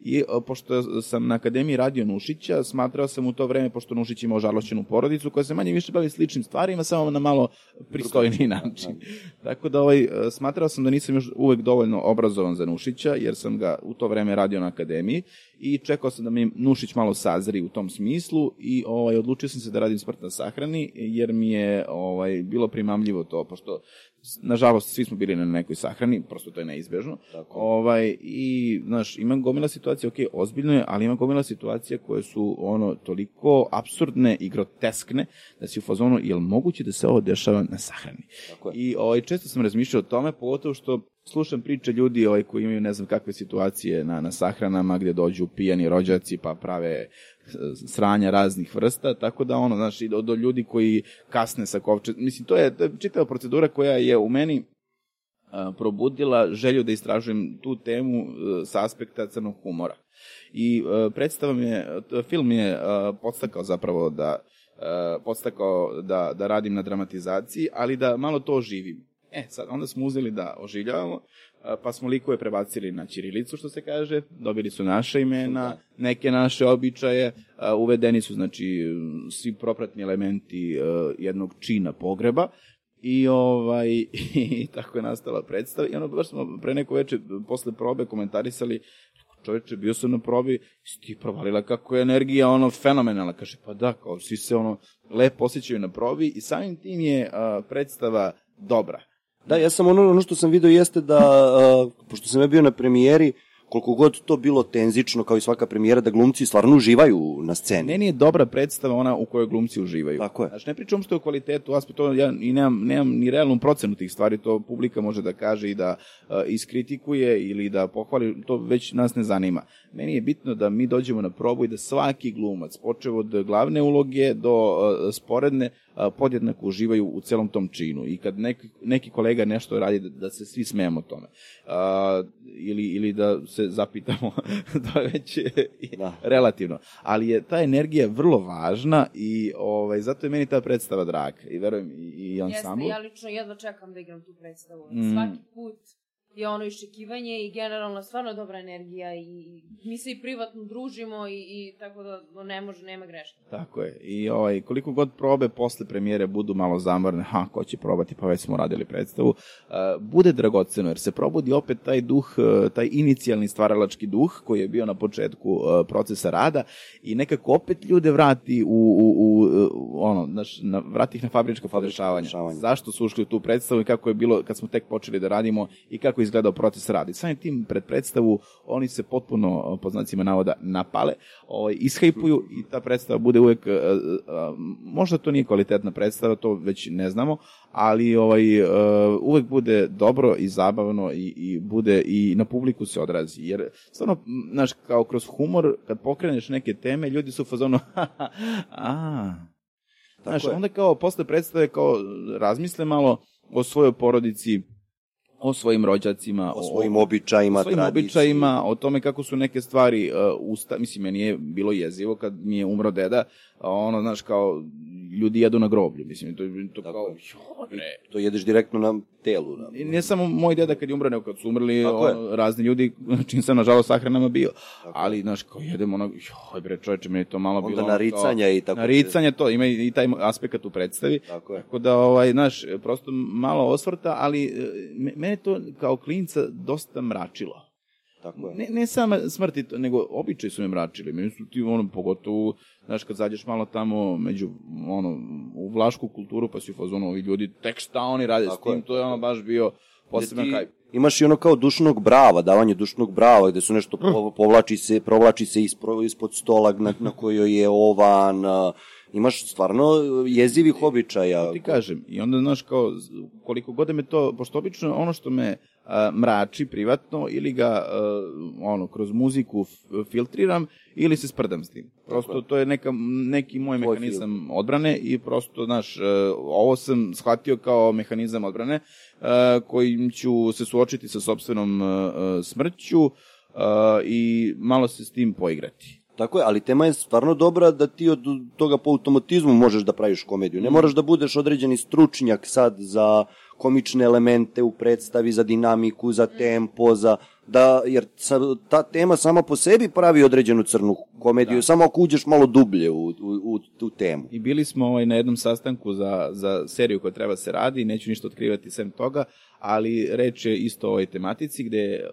I o, pošto sam na Akademiji radio Nušića, smatrao sam u to vreme, pošto Nušić ima ožalošćenu porodicu, koja se manje više bavi sličnim stvarima, samo na malo pristojniji način. Tako da ovaj, e, smatrao sam da nisam još uvek dovoljno obrazovan za Nušića, jer sam ga u to vreme radio na Akademiji i čekao sam da mi Nušić malo sazri u tom smislu i ovaj, odlučio sam se da radim smrt na sahrani, jer mi je ovaj, bilo primamljivo to, pošto nažalost svi smo bili na nekoj sahrani, prosto to je neizbežno. Tako. Ovaj, I, znaš, ima gomila situacija, ok, ozbiljno je, ali ima gomila situacija koje su ono toliko absurdne i groteskne da si u fazonu, jel moguće da se ovo dešava na sahrani? Tako je. I ovaj, često sam razmišljao o tome, pogotovo što slušam priče ljudi ovaj, koji imaju ne znam kakve situacije na, na sahranama gde dođu pijani rođaci pa prave e, sranja raznih vrsta, tako da ono, znaš, i do, do ljudi koji kasne sa kovče, mislim, to je, to je čitava procedura koja je u meni a, probudila želju da istražujem tu temu e, sa aspekta crnog humora. I e, predstava mi je, film je e, podstakao zapravo da e, podstakao da, da radim na dramatizaciji, ali da malo to oživim. E, sad, onda smo uzeli da oživljavamo, pa smo likove prebacili na Ćirilicu, što se kaže, dobili su naše imena, neke naše običaje, uvedeni su, znači, svi propratni elementi e, jednog čina pogreba, I ovaj [LAUGHS] i tako je nastala predstava. I ono baš smo pre neko veče posle probe komentarisali čoveče, bio sam na probi, si ti provalila kako je energija ono fenomenalna. Kaže, pa da, kao svi se ono lepo osjećaju na probi i samim tim je a, predstava dobra. Da, ja sam ono, ono što sam video jeste da, a, pošto sam ja bio na premijeri, koliko god to bilo tenzično kao i svaka premijera, da glumci stvarno uživaju na sceni. Meni je dobra predstava ona u kojoj glumci uživaju. Tako je. Znači, ne pričam što je u kvalitetu, aspekt, to ja i nemam, nemam ni realnu procenu tih stvari, to publika može da kaže i da uh, iskritikuje ili da pohvali, to već nas ne zanima. Meni je bitno da mi dođemo na probu i da svaki glumac, počeo od glavne uloge do uh, sporedne, uh, podjednako uživaju u celom tom činu. I kad neki, neki kolega nešto radi, da, da se svi smejemo tome. Uh, ili, ili da se zapitamo, [LAUGHS] je već da. relativno. Ali je ta energija vrlo važna i ovaj, zato je meni ta predstava draga. I verujem i, i ansambl. Jeste, ja lično jedva čekam da igram tu predstavu. Mm. Svaki put je ono iščekivanje i generalno stvarno dobra energija i mi se i privatno družimo i, i tako da ne može, nema greške. Tako je. I ovaj, koliko god probe posle premijere budu malo zamorne, ha, ko će probati, pa već smo radili predstavu, uh, bude dragoceno, jer se probudi opet taj duh, uh, taj inicijalni stvaralački duh koji je bio na početku uh, procesa rada i nekako opet ljude vrati u, u, u, u ono, znaš, na, vrati ih na fabričko podešavanje. Zašto su ušli u tu predstavu i kako je bilo kad smo tek počeli da radimo i kako izgledao proces radi. Samim tim pred predstavu oni se potpuno, po znacima navoda, napale, ovaj, ishajpuju i ta predstava bude uvek, uh, uh, možda to nije kvalitetna predstava, to već ne znamo, ali ovaj, uh, uvek bude dobro i zabavno i, i bude i na publiku se odrazi. Jer, stvarno, znaš, kao kroz humor, kad pokreneš neke teme, ljudi su u fazonu, [LAUGHS] a, Znaš, onda kao posle predstave kao razmisle malo o svojoj porodici, o svojim rođacima, o svojim običajima, o svojim tradiciji. običajima, o tome kako su neke stvari uh, usta, mislim meni je bilo jezivo kad mi je umro deda, ono znaš kao ljudi jedu na groblju, mislim to to Tako, kao ne. To jedeš direktno na telu, na. I ne samo moj deda kad je umro, nego kad su umrli ono, razni ljudi, čim sam nažalost sahranama bio. Tako. Ali znaš kao jedemo ono, joj bre čoveče, meni to malo Onda bilo. Onda naricanja kao, i tako. Naricanja to, ima i taj aspekt u predstavi. Tako je. Tako da ovaj znaš, prosto malo osvrta, ali e, mene to kao klinca dosta mračilo. Tako je. Ne, ne sama smrti, nego običaj su me mračili. Meni su ti, ono, pogotovo, znaš, kad zađeš malo tamo među, ono, u vlašku kulturu, pa si u fazonu, ovi ljudi, tek šta oni rade Tako s tim, je. to je ono baš bio poseban ti... hajp imaš i ono kao dušnog brava, davanje dušnog brava, gde su nešto povlači se, provlači se ispod, ispod stola na, na kojoj je ovan, imaš stvarno jezivih običaja. Ti kažem, i onda, znaš, kao, koliko god me to, pošto obično ono što me mrači privatno, ili ga, a, ono, kroz muziku filtriram, ili se sprdam s tim. Prosto to je neka, neki moj mehanizam film. odbrane i prosto, znaš, ovo sam shvatio kao mehanizam odbrane, kojim ću se suočiti sa sobstvenom smrću i malo se s tim poigrati. Tako je, ali tema je stvarno dobra da ti od toga po automatizmu možeš da praviš komediju. Ne mm. moraš da budeš određeni stručnjak sad za komične elemente u predstavi, za dinamiku, za tempo, za da jer ta tema sama po sebi pravi određenu crnu komediju, da. samo ako uđeš malo dublje u, u, u tu temu. I bili smo ovaj, na jednom sastanku za, za seriju koja treba se radi, neću ništa otkrivati sem toga, ali reč je isto o ovoj tematici gde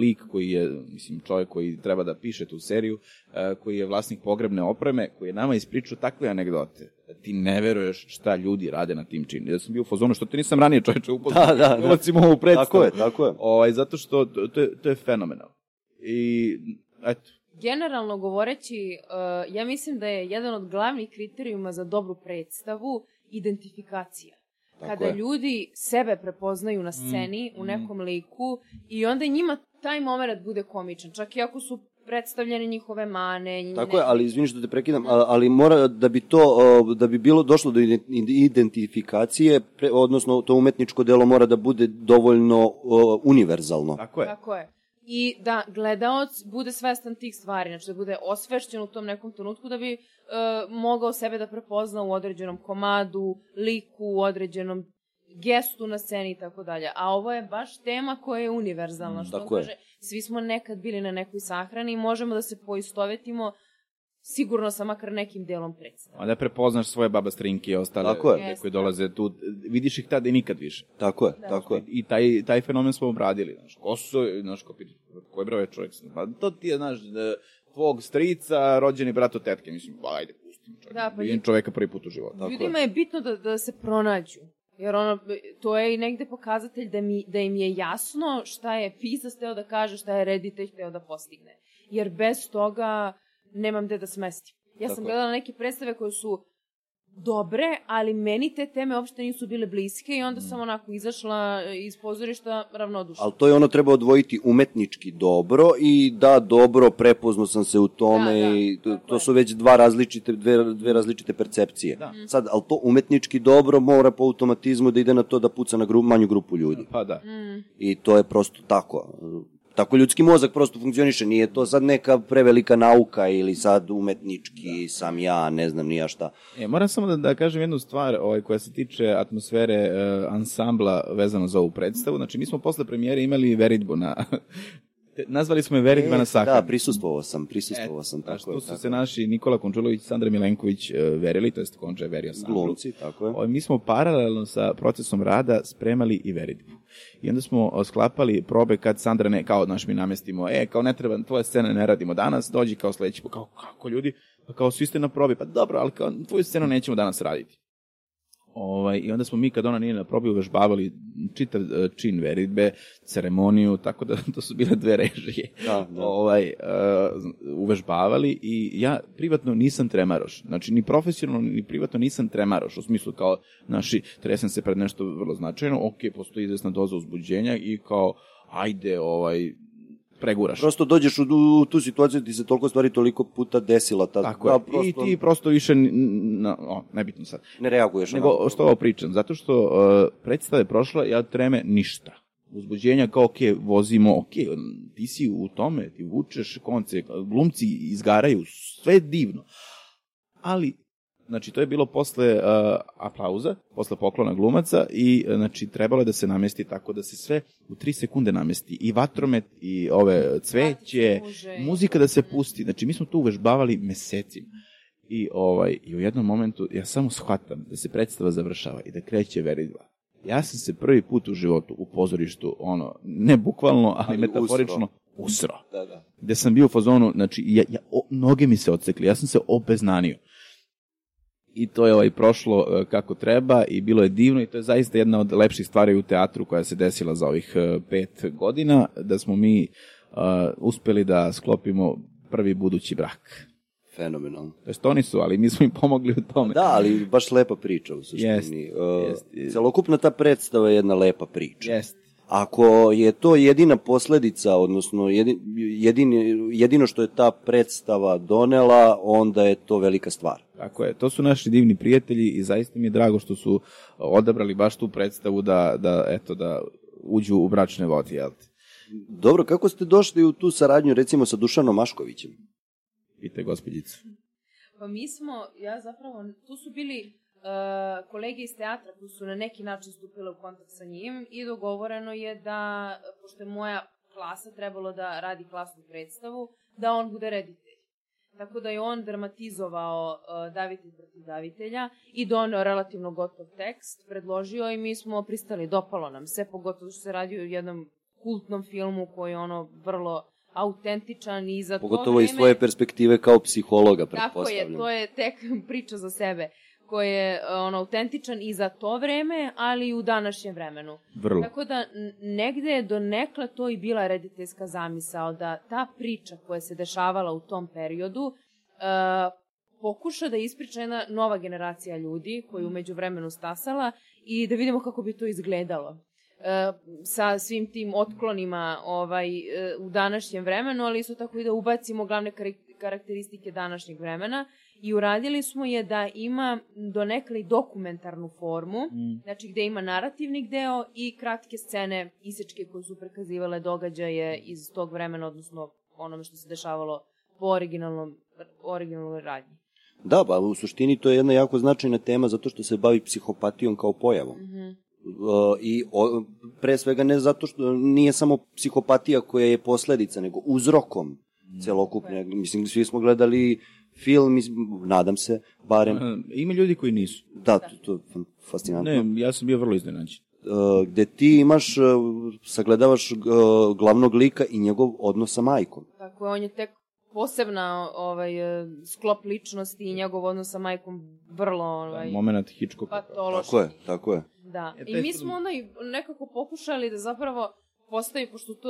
lik koji je, mislim, čovjek koji treba da piše tu seriju, e, koji je vlasnik pogrebne opreme, koji je nama ispričao takve anegdote da ti ne veruješ šta ljudi rade na tim činima. Ja sam bio u fazonu što te nisam ranije čoveče [LAUGHS] upoznao. Da, da, da. Ulacimo ovu predstavu. Tako je, tako je. Ovaj, zato što to, to, je, to je fenomenal. I, eto, generalno govoreći, uh, ja mislim da je jedan od glavnih kriterijuma za dobru predstavu identifikacija. Tako Kada je. ljudi sebe prepoznaju na sceni mm, u nekom mm. liku i onda njima taj moment bude komičan. Čak i ako su predstavljene njihove mane. Tako ne... je, ali izvini što te prekidam, ali mora da bi to, da bi bilo došlo do identifikacije, odnosno to umetničko delo mora da bude dovoljno univerzalno. Tako je. Tako je i da gledaoc bude svestan tih stvari, znači da bude osvešćen u tom nekom trenutku da bi uh, mogao sebe da prepozna u određenom komadu, liku, u određenom gestu na sceni i tako dalje. A ovo je baš tema koja je univerzalna, mm, što on kaže, svi smo nekad bili na nekoj sahrani i možemo da se poistovetimo sigurno sa makar nekim delom predstava. A da prepoznaš svoje baba strinke i ostale tako je. koji dolaze tu, vidiš ih tada i nikad više. Tako je, da. tako je. I taj, taj fenomen smo obradili, znaš, ko su, znaš, ko je čovjek, pa to ti je, znaš, da, tvog strica, rođeni brat od tetke, mislim, pa ajde, pustim čovjek, da, pa vidim čoveka prvi put u životu. Ljudima je bitno da, da se pronađu. Jer ono, to je i negde pokazatelj da, mi, da im je jasno šta je pisac teo da kaže, šta je reditelj teo da postigne. Jer bez toga nemam gde da smestim. Ja Tako sam gledala neke predstave koje su dobre, ali meni te teme uopšte nisu bile bliske i onda sam onako izašla iz pozorišta ravnodušna. Ali to je ono treba odvojiti umetnički dobro i da dobro prepoznao sam se u tome Da, da, i to, to su već dva različite, dve, dve različite percepcije. Da. Sad, ali to umetnički dobro mora po automatizmu da ide na to da puca na gru, manju grupu ljudi. Pa da. Mm. I to je prosto tako. Tako ljudski mozak prosto funkcioniše. Nije to sad neka prevelika nauka ili sad umetnički sam ja, ne znam ni ja šta. E, moram samo da, da kažem jednu stvar ovaj, koja se tiče atmosfere e, ansambla vezano za ovu predstavu. Znači, mi smo posle premijere imali veritbu na... Nazvali smo je na sahrani. Da, prisustvovao sam, prisustvovao sam. Tako što su tako se naši Nikola Končulović i Sandra Milenković e, verili, to jest Konča je verio ansamblu. Glumci, tako je. Ovaj, mi smo paralelno sa procesom rada spremali i veritbu. I onda smo o, sklapali probe kad Sandra ne, kao, naš mi namestimo, e, kao ne treba, tvoje scene ne radimo danas, dođi kao sledeći, pa kao, kako ljudi, pa kao svi ste na probi, pa dobro, ali kao tvoju scenu nećemo danas raditi. Ovaj, I onda smo mi, kad ona nije na probi, uvežbavali čitav e, čin veritbe, ceremoniju, tako da [LAUGHS] to su bile dve režije. Da, da. Ovaj, uh, uvežbavali i ja privatno nisam tremaroš. Znači, ni profesionalno, ni privatno nisam tremaroš, u smislu kao, naši, tresem se pred nešto vrlo značajno, ok, postoji izvesna doza uzbuđenja i kao, ajde, ovaj, preguraš. Prosto dođeš u, u tu situaciju da ti se toliko stvari toliko puta desila. Ta, Tako da, je. prosto I ti prosto više, n- n- o, nebitno sad. ne reaguješ. Nego, onako. što ovo pričam? Zato što uh, predstava je prošla, ja treme ništa. Uzbuđenja kao, ok, vozimo, ok, ti si u tome, ti vučeš konce, glumci izgaraju, sve divno. Ali, znači, to je bilo posle uh, aplauza, posle poklona glumaca i, uh, znači, trebalo je da se namesti tako da se sve u tri sekunde namesti. I vatromet, i ove cveće, muzika da se pusti. Znači, mi smo to uvežbavali mesecima. I, ovaj, I u jednom momentu ja samo shvatam da se predstava završava i da kreće veridba. Ja sam se prvi put u životu u pozorištu, ono, ne bukvalno, ali, [LAUGHS] Ali metaforično, usro. Da, da. Gde sam bio u fazonu, znači, ja, ja, o, noge mi se odsekli, ja sam se obeznanio. I to je ovaj prošlo e, kako treba i bilo je divno i to je zaista jedna od lepših stvari u teatru koja se desila za ovih e, pet godina, da smo mi e, uspeli da sklopimo prvi budući brak. Fenomenalno. To jest oni su, ali mi smo im pomogli u tome. Da, ali baš lepa priča u suštini. Jest, Uh, jest. Celokupna ta predstava je jedna lepa priča. Jest. Ako je to jedina posledica, odnosno jedin, jedini, jedino što je ta predstava donela, onda je to velika stvar. Tako je, to su naši divni prijatelji i zaista mi je drago što su odabrali baš tu predstavu da, da eto, da uđu u bračne vode, jel te? Dobro, kako ste došli u tu saradnju recimo sa Dušanom Maškovićem? Pite gospođicu. Pa mi smo, ja zapravo, tu su bili uh, kolege iz teatra koji su na neki način stupile u kontakt sa njim i dogovoreno je da, pošto je moja klasa trebalo da radi klasnu predstavu, da on bude reditelj. Tako da je on dramatizovao uh, davitelj protiv davitelja i doneo relativno gotov tekst, predložio i mi smo pristali, dopalo nam se, pogotovo što se radi o jednom kultnom filmu koji je ono vrlo autentičan i za to Pogotovo vreme... iz svoje perspektive kao psihologa, Tako pretpostavljam. je, to je tek [LAUGHS] priča za sebe koji je on autentičan i za to vreme, ali i u današnjem vremenu. Vrlo. Tako da negde je do nekla to i bila rediteljska zamisao da ta priča koja se dešavala u tom periodu uh, pokuša da ispriča jedna nova generacija ljudi koja je umeđu vremenu stasala i da vidimo kako bi to izgledalo e, sa svim tim otklonima ovaj, e, u današnjem vremenu, ali isto tako i da ubacimo glavne kar- karakteristike današnjeg vremena i uradili smo je da ima donekle i dokumentarnu formu, Mm. znači gde ima narativni deo i kratke scene isečke koje su prekazivale događaje iz tog vremena, odnosno onome što se dešavalo po originalnom, originalnoj radnji. Da, pa u suštini to je jedna jako značajna tema zato što se bavi psihopatijom kao pojavom. Mhm. Uh, I o, pre svega ne zato što nije samo psihopatija koja je posledica, nego uzrokom celokupne. Mislim, svi smo gledali film, mislim, nadam se, barem. Ima ljudi koji nisu. Da, to, to je fascinantno. Ne, ja sam bio vrlo iznenađen. Uh, gde ti imaš, uh, sagledavaš uh, glavnog lika i njegov odnos sa majkom. Tako je, on je tek posebna ovaj, sklop ličnosti i njegov odnos sa majkom vrlo ovaj, Moment Hitchcock. patološki. Tako je, tako je. Da, E, i mi smo onda i nekako pokušali da zapravo postavi, pošto to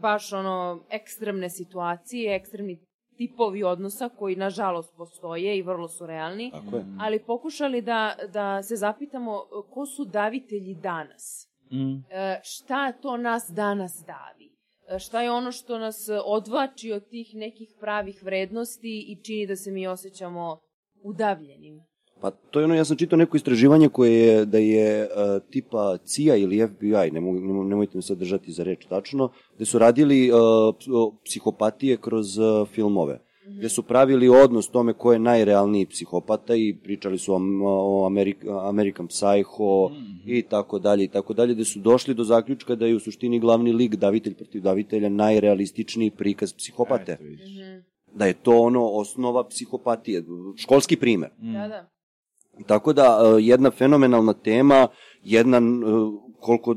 baš ono ekstremne situacije, ekstremni tipovi odnosa koji nažalost postoje i vrlo su realni, Tako je. ali pokušali da, da se zapitamo ko su davitelji danas. Mm. E, šta to nas danas davi? E, šta je ono što nas odvlači od tih nekih pravih vrednosti i čini da se mi osjećamo udavljenim? Pa to je ono, ja sam čitao neko istraživanje koje je da je uh, tipa CIA ili FBI, ne mogu, nemo- nemojte me sad držati za reč tačno, gde su radili uh, psihopatije kroz uh, filmove. Gde su pravili odnos tome ko je najrealniji psihopata i pričali su o, o Amerika, American Psycho i tako dalje i tako dalje, gde su došli do zaključka da je u suštini glavni lik davitelj protiv davitelja najrealističniji prikaz psihopate. Eto. Da je to ono osnova psihopatije, školski primer. Da, da. Tako da e, jedna fenomenalna tema, jedna e, koliko, e,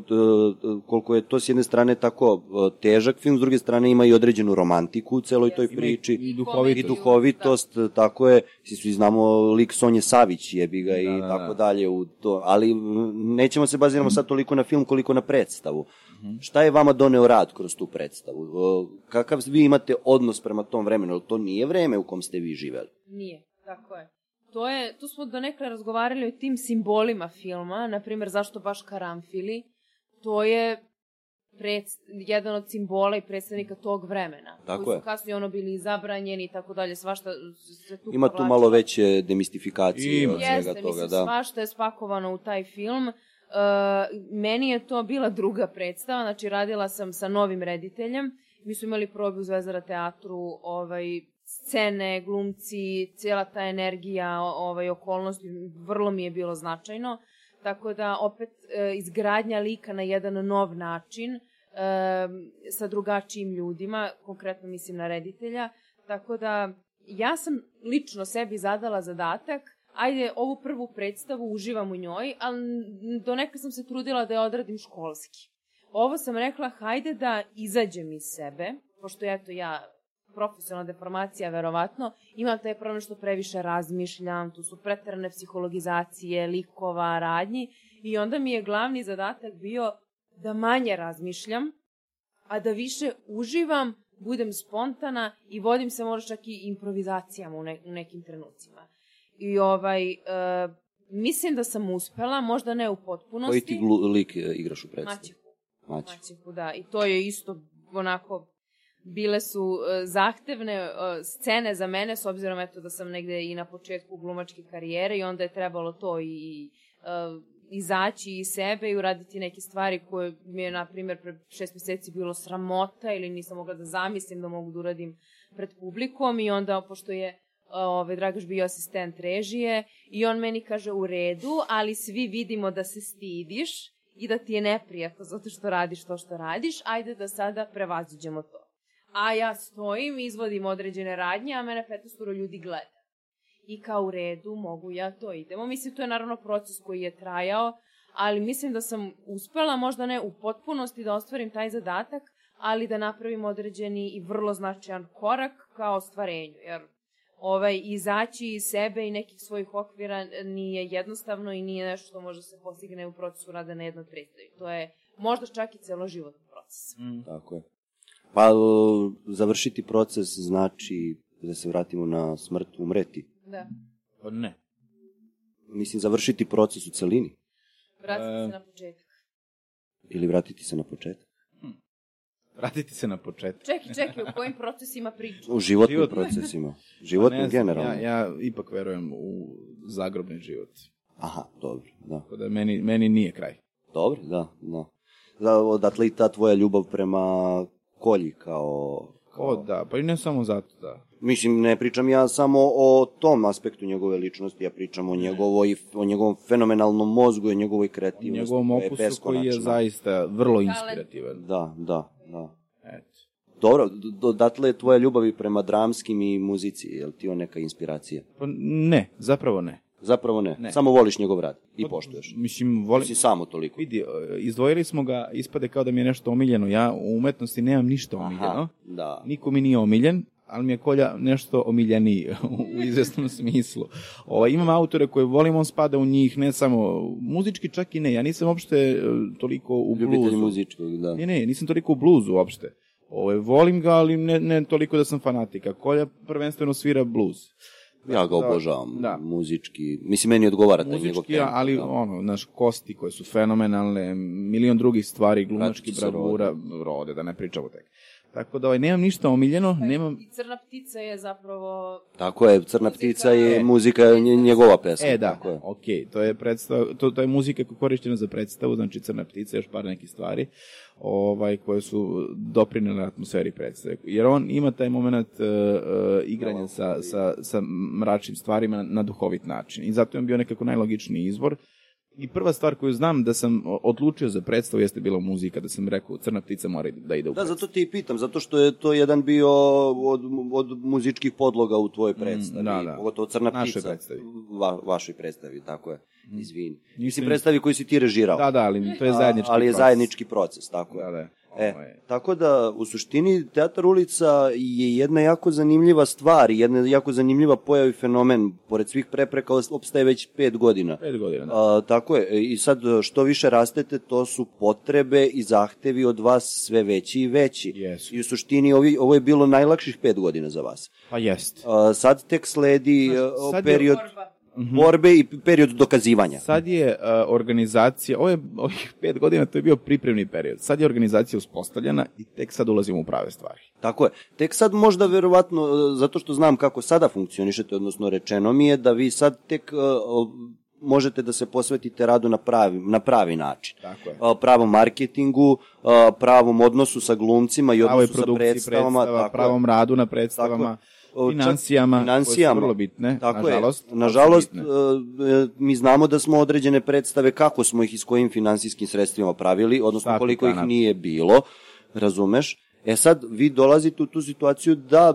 koliko je to s jedne strane tako težak film, s druge strane ima i određenu romantiku u celoj toj priči. I I duhovitost. duhovitost, tako je, svi svi znamo lik Sonje Savić jebi ga i Da, da, tako da. dalje u to, ali nećemo se baziramo sad toliko na film koliko na predstavu. Mhm. Šta je vama doneo rad kroz tu predstavu? Kakav vi imate odnos prema tom vremenu? To nije vreme u kom ste vi živeli. Nije, tako je. To je, tu smo donekle razgovarali o tim simbolima filma, na primjer zašto baš karamfili. To je pred, jedan od simbola i predstavnika tog vremena. Tako koji je. su kasnije ono bili zabranjeni i tako dalje, svašta se tu Ima tu povlačilo. malo veće demistifikacije Ima. od svega Jeste, toga, mislim, da. svašta je spakovano u taj film. Uh, meni je to bila druga predstava, znači radila sam sa novim rediteljem. Mi smo imali probu u Zvezdara teatru, ovaj, scene, glumci, cijela ta energija, ovaj, okolnosti, vrlo mi je bilo značajno. Tako da, opet, e, izgradnja lika na jedan nov način, e, sa drugačijim ljudima, konkretno mislim na reditelja. Tako da, ja sam lično sebi zadala zadatak ajde, ovu prvu predstavu uživam u njoj, ali do neka sam se trudila da je odradim školski. Ovo sam rekla, hajde da izađem iz sebe, pošto eto ja profesionalna deformacija, verovatno, imam taj problem što previše razmišljam, tu su preterane psihologizacije, likova, radnji, i onda mi je glavni zadatak bio da manje razmišljam, a da više uživam, budem spontana i vodim se možda čak i improvizacijama u, ne, u nekim trenucima. I ovaj, e, mislim da sam uspela, možda ne u potpunosti. Koji ti glu, lik e, igraš u predstavi? Maćehu. Maćehu. Maćehu, da. I to je isto onako bile su e, zahtevne e, scene za mene, s obzirom eto da sam negde i na početku glumačke karijere i onda je trebalo to i, i e, izaći iz sebe i uraditi neke stvari koje mi je, na primjer, pre šest meseci bilo sramota ili nisam mogla da zamislim da mogu da uradim pred publikom i onda, pošto je ove, Dragoš bio asistent režije i on meni kaže u redu, ali svi vidimo da se stidiš i da ti je neprijatno zato što radiš to što radiš, ajde da sada prevaziđemo to. A ja stojim, izvodim određene radnje, a mene 15 ljudi gleda. I kao u redu, mogu ja to, idemo. Mislim, to je naravno proces koji je trajao, ali mislim da sam uspela, možda ne u potpunosti da ostvarim taj zadatak, ali da napravim određeni i vrlo značajan korak kao ostvarenju, jer ovaj, izaći iz sebe i nekih svojih okvira nije jednostavno i nije nešto što može se postigne u procesu rada na jednoj predstavi. To je možda čak i celoživotni proces. Mm. Tako je. Pa, završiti proces znači, da se vratimo na smrt, umreti. Da. Pa ne. Mislim, završiti proces u celini. Vratiti E. se na početak. Ili vratiti se na početak. Vratiti se na početak. Čekaj, čekaj, u kojim procesima pričam? U životnim Životnim. procesima. [LAUGHS] Pa Životnim znam, generalno. Ja, ja ipak verujem u zagrobni život. Aha, dobro, da. Tako da meni, meni nije kraj. Dobro, da, da. Da, odatle i ta tvoja ljubav prema kolji kao... kao... O, da, pa i ne samo zato, da. Mislim, ne pričam ja samo o tom aspektu njegove ličnosti, ja pričam o, njegovoj, o njegovom fenomenalnom mozgu i o njegovoj kreativnosti. njegovom koja je opusu koji je zaista vrlo inspirativan. Da, da, da. Eto. Dobro, do- odatle je tvoja ljubav i prema dramskim i muzici, je li ti on neka inspiracija? Pa ne, zapravo ne. Zapravo ne, Ne. samo voliš njegov rad i poštuješ. Mislim, volim... Si samo toliko. Vidi, e, izdvojili smo ga, ispade kao da mi je nešto omiljeno. Ja u umetnosti nemam ništa omiljeno. da. Niko mi nije omiljen, ali mi je Kolja nešto omiljeniji [LAUGHS] u izvesnom smislu. Ovaj, imam autore koje volim, on spada u njih, ne samo muzički, čak i ne. Ja nisam uopšte e, toliko u Ljubitelj bluzu. muzičkog, da. Ne, ne, nisam toliko u bluzu uopšte. Ovaj, volim ga, ali ne, ne toliko da sam fanatika. Kolja prvenstveno svira bluz. Ja ga obožavam, Da. muzički. Mislim, meni odgovara taj njegov Muzički, tempo, ali da. ono, naš kosti koje su fenomenalne, milion drugih stvari, glumački bravura, rode, da ne pričamo tek. Tako da ovaj, nemam ništa omiljeno, nemam... I Crna ptica je zapravo... Tako je, Crna Muzika ptica je je- muzika nje- njegova pesma. E, da, Tako je. ok, to je, predstav, to, to je muzika koja je korišćena za predstavu, znači Crna ptica, još par nekih stvari, ovaj, koje su doprinele atmosferi predstave. Jer on ima taj moment uh, uh, igranja sa, sa, sa mračnim stvarima na, na duhovit način. I zato je on bio nekako najlogičniji izvor. I prva stvar koju znam da sam odlučio za predstavu jeste bila muzika, da sam rekao Crna ptica mora da ide u Da, predstavu. zato ti i pitam, zato što je to jedan bio od, od muzičkih podloga u tvojoj predstavi. da, da. Pogotovo Crna Našoj ptica. predstavi. Va, vašoj predstavi, tako je. Izvini. Nisam- Mislim, predstavi koju si ti režirao. Da, da, ali to je zajednički A, ali je proces. zajednički proces, tako je. Da, da. E, Ovaj, tako da, u suštini, Teatar ulica je jedna jako zanimljiva stvar, jedna jako zanimljiva pojava i fenomen. Pored svih prepreka, opstaje već pet godina. Pet godina, da. A, tako je, i sad što više rastete, to su potrebe i zahtevi od vas sve veći i veći. Jesu. I u suštini ovi, ovo je bilo najlakših pet godina za vas. Pa jest. A, sad tek sledi Znaš, a, sad je- period Borba. borbe i period dokazivanja. Sad je uh, organizacija, ovo je, ovih pet godina to je bio pripremni period. Sad je organizacija uspostavljena i tek sad ulazimo u prave stvari. Tako je. Tek sad možda verovatno, e, zato što znam kako sada funkcionišete, odnosno rečeno mi je da vi sad tek o, možete da se posvetite radu na pravi, na pravi način. Tako je. A, pravom marketingu, a, pravom odnosu sa glumcima i odnosu sa predstavama. predstava, tako je. pravom radu na predstavama, O, čak financijama, financijama. koje su vrlo bitne, Tako nažalost. je. Nažalost, bitne. e, e, mi znamo da smo određene predstave, kako smo ih i s kojim finansijskim sredstvima pravili, odnosno Stati koliko ih nije bilo, razumeš? E sad, vi dolazite u tu situaciju da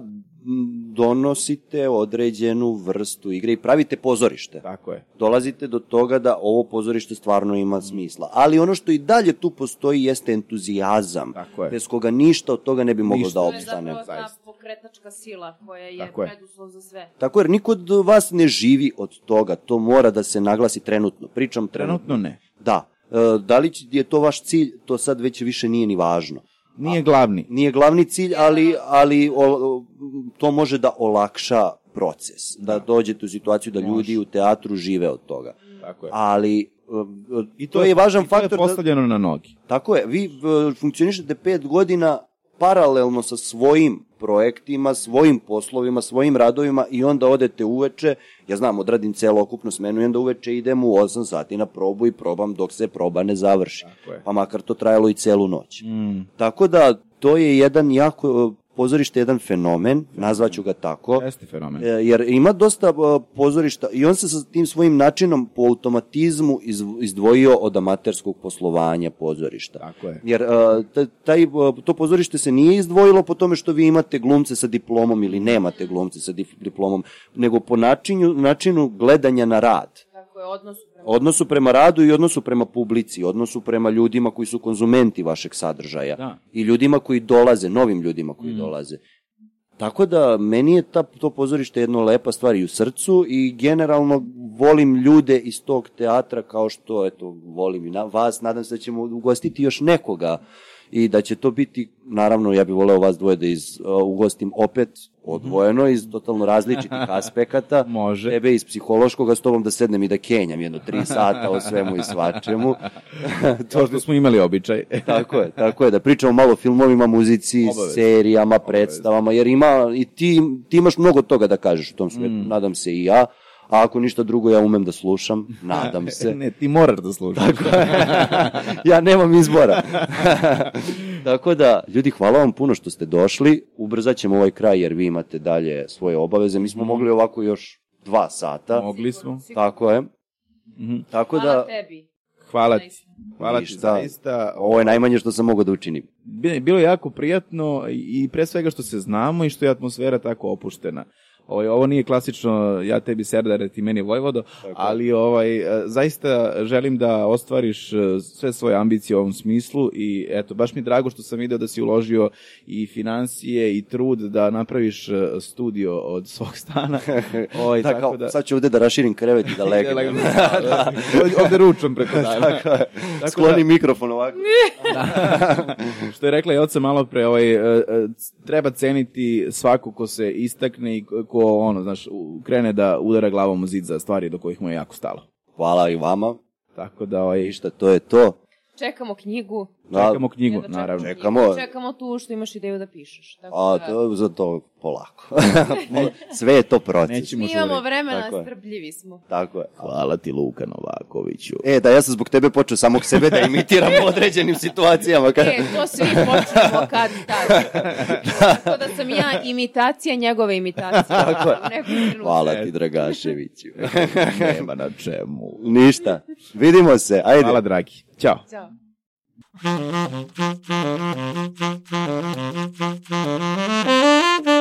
donosite određenu vrstu igre i pravite pozorište. Tako je. Dolazite do toga da ovo pozorište stvarno ima smisla. Ali ono što i dalje tu postoji jeste entuzijazam, Tako je. bez koga ništa od toga ne bi moglo Ništa. da To je opstane. zapravo ta zaista. Pokretačka sila koja je Tako je. preduslov za sve. Tako jer niko od vas ne živi od toga, to mora da se naglasi trenutno. Pričam trenutno. Trenutno ne. Da. E, da li je to vaš cilj, to sad već više nije ni važno. Nije glavni. Nije glavni cilj, ali, ali o, to može da olakša proces, da dođete u situaciju da ljudi u teatru žive od toga. Tako je. Ali e, I to, je važan i to je faktor da, postavljeno na nogi. tako je, vi e, funkcionišete pet godina paralelno sa svojim projektima, svojim poslovima, svojim radovima i onda odete uveče, ja znam, odradim celokupnu smenu i onda uveče idem u 8 sati na probu i probam dok se proba ne završi. Pa makar to trajalo i celu noć. Mm. Tako da, to je jedan jako, pozorište je jedan fenomen, nazvaću ga tako. Jeste fenomen. E, jer ima dosta e, pozorišta i on se sa tim svojim načinom po automatizmu izdvojio od amaterskog poslovanja pozorišta. Tako je. Jer e, ta- taj, to pozorište se nije izdvojilo po tome što vi imate glumce sa diplomom ili nemate glumce sa dip- diplomom, nego po načinu, načinu gledanja na rad Tako je odnos odnosu prema radu i odnosu prema publici, odnosu prema ljudima koji su konzumenti vašeg sadržaja Da. i ljudima koji dolaze, novim ljudima koji dolaze. Tako da meni je ta, to pozorište jedno lepa stvar i u srcu i generalno volim ljude iz tog teatra kao što eto volim i na vas, nadam se da ćemo ugostiti još nekoga i da će to biti, naravno ja bih voleo vas dvoje da iz, uh, ugostim opet odvojeno iz totalno različitih [LAUGHS] aspekata. Može. Tebe iz psihološkog, a s tobom da sednem i da kenjam jedno tri sata o svemu i svačemu. [LAUGHS] To što smo imali običaj. [LAUGHS] Tako je, tako je, da pričamo malo o filmovima, muzici, Obavezno. serijama, predstavama, jer ima, i ti, ti imaš mnogo toga da kažeš u tom svetu, Mm. nadam se i ja, a ako ništa drugo ja umem da slušam, nadam [LAUGHS] se. ne, ti moraš da slušaš. [LAUGHS] ja nemam izbora. [LAUGHS] Tako da, ljudi, hvala vam puno što ste došli, ubrzat ćemo ovaj kraj jer vi imate dalje svoje obaveze, mi Mhm. smo mogli ovako još dva sata, Mogli smo. tako je. Mhm. Tako Hvala da, tebi. Hvala ti. Hvala ti zaista. ovo je najmanje što sam mogao da učinim. Bi- Bilo je jako prijatno i pre svega što se znamo i što je atmosfera tako opuštena. Ovaj, ovo nije klasično ja tebi serdare, ti meni vojvodo, ali ovaj, e, zaista želim da ostvariš e, sve svoje ambicije u ovom smislu i eto, baš mi je drago što sam video da si uložio i financije i trud da napraviš e, studio od svog stana. [LAUGHS] Ovaj, Da, kao, sad ću ovde da raširim krevet i da [LAUGHS] legnem. [LAUGHS] da, da. Ovde ručam preko dana. Tako je. da- Skloni mikrofon ovako. Što je rekla i oca malo pre, ovaj, treba ceniti svako ko se istakne i ko, ono, znaš, krene da udara glavom u zid za stvari do kojih mu je jako stalo. Hvala i vama. Tako da, ovaj, Ništa, to je to. Čekamo knjigu. Da, čekamo knjigu, Jedva čekamo naravno. knjigu. Čekamo. Čekamo tu što imaš ideju da pišeš. Tako A, da, to, za to polako. [LAUGHS] Sve je to proces. Nećemo Mi imamo vremena, Tako je. strpljivi smo. Tako je. Hvala ti, Luka Novakoviću. E, da, ja sam zbog tebe počeo samog sebe da imitiram u određenim situacijama. Kad... E, to svi počnemo kad tad. Tako da sam ja imitacija njegove imitacije. Tako je. Hvala ti, Dragaševiću. [LAUGHS] Nema na čemu. Ništa. Vidimo se. Ajde. Hvala, dragi. 叫。叫 [LAUGHS]